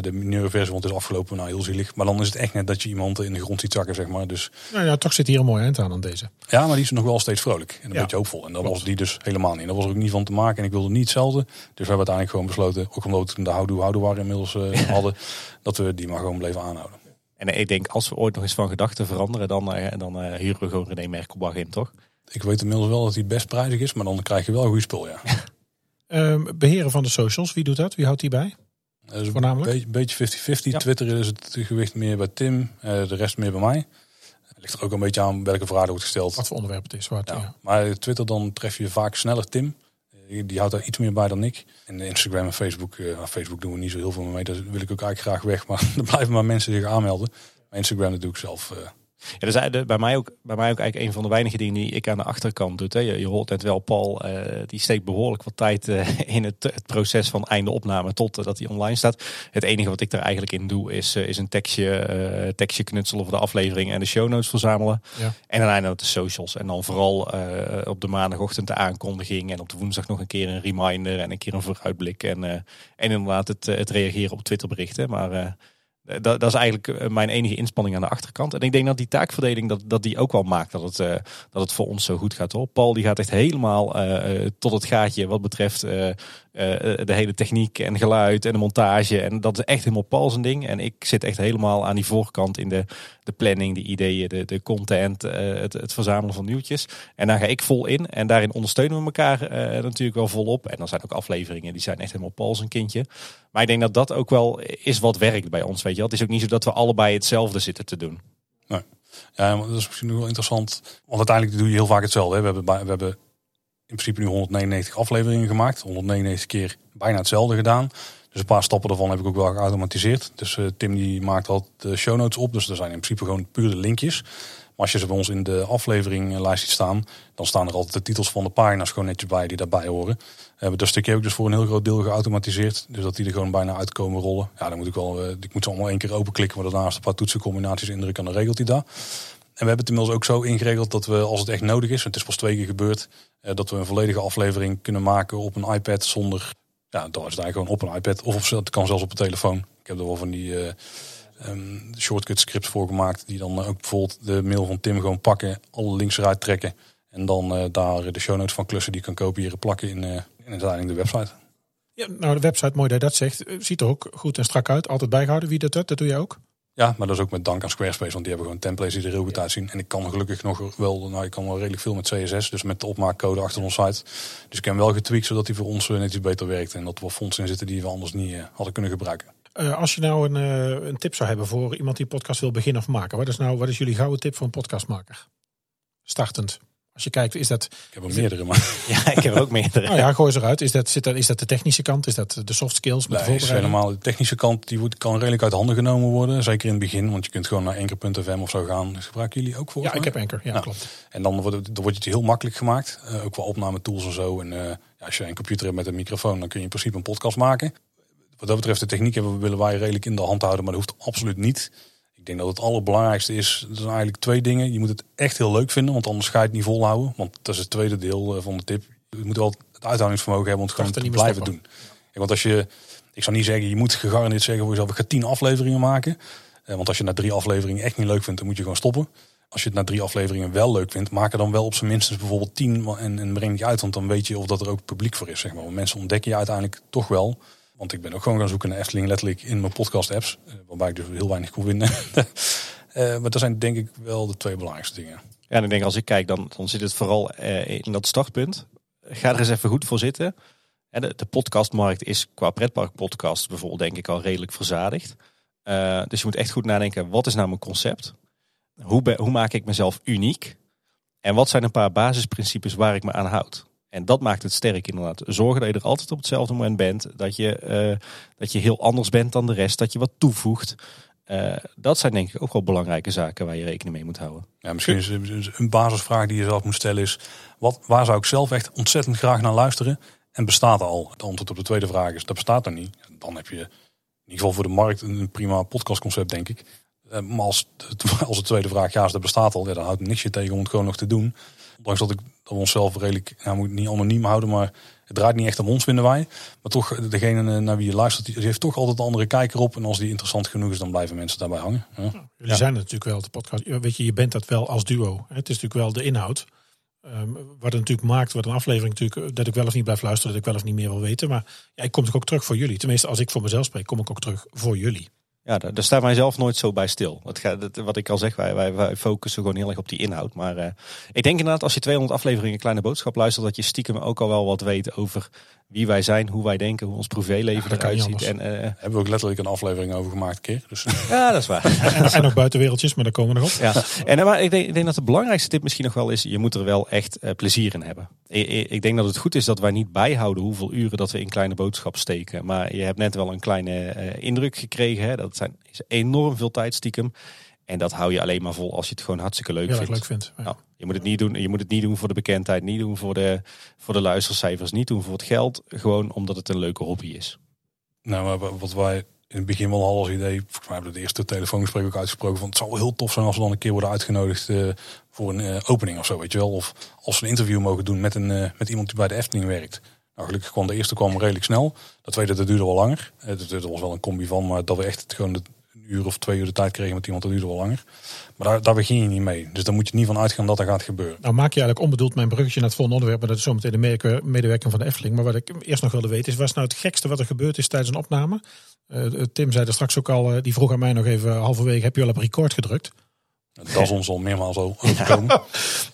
de nieuwe versie, want het is afgelopen, nou heel zielig. Maar dan is het echt net dat je iemand in de grond ziet zakken, zeg maar. Dus Nou ja, toch zit hier een mooi eind aan aan deze. ja, maar die is nog wel steeds vrolijk en een Ja. beetje hoopvol. En dat Klopt. was die dus helemaal niet. Dat was er ook niet van te maken en ik wilde niet hetzelfde. Dus we hebben uiteindelijk gewoon besloten, ook omdat we de houdoe houdoe waren inmiddels eh, *laughs* hadden, dat we die maar gewoon bleven aanhouden. En ik denk, als we ooit nog eens van gedachten veranderen, dan, eh, dan eh, huren we gewoon René Merkelbach in, toch? Ik weet inmiddels wel dat die best prijzig is, maar dan krijg je wel een goede spul, ja. *laughs* Ehm, beheren van de socials, wie doet dat? Wie houdt die bij? Dat is een Voornamelijk? beetje- beetje 50-50. Ja. Twitter is het gewicht meer bij Tim, eh, de rest meer bij mij. Het ligt er ook een beetje aan welke vraag wordt gesteld. Wat voor onderwerp het is. Wat, Ja. ja. Maar Twitter dan tref je vaak sneller Tim. Eh, Die houdt daar iets meer bij dan ik. En Instagram en Facebook, eh, nou, Facebook doen we niet zo heel veel mee. Daar wil ik ook eigenlijk graag weg. *laughs* Maar er blijven maar mensen zich aanmelden. Maar Instagram dat doe ik zelf. eh, Ja, dat is bij, mij ook, bij mij ook eigenlijk een van de weinige dingen die ik aan de achterkant doe. Hè. Je, je hoort net wel, Paul, eh, die steekt behoorlijk wat tijd eh, in het, het proces van einde opname tot eh, dat hij online staat. Het enige wat ik daar eigenlijk in doe is, is een tekstje, tekstje knutselen voor de aflevering en de show notes verzamelen. Ja. En dan eindelijk de socials. En dan vooral op de maandagochtend de aankondiging en op de woensdag nog een keer een reminder en een keer een vooruitblik. En, en inderdaad het, het reageren op Twitterberichten. Maar dat, dat is eigenlijk eh, mijn enige inspanning aan de achterkant. En ik denk dat die taakverdeling dat, dat die ook wel maakt dat het, eh, dat het voor ons zo goed gaat. Hoor. Paul die gaat echt helemaal eh, eh, tot het gaatje wat betreft eh, eh, de hele techniek en geluid en de montage. En dat is echt helemaal Paul zijn ding. En ik zit echt helemaal aan die voorkant in de, de planning, de ideeën, de, de content, eh, het, het verzamelen van nieuwtjes. En daar ga ik vol in. En daarin ondersteunen we elkaar natuurlijk wel volop. En dan zijn ook afleveringen die zijn echt helemaal Paul zijn kindje. Maar ik denk dat dat ook wel is wat werkt bij ons. Weet je. Het is ook niet zo dat we allebei hetzelfde zitten te doen. ja, maar dat is misschien wel interessant. Want uiteindelijk doe je heel vaak hetzelfde. We, hebben, we hebben in principe nu 199 afleveringen gemaakt. 199 keer bijna hetzelfde gedaan. Dus een paar stappen daarvan heb ik ook wel geautomatiseerd. Dus eh, Tim die maakt altijd de show notes op. Dus er zijn in principe gewoon puur de linkjes. Maar als je ze bij ons in de afleveringlijst ziet staan, dan staan er altijd de titels van de pagina's gewoon netjes bij die daarbij horen. Hebben dat stukje ook dus voor een heel groot deel geautomatiseerd. Dus dat die er gewoon bijna uitkomen rollen. Ja, dan moet ik wel, eh, ik moet ze allemaal één keer openklikken, maar daarnaast een paar toetsencombinaties indrukken en dan regelt hij dat. En we hebben het inmiddels ook zo ingeregeld dat we, als het echt nodig is, want het is pas twee keer gebeurd, eh, dat we een volledige aflevering kunnen maken op een iPad zonder, ja, dan is het eigenlijk gewoon op een iPad of het kan zelfs op een telefoon. Ik heb er wel van die ehm, shortcut scripts voor gemaakt, die dan eh, ook bijvoorbeeld de mail van Tim gewoon pakken, alle links eruit trekken en dan daar de show notes van klussen die kan kopiëren, plakken in, in uiteindelijk de website. Ja, nou, de website, mooi dat je dat zegt. Ziet er ook goed en strak uit. Altijd bijgehouden. Wie dat doet, dat doe jij ook. Ja, maar dat is ook met dank aan Squarespace, want die hebben gewoon templates die er heel goed uitzien. En ik kan gelukkig nog wel, nou ik kan wel redelijk veel met CSS, dus met de opmaakcode achter onze site. Dus ik heb hem wel getweakt zodat hij voor ons eh, net iets beter werkt en dat er wel fondsen in zitten die we anders niet eh, hadden kunnen gebruiken. Eh, als je nou een, een tip zou hebben voor iemand die een podcast wil beginnen of maken. Wat is nou wat is jullie gouden tip voor een podcastmaker? Startend. Als je kijkt, is dat... Ik heb er meerdere, maar *laughs* Ja, ik heb ook meerdere. Nou ja, gooi ze eruit. Is dat, zit dat, is dat de technische kant? Is dat de soft skills met de nee, is helemaal de technische kant die wordt, kan redelijk uit handen genomen worden. Zeker in het begin, want je kunt gewoon naar enker.fm of zo gaan. Dus gebruiken jullie ook voor? Ja, ik heb Anchor. Ja, klopt. En dan wordt het, dan wordt het heel makkelijk gemaakt. Eh, ook qua opname tools en zo. En eh, ja, als je een computer hebt met een microfoon, dan kun je in principe een podcast maken. Wat dat betreft, de techniek hebben, we- willen wij redelijk in de hand houden, maar dat hoeft absoluut niet. Ik denk dat het allerbelangrijkste is, er zijn eigenlijk twee dingen. Je moet het echt heel leuk vinden, want anders ga je het niet volhouden. Want dat is het tweede deel eh, van de tip. Je moet wel het uithoudingsvermogen hebben om het gewoon te blijven doen. Kijk, want als je, ik zou niet zeggen, je moet gegarandeerd zeggen voor jezelf, ik ga tien afleveringen maken. Eh, Want als je na drie afleveringen echt niet leuk vindt, dan moet je gewoon stoppen. Als je het na drie afleveringen wel leuk vindt, maak er dan wel op zijn minstens bijvoorbeeld tien en, en breng die uit. Want dan weet je of dat er ook publiek voor is. Zeg maar. Want mensen ontdekken je uiteindelijk toch wel. Want ik ben ook gewoon gaan zoeken naar Efteling letterlijk in mijn podcast apps. eh, Waarbij ik dus heel weinig kon vinden. *laughs* Eh, maar dat zijn denk ik wel de twee belangrijkste dingen. Ja, en ik denk als ik kijk, dan, dan zit het vooral eh, in dat startpunt. Ga er eens even goed voor zitten. En de, podcastmarkt is qua pretparkpodcast bijvoorbeeld denk ik al redelijk verzadigd. Dus je moet echt goed nadenken, wat is nou mijn concept? Hoe, hoe maak ik mezelf uniek? En wat zijn een paar basisprincipes waar ik me aan houd? En dat maakt het sterk inderdaad. Zorgen dat je er altijd op hetzelfde moment bent. Dat je, eh, dat je heel anders bent dan de rest. Dat je wat toevoegt. Eh, dat zijn denk ik ook wel belangrijke zaken waar je rekening mee moet houden. Ja, misschien is is een basisvraag die je zelf moet stellen is... Wat, waar zou ik zelf echt ontzettend graag naar luisteren? En bestaat al? Het antwoord op de tweede vraag is, dat bestaat er niet. Dan heb je in ieder geval voor de markt een prima podcastconcept, denk ik. Eh, Maar als, *laughs* als de tweede vraag ja, dat bestaat al, dan houdt niks je tegen om het gewoon nog te doen. Ondanks dat, ik, onszelf redelijk, nou moet niet anoniem houden, maar het draait niet echt om ons, vinden wij. Maar toch, eh, degene naar wie je luistert, die heeft toch altijd een andere kijker op. En als die interessant genoeg is, dan blijven mensen daarbij hangen. Ja. Jullie zijn natuurlijk wel, de podcast. Weet je, je bent dat wel als duo. Het is natuurlijk wel de inhoud. Ehm, wat het natuurlijk maakt, wat een aflevering natuurlijk, eh, dat ik wel of niet blijf luisteren, dat ik wel of niet meer wil weten. Maar ja, ik kom toch ook terug voor jullie. Tenminste, als ik voor mezelf spreek, kom ik ook terug voor jullie. Ja, daar, daar staan wij zelf nooit zo bij stil. Het- wat ik al zeg, wij, wij, wij focussen gewoon heel erg op die inhoud. Maar eh, ik denk inderdaad, als je 200 afleveringen Kleine Boodschap luistert, dat je stiekem ook al wel wat weet over wie wij zijn, hoe wij denken, hoe ons privéleven eruit niet ziet. En, eh, Hebben we ook letterlijk een aflevering over gemaakt een keer. Dus ja, dat is waar. *laughs* En, en ook buitenwereldjes, maar daar komen we nog op. Ja, en eh, maar ik denk, ik denk dat de belangrijkste tip misschien nog wel is, je moet er wel echt eh, plezier in hebben. Ik, ik ik denk dat het goed is dat wij niet bijhouden hoeveel uren dat we in kleine boodschap steken. Maar je hebt net wel een kleine eh, indruk gekregen. Hè? Dat zijn, is enorm veel tijd stiekem. En dat hou je alleen maar vol als je het gewoon hartstikke leuk Heel vindt. leuk vindt. Ja. Ja, je, moet het niet doen, je moet het niet doen voor de bekendheid, niet doen voor de, voor de luistercijfers, niet doen voor het geld. Gewoon omdat het een leuke hobby is. Nou, maar wat wij in het begin wel hadden als idee, volgens mij hebben we de eerste telefoongesprek ook uitgesproken, van het zou wel heel tof zijn als we dan een keer worden uitgenodigd eh, voor een eh, opening of zo, weet je wel. Of als we een interview mogen doen met, een, eh, met iemand die bij de Efteling werkt. Nou, gelukkig kwam de eerste kwam redelijk snel. Dat tweede, dat duurde wel langer. Eh, dat, was wel een combi van, maar dat we echt het gewoon de- uur of twee uur de tijd kregen met iemand, dat duurde wel langer. Maar daar, daar begin je niet mee. Dus daar moet je niet van uitgaan dat dat gaat gebeuren. Nou maak je eigenlijk onbedoeld mijn bruggetje naar het volgende onderwerp. Maar dat is zometeen de mede- medewerking van de Efteling. Maar wat ik eerst nog wilde weten is, wat is nou het gekste wat er gebeurd is tijdens een opname? Eh, Tim zei er straks ook al, eh, die vroeg aan mij nog even halverwege, heb je al op record gedrukt? Dat is ons al meermaals al overkomen. *laughs*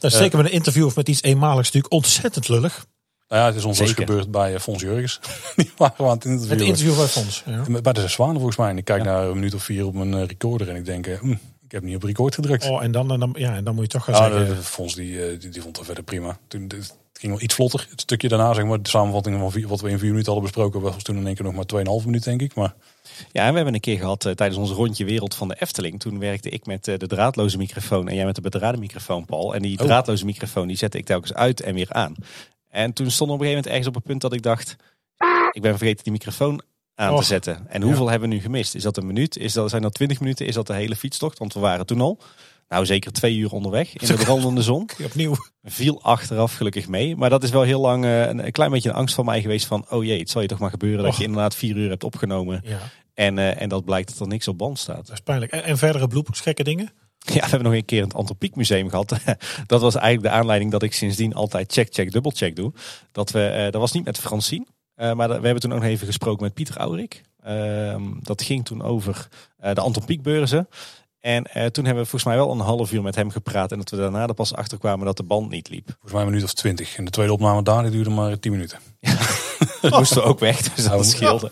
Dat is zeker met een interview of met iets eenmaligs natuurlijk ontzettend lullig. Nou ja, het is ons Zeker. gebeurd bij eh, Fons Jurgens. *laughs* Die waren aan het interviewen. Het interview van Fons. Ja. Bij de Zwanen volgens mij. En ik kijk naar een minuut of vier op mijn eh, recorder en ik denk, hm, ik heb niet op record gedrukt. Oh, en dan, dan, ja, en dan moet je toch gaan Ja, zeggen. de, de Fons die, die, die vond het verder prima. Toen, het ging wel iets vlotter. Het stukje daarna, zeg maar, de samenvatting van vier- wat we in vier minuten hadden besproken, was toen in één keer nog maar 2,5 minuut, denk ik. Maar Ja, en we hebben een keer gehad eh, tijdens ons rondje wereld van de Efteling. Toen werkte ik met de draadloze microfoon en jij met de bedraden microfoon, Paul. En die Oh. draadloze microfoon die zette ik telkens uit en weer aan. En toen stond op een gegeven moment ergens op het punt dat ik dacht, ik ben vergeten die microfoon aan te zetten. En hoeveel hebben we nu gemist? Is dat een minuut? Is dat, zijn dat 20 minuten? Is dat de hele fietstocht? Want we waren toen al, nou zeker twee uur onderweg in de brandende zon. *laughs* Opnieuw. Viel achteraf gelukkig mee. Maar dat is wel heel lang eh, een, een klein beetje een angst van mij geweest van... oh jee, het zal je toch maar gebeuren dat je inderdaad vier uur hebt opgenomen. Ja, En, eh, en dat blijkt dat er niks op band staat. dat is pijnlijk. En, en verdere bloepers, gekke dingen? *laughs* Ja, we hebben nog een keer in het Antropiek Museum gehad. *laughs* dat was eigenlijk de aanleiding dat ik sindsdien altijd check, check, dubbel check doe. Dat, we, eh, dat was niet met Francine. eh, maar dat- we hebben toen ook nog even gesproken met Pieter Aurik. Ehm, dat ging toen over eh, de Antropiekbeurzen. En toen hebben we volgens mij wel een half uur met hem gepraat. En dat we daarna er pas achter kwamen dat de band niet liep. volgens mij een minuut of 20. En de tweede opname daar, die duurde maar 10 minuten. *laughs* Dat moesten we ook weg, dus dat scheelde.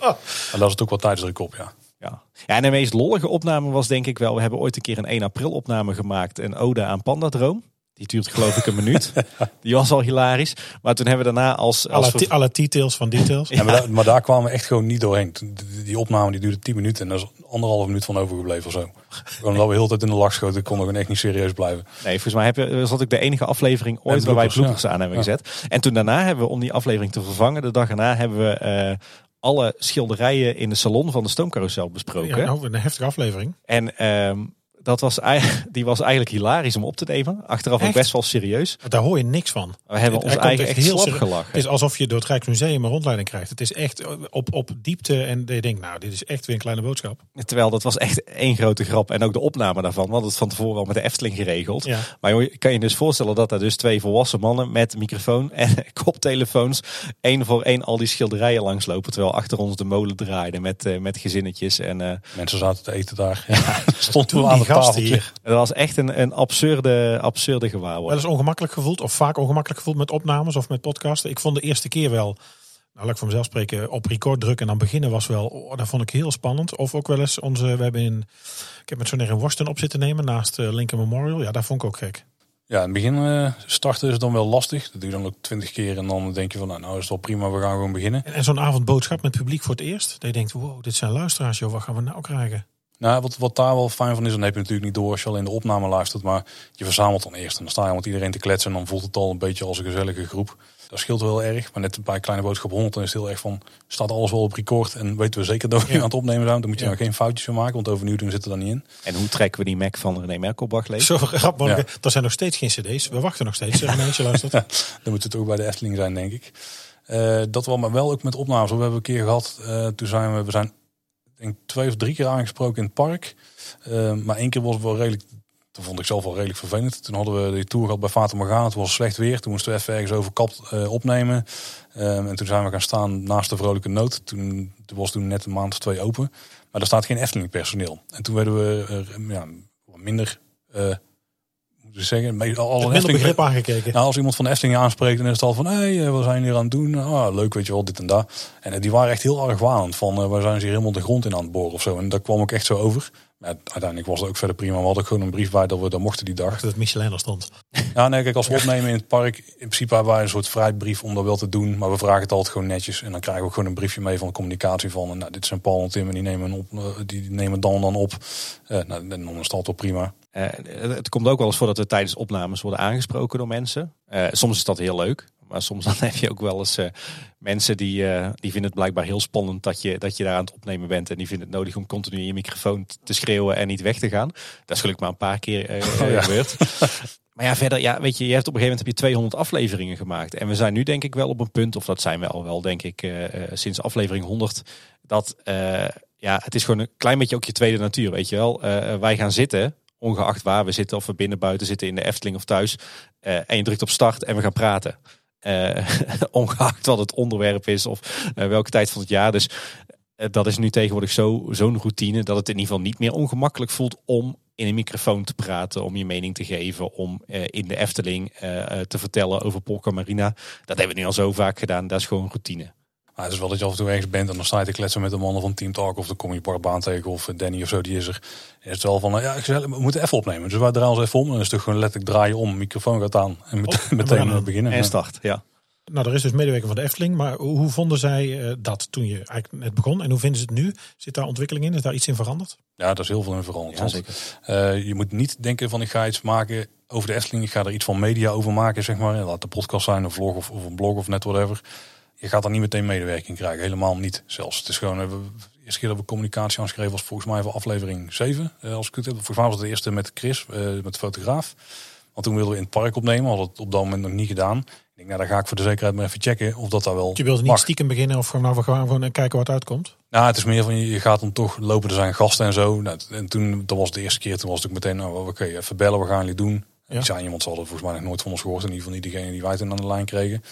En daar zit ook wat tijdsdruk op, ja. Ja. ja, en de meest lollige opname was denk ik wel... We hebben ooit een keer een 1 april opname gemaakt. Een ode aan Pandadroom. Die duurt geloof ik een minuut. *laughs* Die was al hilarisch. Maar toen hebben we daarna als... als Alle, details van details. Ja, maar, daar, maar daar kwamen we echt gewoon niet doorheen. Die, opname die duurde 10 minuten en daar is anderhalve minuut van overgebleven of zo. Gewoon dat we heel de tijd in de lach schoten. Ik kon gewoon echt niet serieus blijven. Nee, volgens mij heb je, was dat ook de enige aflevering ooit waar wij bloopers, bloopers aan hebben Ja. gezet. En toen daarna hebben we, om die aflevering te vervangen, de dag erna hebben we eh, alle schilderijen in de salon van de stoomcarousel besproken. Ja, nou, een heftige aflevering. En ehm, dat was, ei- *laughs* die was eigenlijk hilarisch om op te nemen. Achteraf ook best wel serieus. Daar hoor je niks van. We hebben ons komt eigen echt heel slap gelachen. Het is alsof je door het Rijksmuseum een rondleiding krijgt. Het is echt op, op diepte en je denkt, nou, dit is echt weer een kleine boodschap. Terwijl dat was echt één grote grap. En ook de opname daarvan. Hadden het van tevoren al met de Efteling geregeld. Ja. Maar je kan je dus voorstellen dat daar dus twee volwassen mannen met microfoon en *laughs* koptelefoons één voor één al die schilderijen langslopen. Terwijl achter ons de molen draaide met, eh, met gezinnetjes. En eh, Mensen zaten te eten daar. Ja, stond *laughs* toen aan die tafeltje. hier. dat was echt een, een absurde, absurde Wel gewaarwording. eens ongemakkelijk gevoeld of vaak ongemakkelijk gevoeld met opnames of met podcasten. Ik vond de eerste keer wel, nou laat ik voor mezelf spreken, op record drukken en dan beginnen was wel, oh, dat vond ik heel spannend. Of ook wel eens onze, we hebben in, ik heb met zo'n in Worsten op zitten nemen naast eh, Lincoln Memorial. Ja, dat vond ik ook gek. Ja, in het begin eh, starten is dan wel lastig. Dat duurt dan ook twintig keer en dan denk je van nou, nou is het wel prima, we gaan gewoon beginnen. En, zo'n avondboodschap met publiek voor het eerst. Dat je denkt, wow, dit zijn luisteraars, joh, wat gaan we nou krijgen? Nou, wat, wat daar wel fijn van is, dan heb je natuurlijk niet door als je alleen de opname luistert, maar je verzamelt dan eerst. En dan sta je met iedereen te kletsen en dan voelt het al een beetje als een gezellige groep. Dat scheelt wel heel erg. Maar net bij Kleine Boodschap 100 dan is het heel erg van... staat alles wel op record en weten we zeker dat we aan het opnemen zijn. Dan moet je Ja. nou geen foutjes van maken, want overnieuw doen zit er dan niet in. En hoe trekken we die Mac van René Merkelbach leeg? Zo grappig. Ja. Er zijn nog steeds geen cd's. We wachten nog steeds. Je luistert. *laughs* Dan moet het ook bij de Efteling zijn, denk ik. Eh, dat wel, maar wel ook met opnames. We hebben een keer gehad, eh, toen zijn we, we zijn twee of drie keer aangesproken in het park. Eh, maar één keer was het wel redelijk, dat vond ik zelf wel redelijk vervelend. Toen hadden we die tour gehad bij Fata Morgana. Het was slecht weer. Toen moesten we even ergens over kap eh, opnemen. Eh, en toen zijn we gaan staan naast de Vrolijke Noot. Toen, toen was toen net een maand of twee open. Maar daar staat geen Efteling personeel. En toen werden we eh, ja, minder... eh zeggen, alle Minder Efteling- begrip aangekeken. nou, als iemand van de Efteling aanspreekt, dan is het al van, hé, hey, wat zijn jullie hier aan het doen? Ah, leuk, weet je wel, dit en dat. En eh, die waren echt heel erg van, eh, waar zijn ze hier helemaal de grond in aan het boren of zo. En dat kwam ook echt zo over. Maar uiteindelijk was het ook verder prima. We hadden ook gewoon een brief bij dat we dat mochten die dag. Dat het Michelin er stond. Ja, nee, kijk, als we opnemen in het park, in principe hebben wij een soort vrijbrief om dat wel te doen. Maar we vragen het altijd gewoon netjes. En dan krijgen we ook gewoon een briefje mee van de communicatie van, nou, dit zijn Paul en Tim en die nemen, op, eh, die nemen dan dan op. Eh, nou, en dan is het altijd wel prima. Eh, het komt ook wel eens voor dat we tijdens opnames worden aangesproken door mensen. Eh, soms is dat heel leuk. Maar soms *laughs* dan heb je ook wel eens eh, mensen die, die vinden het blijkbaar heel spannend dat je, dat je daar aan het opnemen bent. En die vinden het nodig om continu in je microfoon te schreeuwen en niet weg te gaan. Dat is gelukkig maar een paar keer Oh ja. gebeurd. *laughs* Maar ja, verder, ja, weet je, je hebt op een gegeven moment heb je 200 afleveringen gemaakt. En we zijn nu denk ik wel op een punt, of dat zijn we al wel, denk ik, sinds aflevering 100, dat ja, het is gewoon een klein beetje ook je tweede natuur, weet je wel. Wij gaan zitten, ongeacht waar we zitten, of we binnen, buiten zitten, in de Efteling of thuis. eh, en je drukt op start en we gaan praten. Eh, *laughs* ongeacht wat het onderwerp is of eh, welke tijd van het jaar. Dus dat is nu tegenwoordig zo- zo'n routine dat het in ieder geval niet meer ongemakkelijk voelt om in een microfoon te praten, om je mening te geven, om in de Efteling te vertellen over Polka Marina. Dat hebben we nu al zo vaak gedaan. Dat is gewoon routine. Maar het is wel dat je af en toe ergens bent en dan sta je te kletsen met de mannen van Team Talk of de kom je Parkbaan tegen of eh, Danny of zo, die is er. En is het wel van, nou ja, gezellig, we moeten even opnemen. Dus wij draaien ons even om en dan is het toch gewoon letterlijk draaien om, microfoon gaat aan en *laughs* meteen, we meteen eh, beginnen. En start, ja. Nou, er is dus medewerker van de Efteling. Maar hoe, vonden zij eh, dat toen je eigenlijk net begon? En hoe vinden ze het nu? Zit daar ontwikkeling in? Is daar iets in veranderd? Ja, dat is heel veel in veranderd. Ja, zeker. eh, je moet niet denken van ik ga iets maken over de Efteling. Ik ga er iets van media over maken, zeg maar. Laat de podcast zijn, een vlog of, of een blog of net whatever. Je gaat daar niet meteen medewerking krijgen. Helemaal niet zelfs. Het is gewoon, eh, we- de eerste keer dat we communicatie aanschreven was volgens mij voor aflevering 7. eh, als ik het heb. Volgens mij was het de eerste met Chris, eh, met de fotograaf. Want toen wilden we in het park opnemen. Hadden het op dat moment nog niet gedaan. Ik denk, nou, dan ga ik voor de zekerheid maar even checken of dat daar wel Je wilde niet mag. stiekem beginnen of gewoon, nou, we gaan gewoon kijken wat uitkomt? Nou, het is meer van je gaat dan toch lopen. Er zijn gasten en zo. Nou, en toen, dat was de eerste keer. Toen was het ook meteen, nou, oké, even bellen. We gaan jullie doen. Ja. Die zijn iemand, ze hadden volgens mij nog nooit van ons gehoord. In ieder geval niet degene die wij toen aan de lijn kregen.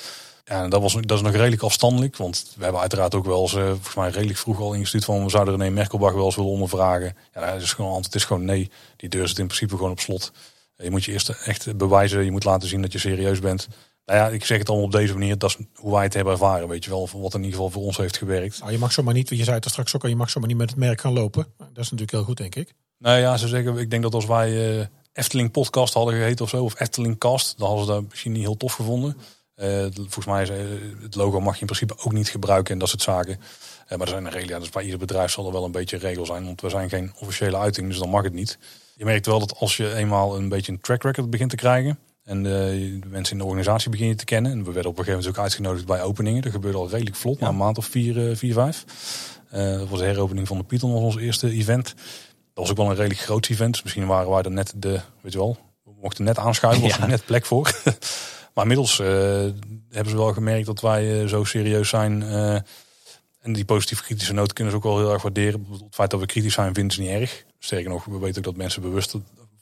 Ja, en dat, was, dat is nog redelijk afstandelijk. Want we hebben uiteraard ook wel eens, eh, volgens mij redelijk vroeg al ingestuurd van... we zouden René Merkelbach wel eens willen ondervragen. Ja, dat is gewoon, antwoord is gewoon nee. Die deur zit in principe gewoon op slot. Je moet je eerst echt bewijzen. Je moet laten zien dat je serieus bent. Nou ja, ik zeg het allemaal op deze manier. Dat is hoe wij het hebben ervaren, weet je wel. Wat in ieder geval voor ons heeft gewerkt. Nou, je mag zomaar niet, je zei het er straks ook al, je mag zomaar niet met het merk gaan lopen. Dat is natuurlijk heel goed, denk ik. Nou ja, ze zeggen, ik denk dat als wij eh, Efteling podcast hadden geheten of zo, of Efteling cast, dan hadden ze dat misschien niet heel tof gevonden. Eh, volgens mij is eh, het logo mag je in principe ook niet gebruiken en dat soort zaken. Eh, maar er zijn regels, ja, dus bij ieder bedrijf zal er wel een beetje regel zijn, want we zijn geen officiële uiting, dus dan mag het niet. Je merkt wel dat als je eenmaal een beetje een track record begint te krijgen en de mensen in de organisatie beginnen te kennen, en we werden op een gegeven moment ook uitgenodigd bij openingen, dat gebeurde al redelijk vlot, na een maand of vier, vier vijf. Dat was de heropening van de Python, was ons eerste event. Dat was ook wel een redelijk groot event. Dus misschien waren wij er net de, weet je wel, we mochten net aanschuiven, was er net plek voor. *laughs* maar inmiddels eh, hebben ze wel gemerkt dat wij eh, zo serieus zijn. eh, en die positief kritische noot kunnen ze ook wel heel erg waarderen. Het feit dat we kritisch zijn vinden ze niet erg. Sterker nog, we weten ook dat mensen bewust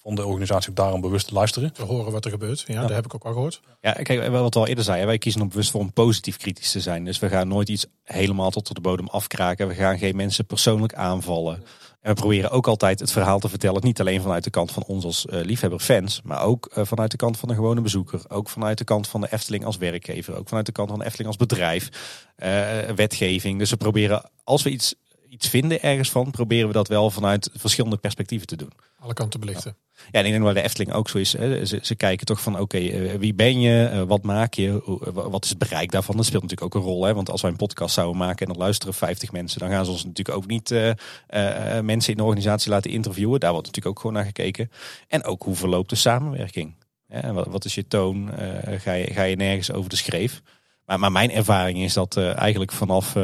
van de organisatie ook daarom bewust luisteren. Te horen wat er gebeurt. Ja, dat heb ik ook al gehoord. Ja, kijk, wat we al eerder zeiden, wij kiezen op bewust voor om positief kritisch te zijn. Dus we gaan nooit iets helemaal tot op de bodem afkraken. We gaan geen mensen persoonlijk aanvallen. En we proberen ook altijd het verhaal te vertellen. Niet alleen vanuit de kant van ons als eh, liefhebber-fans. Maar ook eh, vanuit de kant van de gewone bezoeker. Ook vanuit de kant van de Efteling als werkgever. Ook vanuit de kant van de Efteling als bedrijf. eh, wetgeving. Dus we proberen, als we iets, iets vinden ergens van, proberen we dat wel vanuit verschillende perspectieven te doen. Alle kanten belichten. Ja, en ik denk dat de Efteling ook zo is. Hè. Ze, ze kijken toch van, oké, eh, wie ben je? Eh, wat maak je? Eh, wat is het bereik daarvan? Dat speelt natuurlijk ook een rol. Hè. Want als wij een podcast zouden maken en dan luisteren 50 mensen... dan gaan ze ons natuurlijk ook niet mensen in de organisatie laten interviewen. Daar wordt natuurlijk ook gewoon naar gekeken. En ook hoe verloopt de samenwerking? Wat, wat is je toon? Ga, je, ga je nergens over de schreef? Maar, maar mijn ervaring is dat eigenlijk vanaf,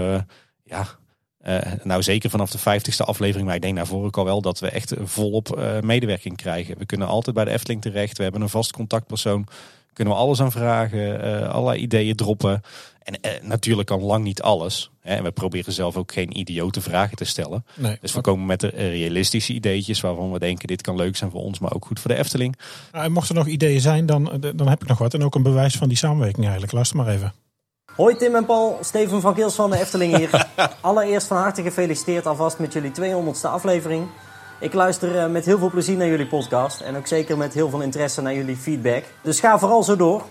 ja, eh, nou zeker vanaf de vijftigste aflevering, maar ik denk daarvoor ook al wel, dat we echt volop eh, medewerking krijgen. We kunnen altijd bij de Efteling terecht. We hebben een vast contactpersoon. Kunnen we alles aan vragen, eh, allerlei ideeën droppen. En natuurlijk kan lang niet alles. Hè. En we proberen zelf ook geen idiote vragen te stellen. Nee. Dus we komen met de realistische ideetjes waarvan we denken dit kan leuk zijn voor ons, maar ook goed voor de Efteling. Nou, en mochten er nog ideeën zijn, dan, dan heb ik nog wat. En ook een bewijs van die samenwerking eigenlijk. Luister maar even. Hoi Tim en Paul, Steven van Gils van de Efteling hier. *laughs* Allereerst van harte gefeliciteerd alvast met jullie 200ste aflevering. Ik luister eh, met heel veel plezier naar jullie podcast en ook zeker met heel veel interesse naar jullie feedback. Dus ga vooral zo door.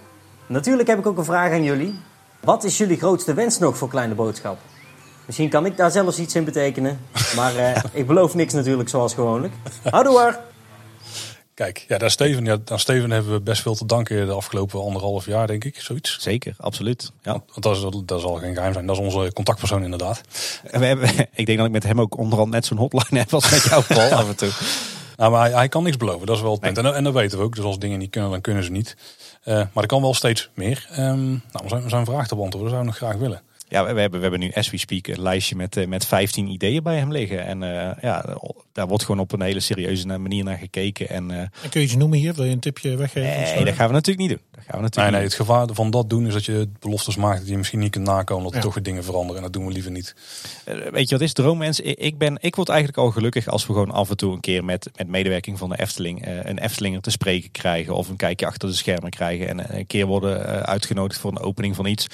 Natuurlijk heb ik ook een vraag aan jullie. Wat is jullie grootste wens nog voor Kleine Boodschap? Misschien kan ik daar zelfs iets in betekenen, maar eh, *laughs* ik beloof niks natuurlijk zoals gewoonlijk. Houdoe! Kijk, ja, daar Steven, ja, aan Steven hebben we best veel te danken de afgelopen anderhalf jaar, denk ik. Zoiets. Zeker, absoluut. Ja. Want dat, is, dat zal geen geheim zijn. Dat is onze contactpersoon inderdaad. En we hebben, *laughs* ik denk dat ik met hem ook onderhand net zo'n hotline *laughs* heb als met jou, Paul, af en toe. Nou, maar hij, hij kan niks beloven. Dat is wel het punt. En, en dat weten we ook. Dus als dingen niet kunnen, dan kunnen ze niet. Eh, maar er kan wel steeds meer. Ehm, nou, om zijn, zijn vraag te beantwoorden, zouden we nog graag willen. Ja, we hebben, we hebben nu as we speak een lijstje met, eh, met 15 ideeën bij hem liggen. En eh, ja, daar wordt gewoon op een hele serieuze manier naar gekeken. En eh, En kun je iets noemen hier? Wil je een tipje weggeven? of zo? nee, dat gaan we natuurlijk niet doen. Dat gaan we Nee, natuurlijk nee, niet het gevaar van dat doen is dat je beloftes maakt die je misschien niet kunt nakomen. Dat er Ja. toch weer dingen veranderen. En dat doen we liever niet. Eh, weet je wat is, droommens? Ik, ik ben, ik word eigenlijk al gelukkig als we gewoon af en toe een keer met, met medewerking van de Efteling eh, een Eftelinger te spreken krijgen. Of een kijkje achter de schermen krijgen. En een keer worden uitgenodigd voor een opening van iets.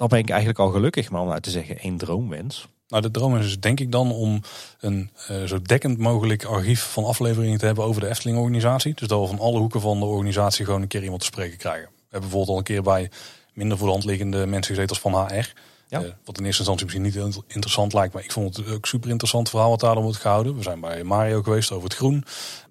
Dan ben ik eigenlijk al gelukkig. Maar om nou te zeggen, één droomwens. Nou, de droom is denk ik dan om een eh, zo dekkend mogelijk archief van afleveringen te hebben over de Efteling-organisatie. Dus dat we van alle hoeken van de organisatie gewoon een keer iemand te spreken krijgen. We hebben bijvoorbeeld al een keer bij minder voor de hand liggende mensen gezeten als van HR. Ja. Eh, wat in eerste instantie misschien niet interessant lijkt, maar ik vond het ook super interessant verhaal wat daarom wordt gehouden. We zijn bij Mario geweest over het groen.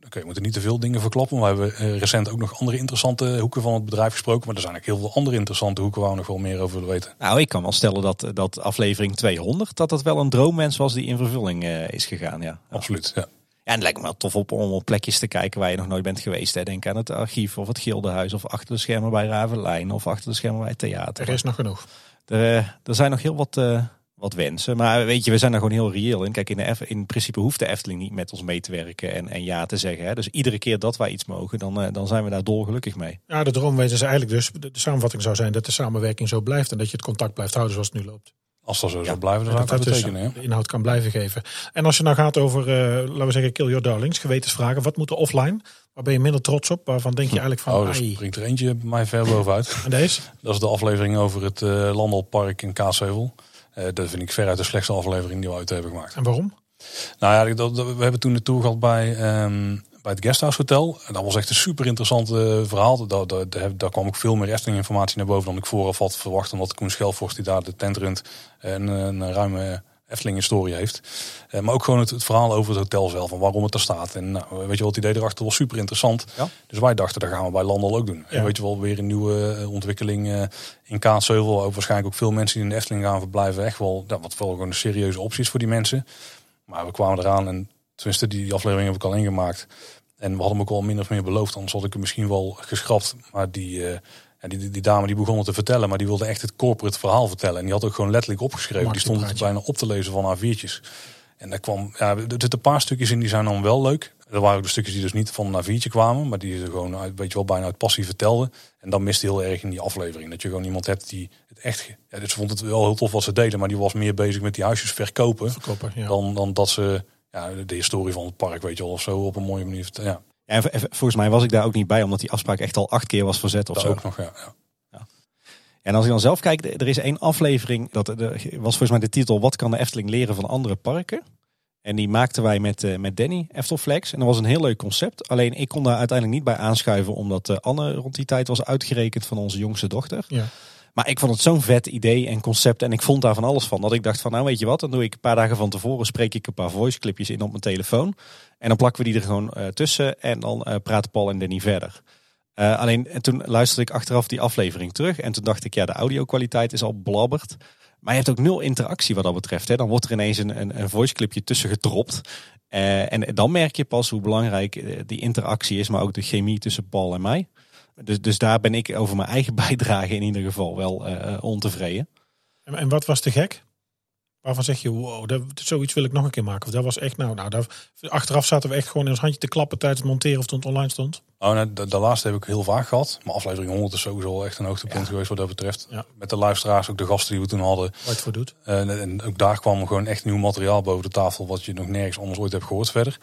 Oké, we moeten niet te veel dingen verklappen. We hebben eh, recent ook nog andere interessante hoeken van het bedrijf gesproken. Maar er zijn ook heel veel andere interessante hoeken waar we nog wel meer over willen weten. Nou, ik kan wel stellen dat, dat aflevering 200, dat dat wel een droomwens was die in vervulling eh, is gegaan. Ja. Absoluut. Ja. Ja, en het lijkt me wel tof op, om op plekjes te kijken waar je nog nooit bent geweest. Hè. Denk aan het archief of het Gildenhuis of achter de schermen bij Ravelijn of achter de schermen bij het theater. Er is nog genoeg. Er, eh, er zijn nog heel wat, eh, wat wensen. Maar weet je, we zijn daar gewoon heel reëel in. Kijk, in, de in principe hoeft de Efteling niet met ons mee te werken en, en ja te zeggen. Hè. Dus iedere keer dat wij iets mogen, dan, eh, dan zijn we daar dolgelukkig mee. Ja, de droomwens is eigenlijk dus, de samenvatting zou zijn dat de samenwerking zo blijft en dat je het contact blijft houden zoals het nu loopt. Als dat zo zou blijven, dan zou dat dat dus betekenen. de inhoud kan blijven geven. En als je nou gaat over, eh, laten we zeggen, Kill Your Darlings, gewetensvragen. Wat moet er offline? Waar ben je minder trots op? Waarvan denk je eigenlijk van, Oh, ai, springt er eentje bij mij ver bovenuit. *laughs* en deze? *laughs* Dat is de aflevering over het eh Landalpark in Kaatsheuvel. Eh dat vind ik veruit de slechtste aflevering die we uit hebben gemaakt. En waarom? Nou ja, dat, dat- we hebben toen de tour gehad bij, ehm, bij het Guesthouse Hotel. En dat was echt een super interessant eh, verhaal. Daar, daar, daar, kwam ook veel meer Efteling informatie naar boven dan ik vooraf had verwacht. Omdat Koen Schelvorst die daar de tent runt en een, een ruime Efteling historie heeft. Eh, maar ook gewoon het, het verhaal over het hotel zelf en waarom het er staat. En nou, weet je wat, het idee erachter was super interessant. Ja. Dus wij dachten, dat gaan we bij Landal ook doen. Ja. En weet je wel, weer een nieuwe eh, ontwikkeling eh, in Kaatsheuvel. Ook waarschijnlijk ook veel mensen die in de Efteling gaan verblijven. Echt wel, ja, wat wel gewoon een serieuze optie is voor die mensen. Maar we kwamen eraan en tenminste die, die aflevering heb ik al ingemaakt. En we hadden hem ook al min of meer beloofd, anders had ik hem misschien wel geschrapt. Maar die, ja, die, die, die dame die begon het te vertellen, maar die wilde echt het corporate verhaal vertellen. En die had ook gewoon letterlijk opgeschreven. Die stond het bijna op te lezen van haar viertjes. En daar kwam, ja, er zitten een paar stukjes in die zijn dan wel leuk. Er waren ook de stukjes die dus niet van een A4'tje kwamen, maar die ze gewoon uit, weet je wel, bijna uit passie vertelden. En dan miste heel erg in die aflevering. Dat je gewoon iemand hebt die het echt. Ja, dus ze vond het wel heel tof wat ze deden, maar die was meer bezig met die huisjes verkopen. Verkoper, ja. Dan, dan dat ze ja, de historie van het park, weet je wel, of zo op een mooie manier. Ja, Ja, en v- volgens mij was ik daar ook niet bij, omdat die afspraak echt al acht keer was verzet of dat zo. ook nog. Ja, ja. En als ik dan zelf kijk, er is één aflevering, dat er was volgens mij de titel Wat kan de Efteling leren van andere parken? En die maakten wij met, eh, met Danny, Eftelflex. En dat was een heel leuk concept. Alleen ik kon daar uiteindelijk niet bij aanschuiven, omdat eh, Anne rond die tijd was uitgerekend van onze jongste dochter. Ja. Maar ik vond het zo'n vet idee en concept en ik vond daar van alles van. Dat ik dacht van nou weet je wat, dan doe ik een paar dagen van tevoren spreek ik een paar voice clipjes in op mijn telefoon. En dan plakken we die er gewoon eh, tussen en dan eh, praten Paul en Danny verder. Eh, alleen en toen luisterde ik achteraf die aflevering terug en toen dacht ik ja de audio kwaliteit is al blabberd. Maar je hebt ook nul interactie wat dat betreft. Hè. Dan wordt er ineens een, een, een voice clipje tussen gedropt. En dan merk je pas hoe belangrijk die interactie is, maar ook de chemie tussen Paul en mij. Dus, dus daar ben ik over mijn eigen *laughs* bijdrage in ieder geval wel eh, ontevreden. En, en wat was te gek? Waarvan zeg je, wow, dat, zoiets wil ik nog een keer maken. Of dat was echt, nou, nou daar, achteraf zaten we echt gewoon in ons handje te klappen tijdens het monteren of toen het online stond. Oh, nee, de, de laatste heb ik heel vaak gehad. Maar aflevering 100 is sowieso echt een hoogtepunt geweest wat dat betreft. Ja. Met de luisteraars, ook de gasten die we toen hadden. Wat voor doet. Eh, en, en ook daar kwam gewoon echt nieuw materiaal boven de tafel. Wat je nog nergens anders ooit hebt gehoord verder.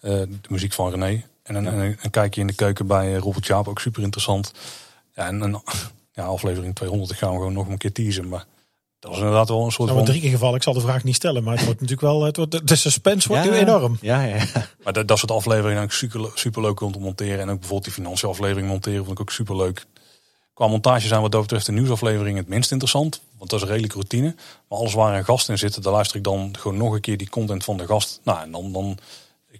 Eh, de muziek van René. En een, een, een kijkje in de keuken bij eh, Robert Jaap, ook super interessant. Ja, en een, *laughs* ja, aflevering 200 gaan we gewoon nog een keer teasen. Maar dat was inderdaad wel een soort Nou, van... drie keer gevallen. Ik zal de vraag niet stellen, maar het wordt natuurlijk wel, het wordt, de suspense wordt Ja. nu enorm. Ja, ja. *laughs* Maar dat, dat soort afleveringen ook super, super leuk om te monteren. En ook bijvoorbeeld die financiële aflevering monteren vond ik ook super leuk. Qua montage zijn wat dat betreft de nieuwsaflevering het minst interessant. Want dat is redelijk routine. Maar alles waar een gast in zit, daar luister ik dan gewoon nog een keer die content van de gast. Nou, en dan, dan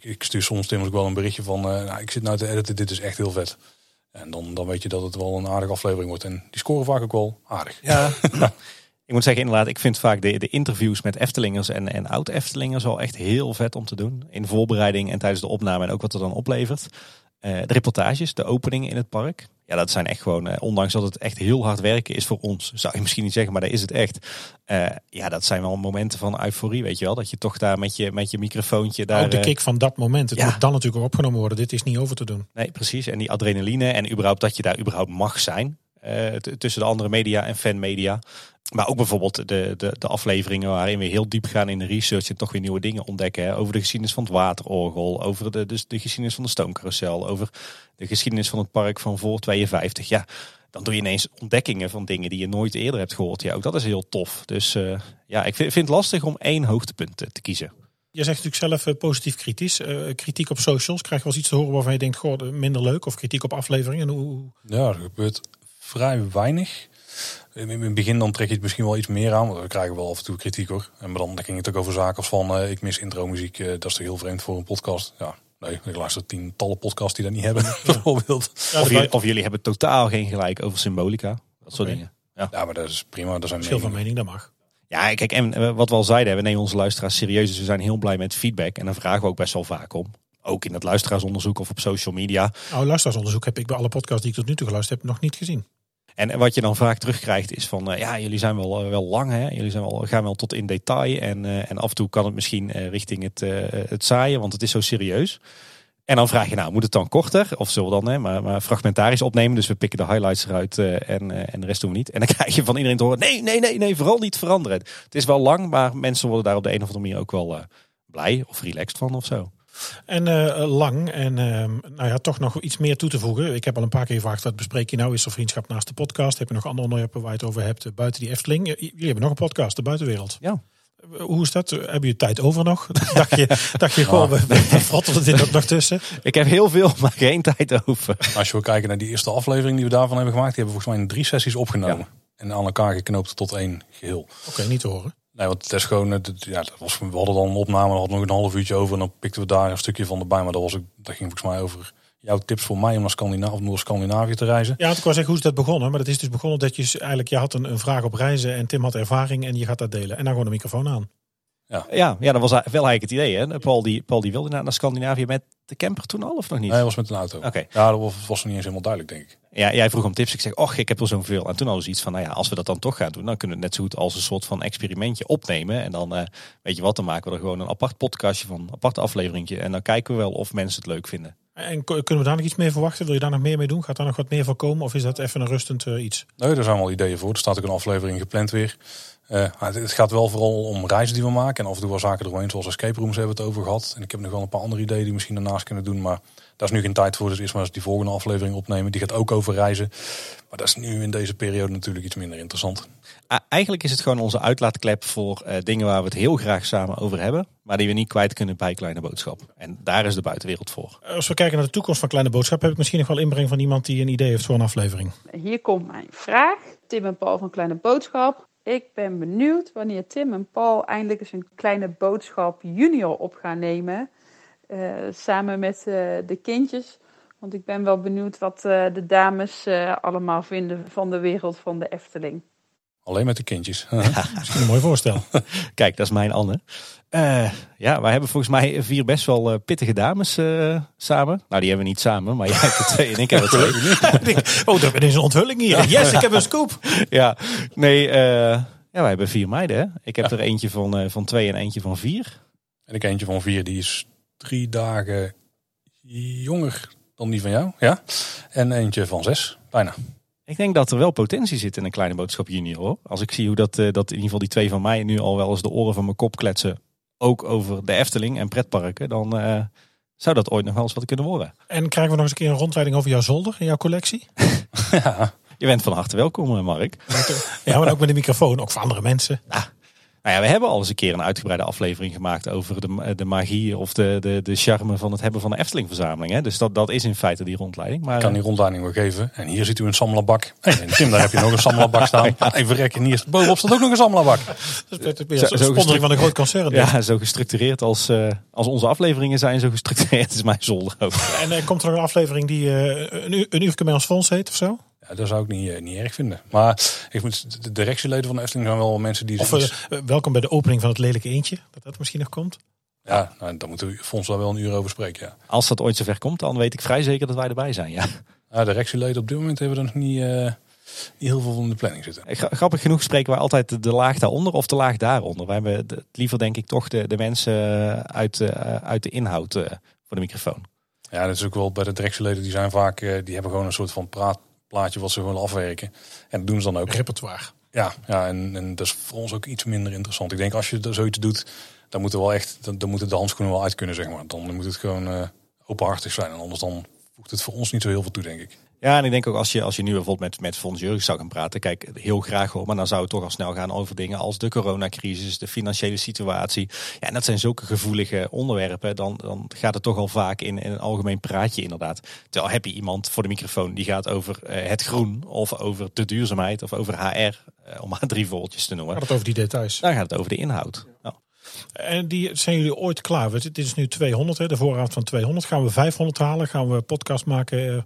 ik, ik stuur soms Tim ook wel een berichtje van, eh, nou, ik zit nou te editen, dit is echt heel vet. En dan, dan weet je dat het wel een aardige aflevering wordt. En die scoren vaak ook wel aardig. Ja. *laughs* ik moet zeggen, inderdaad, ik vind vaak de, de interviews met Eftelingers en, en oud-Eftelingers wel echt heel vet om te doen. In voorbereiding en tijdens de opname en ook wat er dan oplevert. Eh, de reportages, de openingen in het park. Ja, dat zijn echt gewoon, eh, ondanks dat het echt heel hard werken is voor ons, zou je misschien niet zeggen, maar dat is het echt. Eh, ja, dat zijn wel momenten van euforie, weet je wel. Dat je toch daar met je, met je microfoontje daar... Ook de eh, kick van dat moment. Het ja. moet dan natuurlijk ook opgenomen worden. Dit is niet over te doen. Nee, precies. En die adrenaline en überhaupt dat je daar überhaupt mag zijn. Eh, tussen de andere media en fanmedia. Maar ook bijvoorbeeld de, de, de afleveringen waarin we heel diep gaan in de research en toch weer nieuwe dingen ontdekken. Hè. Over de geschiedenis van het waterorgel, over de, dus de geschiedenis van de stoomcarousel, over de geschiedenis van het park van voor 52. Ja, dan doe je ineens ontdekkingen van dingen die je nooit eerder hebt gehoord. Ja, ook dat is heel tof. Dus eh, ja, ik vind, vind het lastig om één hoogtepunt te, te kiezen. Je zegt natuurlijk zelf eh, positief kritisch. Eh, kritiek op socials. Krijg je wel eens iets te horen waarvan je denkt, goh, minder leuk. Of kritiek op afleveringen. En hoe, Ja, er gebeurt vrij weinig. In in het begin dan trek je het misschien wel iets meer aan. Want we krijgen wel af en toe kritiek hoor. En maar dan, dan ging het ook over zaken als van eh, ik mis intro muziek. dat is toch heel vreemd voor een podcast. Ja, nee, ik luister tientallen podcasts die dat niet hebben *laughs* *laughs* bijvoorbeeld. Ja, Of, de jullie, of jullie hebben totaal geen gelijk over symbolica. Dat soort dingen. Ja, maar dat is prima. Dat zijn verschil van meningen. mening, dat mag. Ja, kijk, en eh, wat we al zeiden, we nemen onze luisteraars serieus. Dus we zijn heel blij met feedback. En daar vragen we ook best wel vaak om. Ook in het luisteraarsonderzoek of op social media. Nou, luisteraarsonderzoek heb ik bij alle podcasts die ik tot nu toe geluisterd heb nog niet gezien. En wat je dan vaak terugkrijgt is van, eh, ja, jullie zijn wel, eh, wel lang, hè? Jullie zijn wel, gaan wel tot in detail. En, eh, en af en toe kan het misschien richting het, het saaien, want het is zo serieus. En dan vraag je, nou, moet het dan korter? Of zullen we dan hè, maar, maar fragmentarisch opnemen? Dus we pikken de highlights eruit en, en de rest doen we niet. En dan *laughs* krijg je van iedereen te horen, nee, nee, nee, nee, vooral niet veranderen. Het is wel lang, maar mensen worden daar op de een of andere manier ook wel blij of relaxed van of zo. En eh, lang en ehm, nou ja, toch nog iets meer toe te voegen. Ik heb al een paar keer gevraagd, wat bespreek je nou? Is er vriendschap naast de podcast? Heb je nog andere onderwerpen waar je het over hebt eh, buiten die Efteling? J- Jullie hebben nog een podcast, de buitenwereld. Ja. Eh, Hoe is dat? Heb je tijd over nog? *laughs* dacht je, *laughs* dacht je gewoon, we, we frottelen dit ook nog tussen? *laughs* Ik heb heel veel, maar geen tijd over. Als je wil kijken naar die eerste aflevering die we daarvan hebben gemaakt. Die hebben we volgens mij in drie sessies opgenomen. En aan elkaar geknoopt tot één geheel. Oké, niet te horen. Nee, want het is gewoon, ja, dat was, we hadden dan een opname, we hadden nog een half uurtje over en dan pikten we daar een stukje van erbij. Maar dat, was, ook- dat ging volgens mij over jouw tips voor mij om naar Scandinavië, of Noord-Scandinavië te reizen. Ja, ik wou zeggen, hoe is dat begonnen? Maar dat is dus begonnen dat je eigenlijk, je had een, een vraag op reizen en Tim had ervaring en je gaat dat delen. En dan gewoon de microfoon aan. Ja, ja, dat was wel eigenlijk het idee. Hè? Paul, die, Paul die wilde naar, naar Scandinavië met de camper toen al of nog niet? Nee, dat was met een auto. Oké. Ja, dat was, was nog niet eens helemaal duidelijk, denk ik. Ja, jij vroeg om tips. Ik zeg, och, ik heb er zoveel. En toen hadden ze iets van, nou ja, als we dat dan toch gaan doen, dan kunnen we het net zo goed als een soort van experimentje opnemen. En dan, eh, weet je wat, dan maken we er gewoon een apart podcastje van, een apart afleveringje. En dan kijken we wel of mensen het leuk vinden. En kunnen we daar nog iets meer verwachten? Wil je daar nog meer mee doen? Gaat daar nog wat meer van komen? Of is dat even een rustend eh, iets? Nee, daar zijn wel ideeën voor. Er staat ook een aflevering gepland weer. Eh, maar het, gaat wel vooral om reizen die we maken. En af en toe wel zaken eromheen, zoals escape rooms hebben we het over gehad. En ik heb nog wel een paar andere ideeën die we misschien daarnaast kunnen doen. Maar daar is nu geen tijd voor. Dus eerst maar eens die volgende aflevering opnemen. Die gaat ook over reizen. Maar dat is nu in deze periode natuurlijk iets minder interessant. Eigenlijk is het gewoon onze uitlaatklep voor eh, dingen waar we het heel graag samen over hebben. Maar die we niet kwijt kunnen bij Kleine Boodschap. En daar is de buitenwereld voor. Als we kijken naar de toekomst van Kleine Boodschap, heb ik misschien nog wel inbreng van iemand die een idee heeft voor een aflevering. Hier komt mijn vraag. Tim en Paul van Kleine Boodschap. Ik ben benieuwd wanneer Tim en Paul eindelijk eens een Kleine Boodschap junior op gaan nemen. eh, samen met eh, de kindjes. Want ik ben wel benieuwd wat eh, de dames allemaal vinden van de wereld van de Efteling. Alleen met de kindjes. *laughs* Misschien een mooi voorstel. *laughs* Kijk, dat is mijn Anne. Eh, ja, wij hebben volgens mij vier best wel eh, pittige dames eh, samen. Nou, die hebben we niet samen, maar *laughs* jij hebt er twee en ik heb er twee. Oh, er is een onthulling hier. Yes, ik heb een scoop. ja, nee, ja, wij hebben vier meiden. Hè? Ik heb er eentje van, van twee en eentje van vier. En ik eentje van vier, die is drie dagen jonger dan die van jou. Ja. En eentje van zes, bijna. Ik denk dat er wel potentie zit in een kleine boodschap junior. Hoor. Als ik zie hoe dat, eh, dat in ieder geval die twee van mij nu al wel eens de oren van mijn kop kletsen. Ook over de Efteling en pretparken. Dan eh, zou dat ooit nog wel eens wat kunnen worden. En krijgen we nog eens een keer een rondleiding over jouw zolder in jouw collectie? *laughs* ja. Je bent van harte welkom, eh, Mark. Ja, maar ook met de microfoon, ook voor andere mensen. Nou ja, we hebben al eens een keer een uitgebreide aflevering gemaakt over de, de magie of de, de, de charme van het hebben van de Efteling-verzameling. Hè? Dus dat, dat is in feite die rondleiding. Maar, Ik kan die rondleiding wel geven. En hier ziet u een sammelbak. Hey, en Tim, daar heb je nog een sammelbak staan. *laughs* Even rekken, en hier bovenop staat ook nog een sammelbak. Dat is Zo- een zo sponsoring gestru- van een groot concern. ja, zo gestructureerd als, eh, als onze afleveringen zijn, zo gestructureerd is mijn zolder ook. En eh, komt er nog een aflevering die eh, een, uur, een uur bij ons Fons heet of zo? Ja, dat zou ik niet, eh, niet erg vinden. Maar ik moet, de directieleden van de Efteling zijn wel mensen die... Of eh, eh, welkom bij de opening van het lelijke eentje. Dat dat misschien nog komt. ja, nou, daar moeten we Fons daar wel een uur over spreken. Ja. Als dat ooit zover komt, dan weet ik vrij zeker dat wij erbij zijn. Ja. Nou, de directieleden op dit moment hebben er nog niet, eh, niet heel veel van in de planning zitten. Gra- Grappig genoeg spreken wij altijd de, laag daaronder of de laag daaronder. Wij hebben de- liever denk ik toch de, de mensen uit, eh, uit de inhoud eh, voor de microfoon. Ja, dat is ook wel bij de directieleden. Die zijn vaak, eh, die hebben gewoon een soort van praatplaatje wat ze willen afwerken. En dat doen ze dan ook. Repertoire. Ja, ja en, en dat is voor ons ook iets minder interessant. Ik denk als je er zoiets doet, dan moeten wel echt, dan, dan moeten de handschoenen wel uit kunnen, zeg maar. Dan moet het gewoon eh, openhartig zijn. En anders dan voegt het voor ons niet zo heel veel toe, denk ik. Ja, en ik denk ook als je, als je nu bijvoorbeeld met, met Fons zou gaan praten, kijk, heel graag hoor, maar dan zou het toch al snel gaan over dingen als de coronacrisis, de financiële situatie. Ja, en dat zijn zulke gevoelige onderwerpen, dan, dan gaat het toch al vaak in, in een algemeen praatje inderdaad. Terwijl heb je iemand voor de microfoon die gaat over eh, het groen, of over de duurzaamheid, of over HR, eh, om maar drie voorbeeldjes te noemen. Gaat het over die details. Dan gaat het over de inhoud. Ja. En die zijn jullie ooit klaar? Dit is nu 200, hè, de voorraad van 200. Gaan we 500 halen? Gaan we podcast maken eh,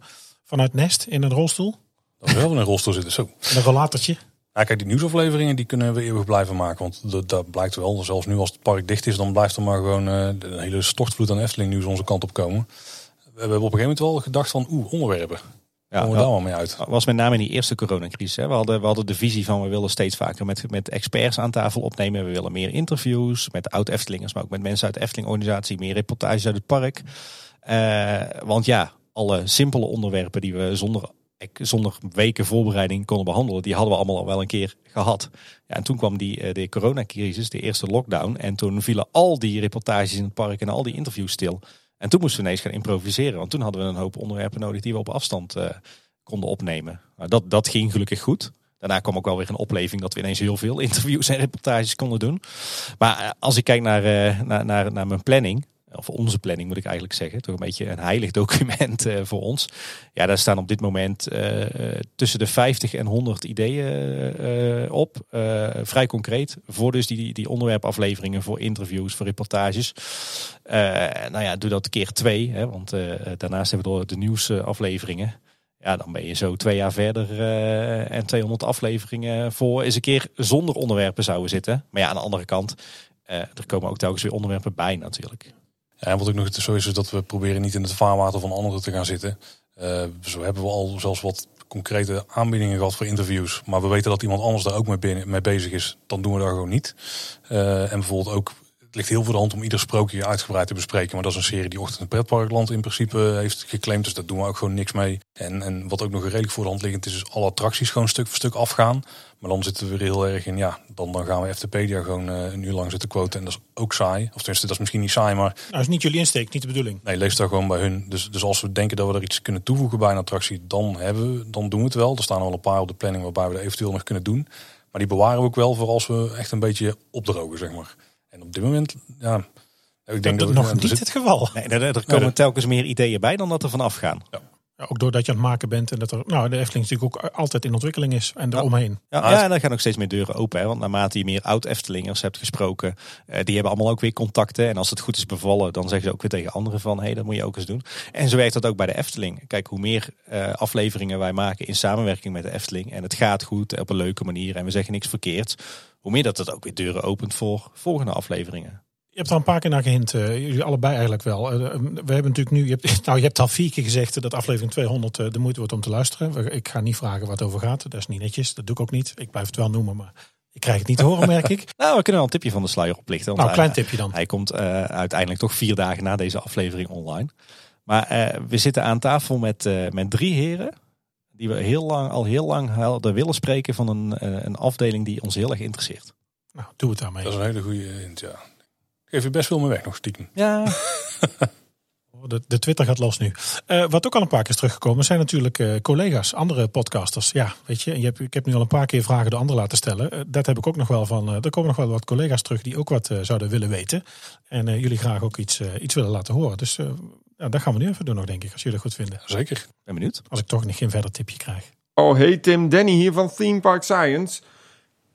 vanuit Nest in een rolstoel? Dat we wel in een rolstoel zitten, zo. En een rollatertje? Ja, kijk, die nieuwsafleveringen die kunnen we eeuwig blijven maken. Want dat, dat blijkt wel, zelfs nu als het park dicht is, dan blijft er maar gewoon eh, een hele stortvloed aan Efteling nieuws onze kant op komen. We hebben op een gegeven moment wel gedacht van, oeh, onderwerpen. Ja, Komen we daar wel mee uit? was met name in die eerste coronacrisis. Hè. We, hadden, we hadden de visie van we willen steeds vaker met, met experts aan tafel opnemen. We willen meer interviews met oud-Eftelingers, maar ook met mensen uit de Efteling-organisatie. Meer reportages uit het park. Eh, want ja, alle simpele onderwerpen die we zonder, zonder weken voorbereiding konden behandelen, die hadden we allemaal al wel een keer gehad. Ja, en toen kwam die, eh, de coronacrisis, de eerste lockdown. En toen vielen al die reportages in het park en al die interviews stil. En toen moesten we ineens gaan improviseren. Want toen hadden we een hoop onderwerpen nodig die we op afstand eh, konden opnemen. Nou, dat, dat ging gelukkig goed. Daarna kwam ook wel weer een opleving dat we ineens heel veel *laughs* interviews en reportages konden doen. Maar eh, als ik kijk naar, naar, naar, naar mijn planning, of onze planning moet ik eigenlijk zeggen, toch een beetje een heilig document eh, voor ons. Ja, daar staan op dit moment eh, tussen de 50 en 100 ideeën eh, op. Vrij concreet. Voor dus die, die onderwerpafleveringen, voor interviews, voor reportages. Nou ja, doe dat keer twee. Hè, want daarnaast hebben we de nieuwsafleveringen. Ja, dan ben je zo twee jaar verder en 200 afleveringen voor eens een keer zonder onderwerpen zouden zitten. Maar ja, aan de andere kant, er komen ook telkens weer onderwerpen bij natuurlijk. En wat ook nog zo is, is dat we proberen niet in het vaarwater van anderen te gaan zitten. Eh, zo hebben we al zelfs wat concrete aanbiedingen gehad voor interviews. Maar we weten dat iemand anders daar ook mee, bezig is. Dan doen we dat gewoon niet. Eh, en bijvoorbeeld ook, ligt heel voor de hand om ieder sprookje uitgebreid te bespreken. Maar dat is een serie die Ochtend in Pretparkland in principe heeft geclaimd. Dus daar doen we ook gewoon niks mee. En, en wat ook nog redelijk voor de hand liggend is, is alle attracties gewoon stuk voor stuk afgaan. Maar dan zitten we weer heel erg in, ja, dan, dan gaan we FTpedia gewoon eh, een uur lang zitten quoten. En dat is ook saai. Of tenminste, dat is misschien niet saai, maar Nou, is niet jullie insteek, niet de bedoeling. Nee, lees daar gewoon bij hun. Dus, dus als we denken dat we er iets kunnen toevoegen bij een attractie, dan, hebben we, dan doen we het wel. Er staan wel een paar op de planning waarbij we dat eventueel nog kunnen doen. Maar die bewaren we ook wel voor als we echt een beetje opdrogen, zeg maar. En op dit moment, ja, ik denk dat dat, nog niet het geval. Nee, er, er komen telkens meer ideeën bij dan dat er vanaf gaan. Ja. Ja, ook doordat je aan het maken bent en dat er, nou, de Efteling natuurlijk ook altijd in ontwikkeling is en eromheen. Ja, ja, en dan gaan ook steeds meer deuren open. Hè? Want naarmate je meer oud-Eftelingers hebt gesproken, eh, die hebben allemaal ook weer contacten. En als het goed is bevallen, dan zeggen ze ook weer tegen anderen van, hé, hey, dat moet je ook eens doen. En zo werkt dat ook bij de Efteling. Kijk, hoe meer eh, afleveringen wij maken in samenwerking met de Efteling, en het gaat goed op een leuke manier en we zeggen niks verkeerds, hoe meer dat het ook weer deuren opent voor volgende afleveringen. Je hebt er al een paar keer naar gehint, eh, jullie allebei eigenlijk wel. Eh, we hebben natuurlijk nu, je hebt, *laughs* nou je hebt al vier keer gezegd dat aflevering 200 eh, de moeite wordt om te luisteren. Ik ga niet vragen wat het over gaat, dat is niet netjes, dat doe ik ook niet. Ik blijf het wel noemen, maar ik krijg het niet te horen, *laughs* merk ik. Nou, we kunnen wel een tipje van de sluier oplichten. Nou, klein hij- tipje dan. Hij komt eh, uiteindelijk toch vier dagen na deze aflevering online. Maar eh, we zitten aan tafel met, eh, met drie heren. Die we heel lang, al heel lang hadden willen spreken van een, eh, een afdeling die ons heel erg interesseert. Nou, doe het daarmee. Dat is een hele goede hint, ja. Geef je best veel meer weg nog stiekem. Ja, *laughs* De, de Twitter gaat los nu. Eh, wat ook al een paar keer is teruggekomen zijn natuurlijk eh, collega's, andere podcasters. Ja, weet je, en je hebt, ik heb nu al een paar keer vragen door anderen laten stellen. Eh, dat heb ik ook nog wel van. eh, er komen nog wel wat collega's terug die ook wat zouden willen weten. En eh, jullie graag ook iets, iets willen laten horen. Dus eh, ja, dat gaan we nu even doen nog, denk ik, als jullie het goed vinden. Zeker. ben benieuwd. Als ik toch niet geen verder tipje krijg. Oh, hey Tim, Danny hier van Theme Park Science.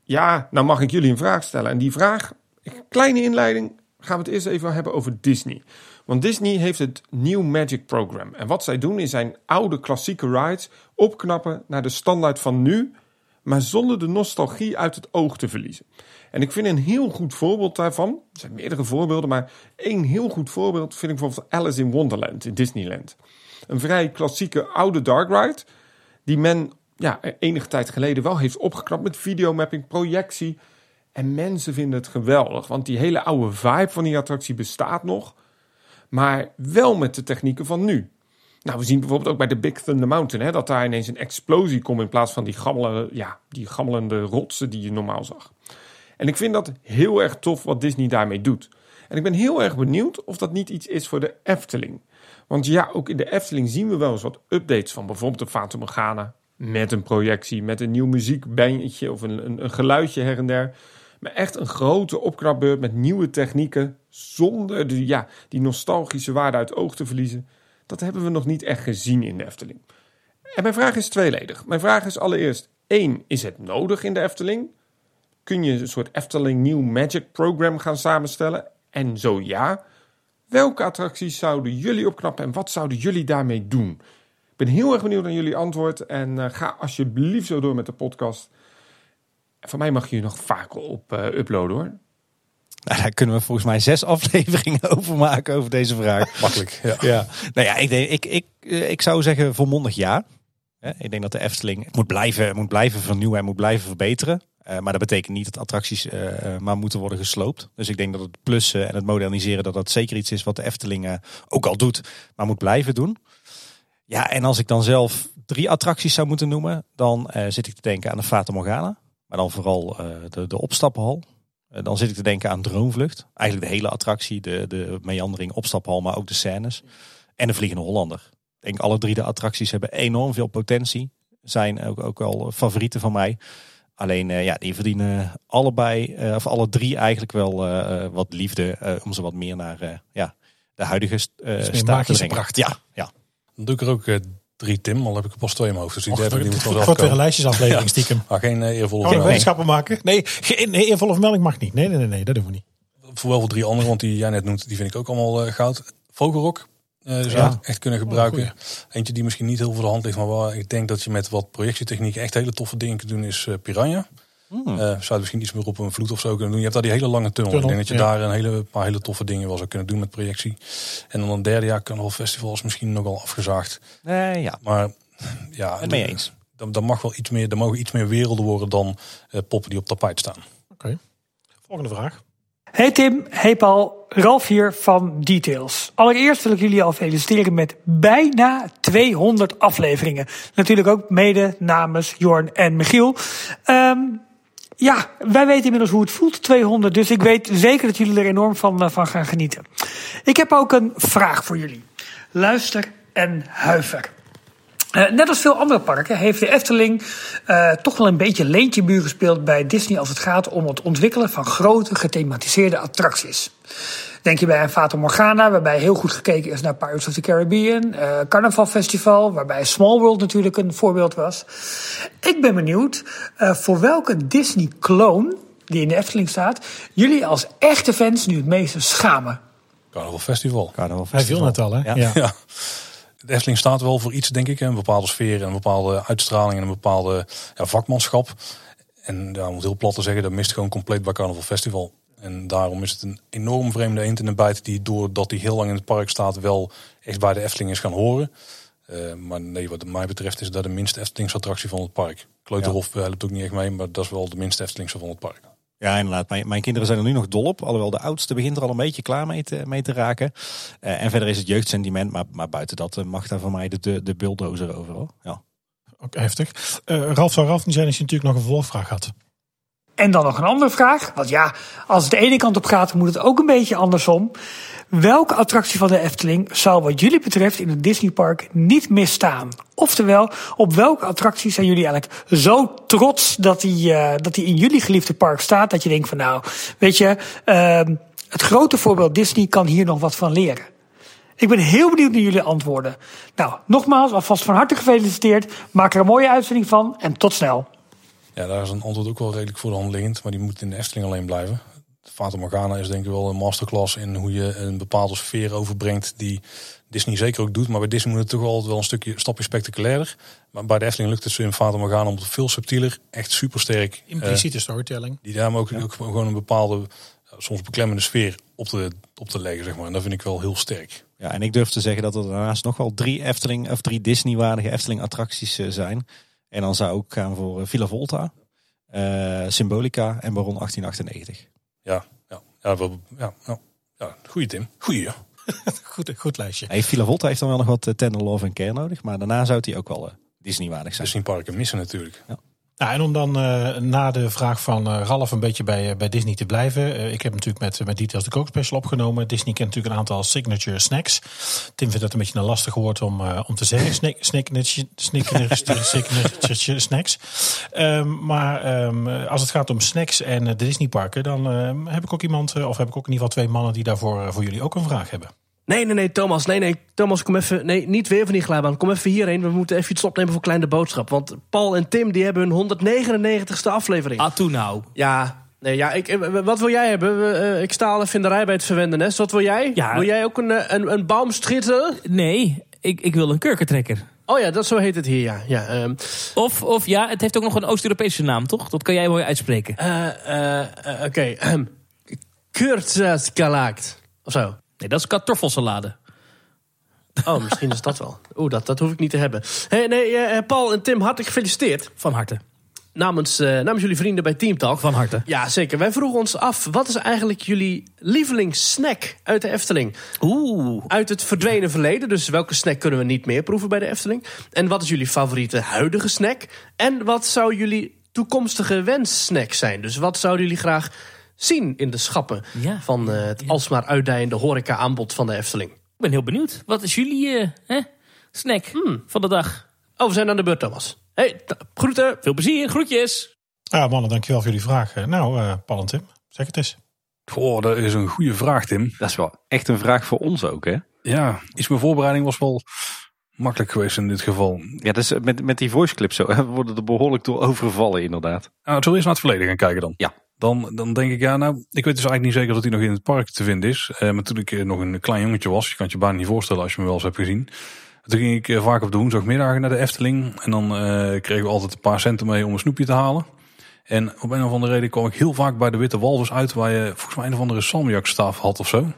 Ja, nou mag ik jullie een vraag stellen. En die vraag, een kleine inleiding, gaan we het eerst even hebben over Disney. Want Disney heeft het New Magic Program. En wat zij doen is zijn oude klassieke rides opknappen naar de standaard van nu, maar zonder de nostalgie uit het oog te verliezen. En ik vind een heel goed voorbeeld daarvan, er zijn meerdere voorbeelden, maar één heel goed voorbeeld vind ik bijvoorbeeld Alice in Wonderland in Disneyland. Een vrij klassieke oude dark ride, die men ja, enige tijd geleden wel heeft opgeknapt met videomapping, projectie. En mensen vinden het geweldig, want die hele oude vibe van die attractie bestaat nog, maar wel met de technieken van nu. Nou, we zien bijvoorbeeld ook bij de Big Thunder Mountain hè, dat daar ineens een explosie komt in plaats van die, gammele, ja, die gammelende rotsen die je normaal zag. En ik vind dat heel erg tof wat Disney daarmee doet. En ik ben heel erg benieuwd of dat niet iets is voor de Efteling. Want ja, ook in de Efteling zien we wel eens wat updates van bijvoorbeeld de Morgana. Met een projectie, met een nieuw muziekbandje of een, een, een geluidje her en der. Maar echt een grote opknapbeurt met nieuwe technieken. Zonder de, ja, die nostalgische waarde uit oog te verliezen. Dat hebben we nog niet echt gezien in de Efteling. En mijn vraag is tweeledig. Mijn vraag is allereerst: één, is het nodig in de Efteling? Kun je een soort Efteling New Magic Program gaan samenstellen? En zo ja, welke attracties zouden jullie opknappen en wat zouden jullie daarmee doen? Ik ben heel erg benieuwd naar jullie antwoord en eh, ga alsjeblieft zo door met de podcast. Voor mij mag je nog vaker op eh, uploaden hoor. Nou, daar kunnen we volgens mij zes *laughs* afleveringen over maken over deze vraag. *laughs* Makkelijk, ja. Ja. Nou ja, ik, denk, ik, ik, eh, ik zou zeggen volmondig ja. Ik denk dat de Efteling moet blijven, moet blijven vernieuwen en moet blijven verbeteren. Eh, maar dat betekent niet dat attracties maar moeten worden gesloopt. Dus ik denk dat het plussen en het moderniseren, dat dat zeker iets is wat de Efteling ook al doet, maar moet blijven doen. Ja, en als ik dan zelf drie attracties zou moeten noemen, dan zit ik te denken aan de Fata Morgana. Maar dan vooral eh, de, de opstappenhal. Eh, dan zit ik te denken aan Droomvlucht. Eigenlijk de hele attractie, de, de meandering, opstaphal, maar ook de scènes. En de Vliegende Hollander. Ik denk alle drie de attracties hebben enorm veel potentie. Zijn ook, ook al favorieten van mij. Alleen eh, ja, die verdienen allebei, eh, of alle drie eigenlijk wel eh, eh, wat liefde. eh, om ze wat meer naar eh, ja, de huidige eh meer staat te brengen. pracht. Ja, ja. Dan doe ik er ook drie Tim, al heb ik er pas twee in mijn hoofd. Dus die derde die moet wel wordt zelf weer een komen. lijstjesaflevering *laughs* Ja. stiekem. Maar geen eh, eervolle wetenschappen maken? Nee, geen eervolle vermelding mag niet. Nee, nee, nee, nee, dat doen we niet. Voor wel voor drie andere, want die jij net noemt, die vind ik ook allemaal eh, goud. Vogelrok eh, zou Ja. echt kunnen Oh, gebruiken. Eentje die misschien niet heel voor de hand ligt, maar waar ik denk dat je met wat projectietechniek echt hele toffe dingen kunt doen, is eh, Piranha. Hmm. Eh, zou je misschien iets meer op een vloed of zo kunnen doen. Je hebt daar die hele lange tunnel. Tunnel, ik denk dat je ja. daar een hele, paar hele toffe dingen wel zou kunnen doen met projectie. En dan een derde jaar Carnival Festival is misschien nogal afgezaagd. Nee, ja. Maar ja, Het mee eens. Dan, dan mag wel iets meer, er mogen iets meer werelden worden dan eh, poppen die op tapijt staan. Oké. Volgende vraag. Hey Tim, hey Paul, Ralf hier van Details. Allereerst wil ik jullie al feliciteren met bijna 200 afleveringen. Natuurlijk ook mede namens Jorn en Michiel. Ehm, ja, wij weten inmiddels hoe het voelt, 200. Dus ik weet zeker dat jullie er enorm van, eh, van gaan genieten. Ik heb ook een vraag voor jullie. Luister en huiver. Eh, net als veel andere parken heeft de Efteling eh, toch wel een beetje leentjebuur gespeeld bij Disney als het gaat om het ontwikkelen van grote gethematiseerde attracties. Denk je bij een Fata Morgana, waarbij heel goed gekeken is naar Pirates of the Caribbean. eh Carnaval Festival, waarbij Small World natuurlijk een voorbeeld was. Ik ben benieuwd eh, voor welke Disney-clone die in de Efteling staat, jullie als echte fans nu het meeste schamen. Carnaval Festival. Carnaval Hij viel net al, hè? Ja. Ja. Ja. *laughs* De Efteling staat wel voor iets, denk ik. Een bepaalde sfeer, een bepaalde uitstraling en een bepaalde ja, vakmanschap. En ja, om het heel plat te zeggen, dat mist gewoon compleet bij Carnaval Festival. En daarom is het een enorm vreemde eend in de bijt die doordat hij heel lang in het park staat wel echt bij de Efteling is gaan horen. Eh, maar nee, wat mij betreft is dat de minste Eftelings attractie van het park. Kleuterhof ja. helpt ook niet echt mee, maar dat is wel de minste Eftelingse van het park. Ja, inderdaad. Mijn, mijn kinderen zijn er nu nog dol op. Alhoewel de oudste begint er al een beetje klaar mee te, mee te raken. Eh, en verder is het jeugdsentiment. Maar, maar buiten dat eh, mag daar voor mij de, de, de bulldozer overal. Ja. Ook heftig. Eh, Ralf zou Ralf niet zijn als je natuurlijk nog een vervolgvraag had. En dan nog een andere vraag. Want ja, als het de ene kant op gaat, moet het ook een beetje andersom. Welke attractie van de Efteling zou wat jullie betreft in het Disneypark niet misstaan? Oftewel, op welke attractie zijn jullie eigenlijk zo trots dat die, uh, dat die in jullie geliefde park staat? Dat je denkt van nou, weet je, uh, het grote voorbeeld Disney kan hier nog wat van leren. Ik ben heel benieuwd naar jullie antwoorden. Nou, nogmaals, alvast van harte gefeliciteerd. Maak er een mooie uitzending van en tot snel. Ja, daar is een antwoord ook wel redelijk voor de hand liggend, maar die moet in de Efteling alleen blijven. Fata Morgana is denk ik wel een masterclass in hoe je een bepaalde sfeer overbrengt die Disney zeker ook doet. Maar bij Disney moet het toch altijd wel een stukje stapje spectaculairder. Maar bij de Efteling lukt het zo in Fata Morgana om het veel subtieler, echt super sterk. Impliciete uh, storytelling. Die daar ook, ja. ook gewoon een bepaalde, soms beklemmende sfeer op te, op te leggen, zeg maar. En dat vind ik wel heel sterk. Ja, en ik durf te zeggen dat er daarnaast nog wel drie Efteling of drie Disney-waardige Efteling attracties uh, zijn. En dan zou ik gaan voor uh, Villa Volta, uh, Symbolica en Baron 1898. Ja, ja, ja, wel, ja, ja, ja. goeie Tim. Goeie. Ja. *laughs* goed, goed lijstje. Hey, Villa Volta heeft dan wel nog wat uh, Tender Love en Care nodig. Maar daarna zou hij ook wel uh, Disney-waardig zijn. Disney parken missen natuurlijk. Ja. Nou, en om dan uh, na de vraag van uh, Ralf een beetje bij, bij Disney te blijven. Ik heb natuurlijk met, met Details de Coke Special opgenomen. Disney kent natuurlijk een aantal signature snacks. Tim vindt dat een beetje een lastig woord om, om te zeggen. Snack, *laughs* signature snacks. Um, maar um, als het gaat om snacks en de Disney parken, dan um, heb ik ook iemand, of heb ik ook in ieder geval twee mannen die daarvoor voor jullie ook een vraag hebben. Nee, nee, nee, Thomas. Nee, nee, Thomas, kom even. Nee, niet weer van die glijbaan. Kom even hierheen. We moeten even iets opnemen voor Kleine Boodschap. Want Paul en Tim die hebben hun 199ste aflevering. Ah, toen nou. Ja, nee, ja ik, wat wil jij hebben? Uh, ik sta al even in de rij bij het verwende nest. Wat wil jij? Ja. Wil jij ook een, een, een baumstritter? Nee, ik, ik wil een kurkentrekker. Oh ja, dat, zo heet het hier, ja. ja um. of, of ja, het heeft ook nog een Oost-Europese naam, toch? Dat kan jij mooi uitspreken. Uh, uh, Oké, okay. Kurtzgalaakt. Of zo. Nee, dat is kartoffelsalade. Oh, misschien is dat wel. Oeh, dat, dat hoef ik niet te hebben. Hey, nee, uh, Paul en Tim, hartelijk gefeliciteerd. Van harte. Namens, uh, namens jullie vrienden bij Team Talk. Van harte. Ja, zeker. Wij vroegen ons af, wat is eigenlijk jullie lievelingssnack uit de Efteling? Oeh. Uit het verdwenen verleden. Dus welke snack kunnen we niet meer proeven bij de Efteling? En wat is jullie favoriete huidige snack? En wat zou jullie toekomstige wenssnack zijn? Dus wat zouden jullie graag zien in de schappen ja. van uh, het ja. alsmaar uitdijende horeca-aanbod van de Efteling? Ik ben heel benieuwd. Wat is jullie uh, hè? snack hmm. van de dag? Oh, we zijn aan de beurt, Thomas. Hey, groeten. Veel plezier, groetjes. Ja, mannen, dankjewel voor jullie vraag. Nou, uh, Paul en Tim, zeg het eens. Goh, dat is een goede vraag, Tim. Dat is wel echt een vraag voor ons ook, hè? Ja, iets mijn voorbereiding was wel makkelijk geweest in dit geval. Ja, dus met, met die voice clip zo, we *laughs* worden er behoorlijk door overvallen, inderdaad. Nou, zullen we eens naar het verleden gaan kijken dan? Ja. Dan, dan denk ik, ja, nou, ik weet dus eigenlijk niet zeker dat hij nog in het park te vinden is. Uh, maar toen ik uh, nog een klein jongetje was, je kan het je bijna niet voorstellen als je me wel eens hebt gezien. Toen ging ik uh, vaak op de woensdagmiddagen naar de Efteling. En dan kregen we altijd een paar centen mee om een snoepje te halen. En op een of andere reden kwam ik heel vaak bij de Witte Walvis uit, waar je volgens mij een of andere salmiakstaaf had of zo.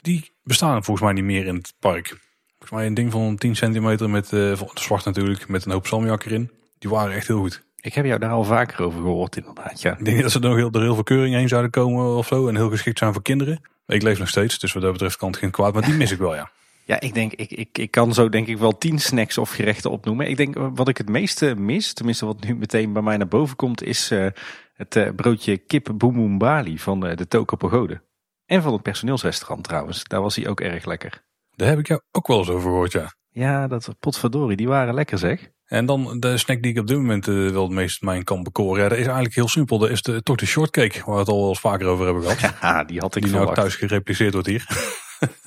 Die bestaan volgens mij niet meer in het park. Volgens mij een ding van 10 centimeter met, zwart natuurlijk, met een hoop salmiak erin. Die waren echt heel goed. Ik heb jou daar al vaker over gehoord, inderdaad. Ja. Ik denk dat ze er nog heel, door heel veel keuring heen zouden komen of zo. En heel geschikt zijn voor kinderen. Ik leef nog steeds, dus wat dat betreft kan het geen kwaad. Maar die mis ik wel, ja. Ja, ik denk, ik, ik, ik kan zo denk ik wel tien snacks of gerechten opnoemen. Ik denk wat ik het meeste mis, tenminste wat nu meteen bij mij naar boven komt, is uh, het uh, broodje kip boem bali van uh, de Toko Pagode. En van het personeelsrestaurant trouwens. Daar was hij ook erg lekker. Daar heb ik jou ook wel eens over gehoord, ja. Ja, dat potverdorie, die waren lekker zeg. En dan de snack die ik op dit moment eh, wel het meest mijn kan bekoren. Ja, dat is eigenlijk heel simpel. Dat is de, toch de shortcake, waar we het al wel eens vaker over hebben gehad. *laughs* Ja, die had ik die nou thuis gerepliceerd wordt hier. *laughs*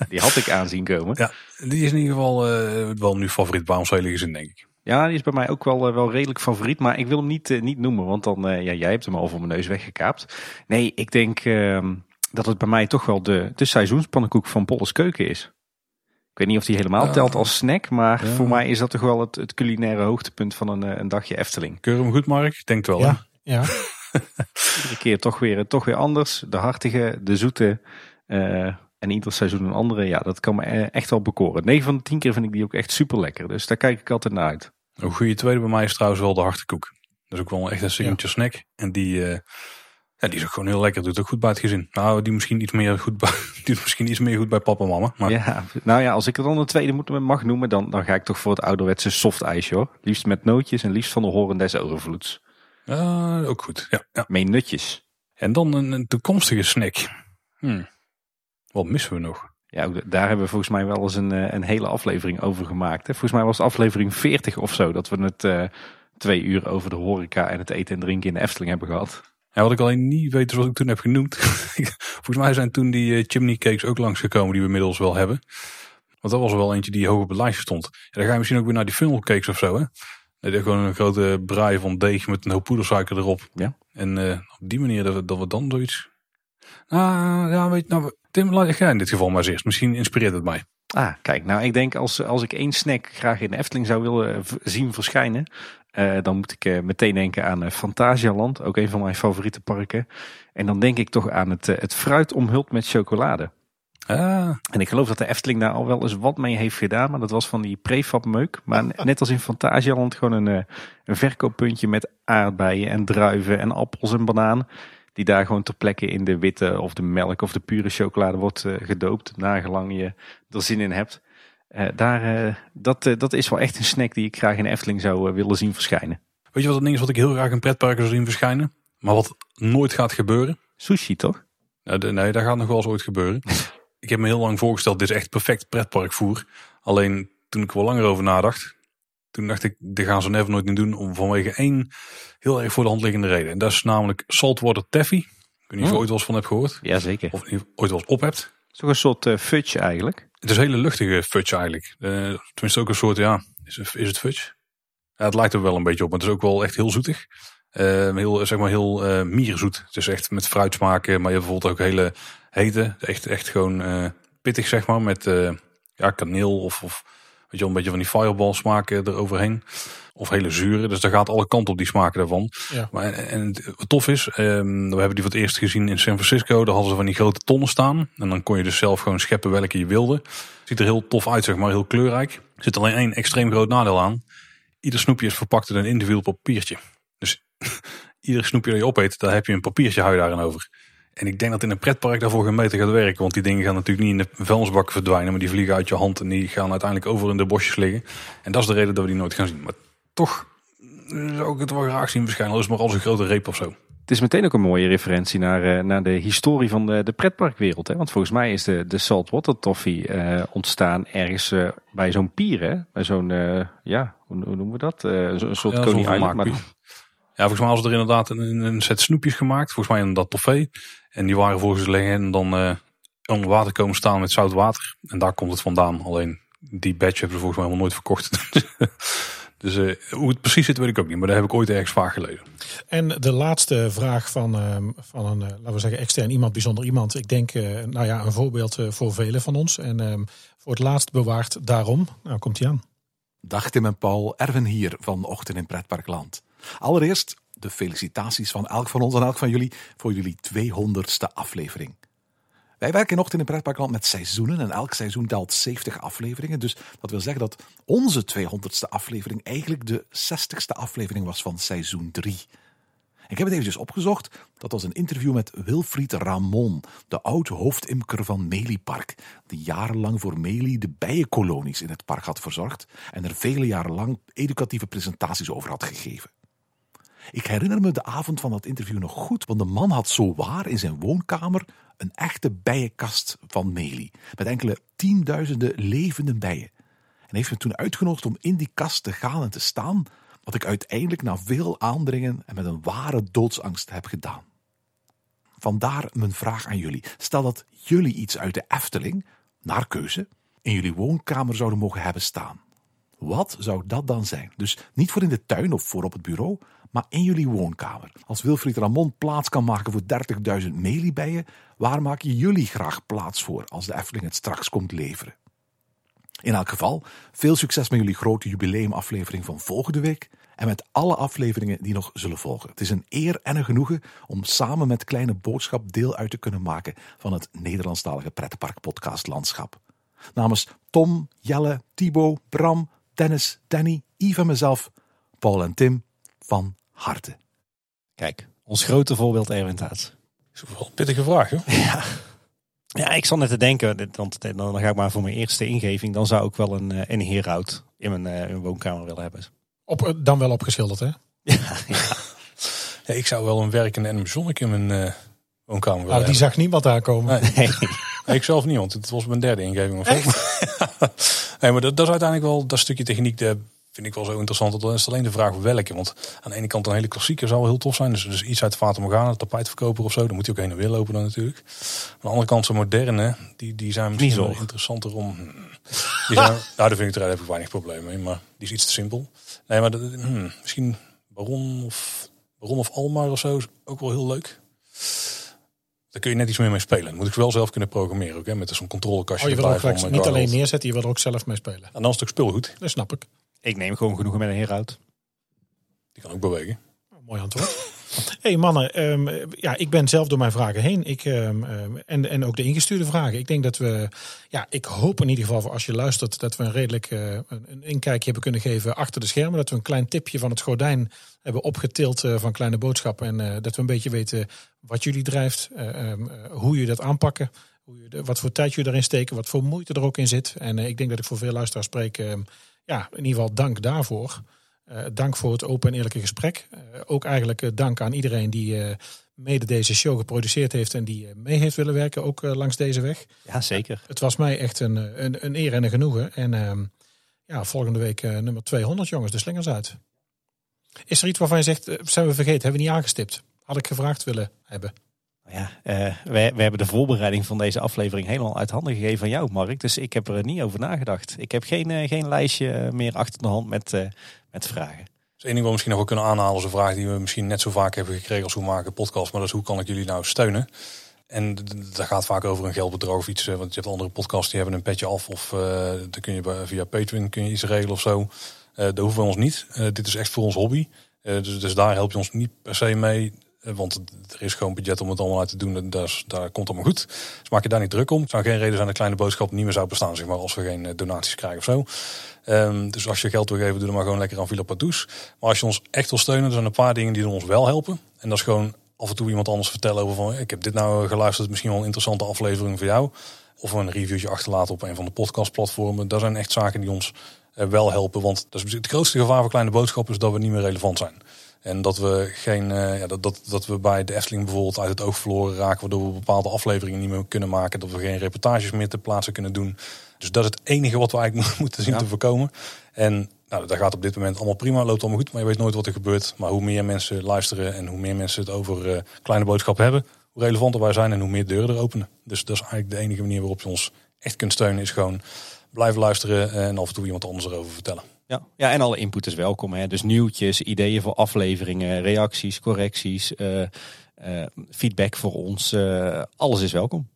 Die had ik aanzien komen. Ja, die is in ieder geval eh, wel nu favoriet bij ons hele gezin, denk ik. Ja, die is bij mij ook wel, eh, wel redelijk favoriet. Maar ik wil hem niet, niet noemen, want dan, ja, jij hebt hem al voor mijn neus weggekaapt. Nee, ik denk ehm, dat het bij mij toch wel de, de seizoenspannenkoek van Polles Keuken is. Ik weet niet of die helemaal Ja. telt als snack, maar Ja. voor mij is dat toch wel het, het culinaire hoogtepunt van een, eh, een dagje Efteling. Keur hem goed, Mark? Denkt wel. hè? Ja, ja. *laughs* Iedere keer toch weer, toch weer anders. De hartige, de zoete eh, en ieder seizoen een andere. Ja, dat kan me eh, echt wel bekoren. 9 van de 10 keer vind ik die ook echt super lekker. Dus daar kijk ik altijd naar uit. Een goede tweede bij mij is trouwens wel de hartekoek. Dat is ook wel echt een signature snack. En die, eh, ja, die is ook gewoon heel lekker. Doet ook goed bij het gezin. Nou, die misschien iets meer goed bij, *laughs* die doet misschien iets meer goed bij papa en mama. Maar Ja, nou ja, als ik er dan een tweede moet, mag noemen, dan, dan ga ik toch voor het ouderwetse soft ijsje hoor. Liefst met nootjes en liefst van de horen des overvloeds. ja, ook goed. Ja, ja. Nutjes. En dan een, een toekomstige snack. Hm. Wat missen we nog? Ja, daar hebben we volgens mij wel eens een, eh, een hele aflevering over gemaakt. Hè. Volgens mij was het aflevering 40 of zo, dat we het eh, twee uur over de horeca en het eten en drinken in de Efteling hebben gehad. Ja, wat ik alleen niet weet is wat ik toen heb genoemd. *laughs* Volgens mij zijn toen die eh, chimney cakes ook langsgekomen die we inmiddels wel hebben. Want dat was wel eentje die hoog op het lijstje stond. Ja, dan ga je misschien ook weer naar die funnel cakes of zo, hè? Nee, dat is gewoon een grote braai van deeg met een hoop poedersuiker erop. Ja. En eh, op die manier dat we, dat we dan zoiets... Ah, ja, weet je, nou, Tim, laat jij in dit geval maar eens eerst. Misschien inspireert het mij. Ah, kijk, nou ik denk als, als ik één snack graag in de Efteling zou willen eh, zien verschijnen, eh, dan moet ik eh, meteen denken aan eh, Fantasialand, ook een van mijn favoriete parken. En dan denk ik toch aan het, het fruit omhuld met chocolade. Ah, En ik geloof dat de Efteling daar al wel eens wat mee heeft gedaan, maar dat was van die prefab meuk. Maar ne- net als in Fantasialand gewoon een, een verkooppuntje met aardbeien en druiven en appels en banaan. Die daar gewoon ter plekke in de witte of de melk of de pure chocolade wordt gedoopt. Nagelang je er zin in hebt. Eh, daar, eh, dat, eh, dat is wel echt een snack die ik graag in Efteling zou willen zien verschijnen. weet je wat het ding is wat ik heel graag in pretparken zou zien verschijnen? Maar wat nooit gaat gebeuren? Sushi toch? Nou, de- nee, dat gaat nog wel eens ooit gebeuren. *laughs* ik heb me heel lang voorgesteld, dit is echt perfect pretparkvoer. Alleen toen ik er wel langer over nadacht, toen dacht ik, dit gaan ze never nooit niet doen. Om vanwege één heel erg voor de hand liggende reden. En dat is namelijk saltwater taffy. Ik weet niet of je Oh. ooit wel eens van hebt gehoord. Jazeker. Of ooit wel eens op hebt. Het is toch een soort fudge eigenlijk. Het is hele luchtige fudge eigenlijk. Eh, tenminste ook een soort, ja, is is het fudge? Ja, het lijkt er wel een beetje op, maar het is ook wel echt heel zoetig. Eh, heel, zeg maar heel eh mierzoet. Het is echt met fruitsmaken, maar je hebt bijvoorbeeld ook hele hete. Echt, echt gewoon eh, pittig zeg maar, met ja, kaneel of, of weet je wel, een beetje van die fireball smaken eroverheen. Of hele zure, dus daar gaat alle kanten op die smaken daarvan. Ja. Maar, en het tof is, ehm, we hebben die voor het eerst gezien in San Francisco. Daar hadden ze van die grote tonnen staan. En dan kon je dus zelf gewoon scheppen welke je wilde. Ziet er heel tof uit, zeg maar, heel kleurrijk. Er zit alleen één extreem groot nadeel aan. Ieder snoepje is verpakt in een individueel papiertje. Dus *laughs* ieder snoepje dat je opeet, daar heb je een papiertje hou je daarin over. En ik denk dat in een pretpark daarvoor geen meter gaat werken. Want die dingen gaan natuurlijk niet in de vuilnisbak verdwijnen. Maar die vliegen uit je hand en die gaan uiteindelijk over in de bosjes liggen. En dat is de reden dat we die nooit gaan zien. Maar toch zou ik het wel graag zien verschijnen. Al is het maar als een grote reep of zo. Het is meteen ook een mooie referentie naar, eh, naar de historie van de, de pretparkwereld. Hè? Want volgens mij is de, de saltwater toffee eh, ontstaan ergens eh, bij zo'n pier. Hè? Bij zo'n, eh, ja, hoe, hoe noemen we dat? Eh, een soort Ja, Coney zo'n Island. Maar, vermaakpier. Ja, volgens mij was er inderdaad een, een set snoepjes gemaakt. Volgens mij inderdaad toffee. En die waren volgens de legende dan eh onder water komen staan met zout water. En daar komt het vandaan. Alleen die batch hebben ze volgens mij helemaal nooit verkocht. *laughs* dus eh, hoe het precies zit weet ik ook niet. Maar daar heb ik ooit ergens vaak gelezen. En de laatste vraag van, ehm, van een, eh, laten we zeggen, extern iemand, bijzonder iemand. Ik denk, eh, nou ja, een voorbeeld eh, voor velen van ons. En ehm, voor het laatst bewaard daarom. Nou, komt hij aan. Dag Tim en Paul, Erwin hier van Ochtend in Pretparkland. Allereerst de felicitaties van elk van ons en elk van jullie voor jullie 200ste aflevering. Wij werken in Ochtend in Pretparkland met seizoenen en elk seizoen telt 70 afleveringen. Dus dat wil zeggen dat onze 200ste aflevering eigenlijk de 60ste aflevering was van seizoen 3. Ik heb het eventjes opgezocht. Dat was een interview met Wilfried Ramon, de oud-hoofdimker van Meliepark, die jarenlang voor Melie de bijenkolonies in het park had verzorgd en er vele jaren lang educatieve presentaties over had gegeven. Ik herinner me de avond van dat interview nog goed, want de man had zo waar in zijn woonkamer een echte bijenkast van Melie, met enkele tienduizenden levende bijen. En heeft me toen uitgenodigd om in die kast te gaan en te staan. Wat ik uiteindelijk na veel aandringen en met een ware doodsangst heb gedaan. Vandaar mijn vraag aan jullie. Stel dat jullie iets uit de Efteling, naar keuze, in jullie woonkamer zouden mogen hebben staan. Wat zou dat dan zijn? Dus niet voor in de tuin of voor op het bureau, maar in jullie woonkamer. Als Wilfried Ramon plaats kan maken voor 30.000 meliebijen, waar maken jullie graag plaats voor als de Efteling het straks komt leveren? In elk geval, veel succes met jullie grote jubileumaflevering van volgende week en met alle afleveringen die nog zullen volgen. Het is een eer en een genoegen om samen met Kleine Boodschap deel uit te kunnen maken van het Nederlandstalige landschap. Namens Tom, Jelle, Thibaut, Bram, Dennis, Danny, Yves en mezelf, Paul en Tim, van harte. Kijk, ons grote voorbeeld Erwin Taats. is wel een pittige vraag, hoor. Ja. Ja, ik zat net te denken, want dan ga ik maar voor mijn eerste ingeving. Dan zou ik wel een, eh, een heerhout in mijn, eh, in mijn woonkamer willen hebben. Op, eh, dan wel opgeschilderd, hè? Ja, *laughs* ik zou wel een werkende animatronic in mijn eh, woonkamer willen Nou, die hebben. zag niemand aankomen. Nee. Nee, ik zelf niet, want het was mijn derde ingeving. Of zo. *laughs* nee, maar dat, dat is uiteindelijk wel, dat stukje techniek, dat vind ik wel zo interessant. Dat is alleen de vraag welke. Want aan de ene kant een hele klassieke zou wel heel tof zijn. Dus, dus iets uit Fata Morgana, tapijtverkoper of zo. Dan moet je ook heen en weer lopen dan natuurlijk. Aan de andere kant, zo'n moderne, die, die zijn misschien wel interessanter om... Die zijn, *laughs* nou, daar vind ik er ik weinig probleem mee. Maar die is iets te simpel. Nee, maar dat, hmm, misschien Baron of, Baron of Almar of zo is ook wel heel leuk. Daar kun je net iets meer mee spelen. Dan moet ik wel zelf kunnen programmeren. Ook, hè, met zo'n controlekastje Oh, je wil ook van, niet eh, alleen neerzetten, je wil er ook zelf mee spelen. En dan is het ook speelgoed. Dat snap ik. Ik neem gewoon genoegen met een heerhout. Die kan ook bewegen. Mooi antwoord. *laughs* hey mannen, ehm, ja, ik ben zelf door mijn vragen heen. Ik, ehm, ehm, en, en ook de ingestuurde vragen. Ik denk dat we, ja, ik hoop in ieder geval voor als je luistert, dat we een redelijk eh, een, een inkijkje hebben kunnen geven achter de schermen. Dat we een klein tipje van het gordijn hebben opgetild eh, van kleine boodschappen. En eh, dat we een beetje weten wat jullie drijft, eh, ehm, eh, hoe jullie dat aanpakken. Hoe je, de- wat voor tijd jullie erin steken, wat voor moeite er ook in zit. En eh, ik denk dat ik voor veel luisteraars spreek. Ja, in ieder geval dank daarvoor. Eh, dank voor het open en eerlijke gesprek. Eh, ook eigenlijk eh, dank aan iedereen die mede deze show geproduceerd heeft en die mee heeft willen werken, ook langs deze weg. Ja, zeker. Het was mij echt een, een, een eer en een genoegen. En ehm, ja, volgende week nummer 200, jongens, de slingers uit. Is er iets waarvan je zegt, zijn we vergeten, hebben we niet aangestipt? Had ik gevraagd willen hebben. Ja, eh, we, we hebben de voorbereiding van deze aflevering helemaal uit handen gegeven van jou, Mark. Dus ik heb er niet over nagedacht. Ik heb geen, eh, geen lijstje eh, meer achter de hand met, eh, met vragen. Dus één ding wat we misschien nog wel kunnen aanhalen is een vraag die we misschien net zo vaak hebben gekregen als hoe maken podcast. Maar dat is hoe kan ik jullie nou steunen? En dat gaat vaak over een geldbedrag of iets. Want je hebt andere podcasts die hebben een petje af. Of dan kun je via Patreon kun je iets regelen of zo. Dat hoeven we ons niet. Dit is echt voor ons hobby. Dus, dus daar help je ons niet per se mee. Eh, want er is gewoon budget om het allemaal uit te doen. En daar, komt allemaal goed. Dus maak je daar niet druk om. Het zou geen reden zijn dat kleine boodschap niet meer zou bestaan. Zeg maar, als we geen eh, donaties krijgen of zo. Ehm, dus als je geld wil geven, doe dan maar gewoon lekker aan Villa Pardoes. Maar als je ons echt wil steunen, er zijn een paar dingen die ons wel helpen. En dat is gewoon af en toe iemand anders vertellen over van... ik heb dit nou geluisterd, misschien wel een interessante aflevering voor jou. Of een reviewtje achterlaten op een van de podcastplatformen. Dat zijn echt zaken die ons eh, wel helpen. Want dat is het grootste gevaar voor kleine boodschappen is dat we niet meer relevant zijn. En dat we, geen, eh, ja, dat, dat, dat we bij de Efteling bijvoorbeeld uit het oog verloren raken. Waardoor we bepaalde afleveringen niet meer kunnen maken. Dat we geen reportages meer ter plaatse kunnen doen. Dus dat is het enige wat we eigenlijk *laughs* moeten zien te voorkomen. En nou, dat gaat op dit moment allemaal prima. Loopt allemaal goed, maar je weet nooit wat er gebeurt. Maar hoe meer mensen luisteren en hoe meer mensen het over eh, kleine boodschappen hebben. Hoe relevanter wij zijn en hoe meer deuren er openen. Dus dat is eigenlijk de enige manier waarop je ons echt kunt steunen. Is gewoon blijven luisteren en af en toe iemand anders erover vertellen. Ja, ja en alle input is welkom. Hè? Dus nieuwtjes, ideeën voor afleveringen, reacties, correcties, eh, eh, feedback voor ons. eh, alles is welkom.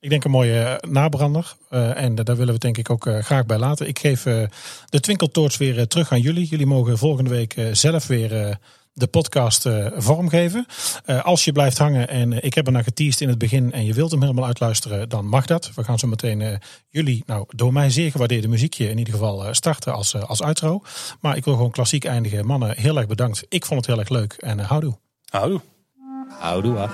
Ik denk een mooie nabrander. En daar willen we denk ik ook graag bij laten. Ik geef de Twinkeltoorts weer terug aan jullie. Jullie mogen volgende week zelf weer de podcast eh, vormgeven. Eh, als je blijft hangen en eh, ik heb er naar geteased in het begin en je wilt hem helemaal uitluisteren, dan mag dat. We gaan zo meteen eh, jullie, nou door mij zeer gewaardeerde muziekje in ieder geval starten als, als outro. Maar ik wil gewoon klassiek eindigen. Mannen, heel erg bedankt. Ik vond het heel erg leuk en houdoe. Houdoe. Houdoe.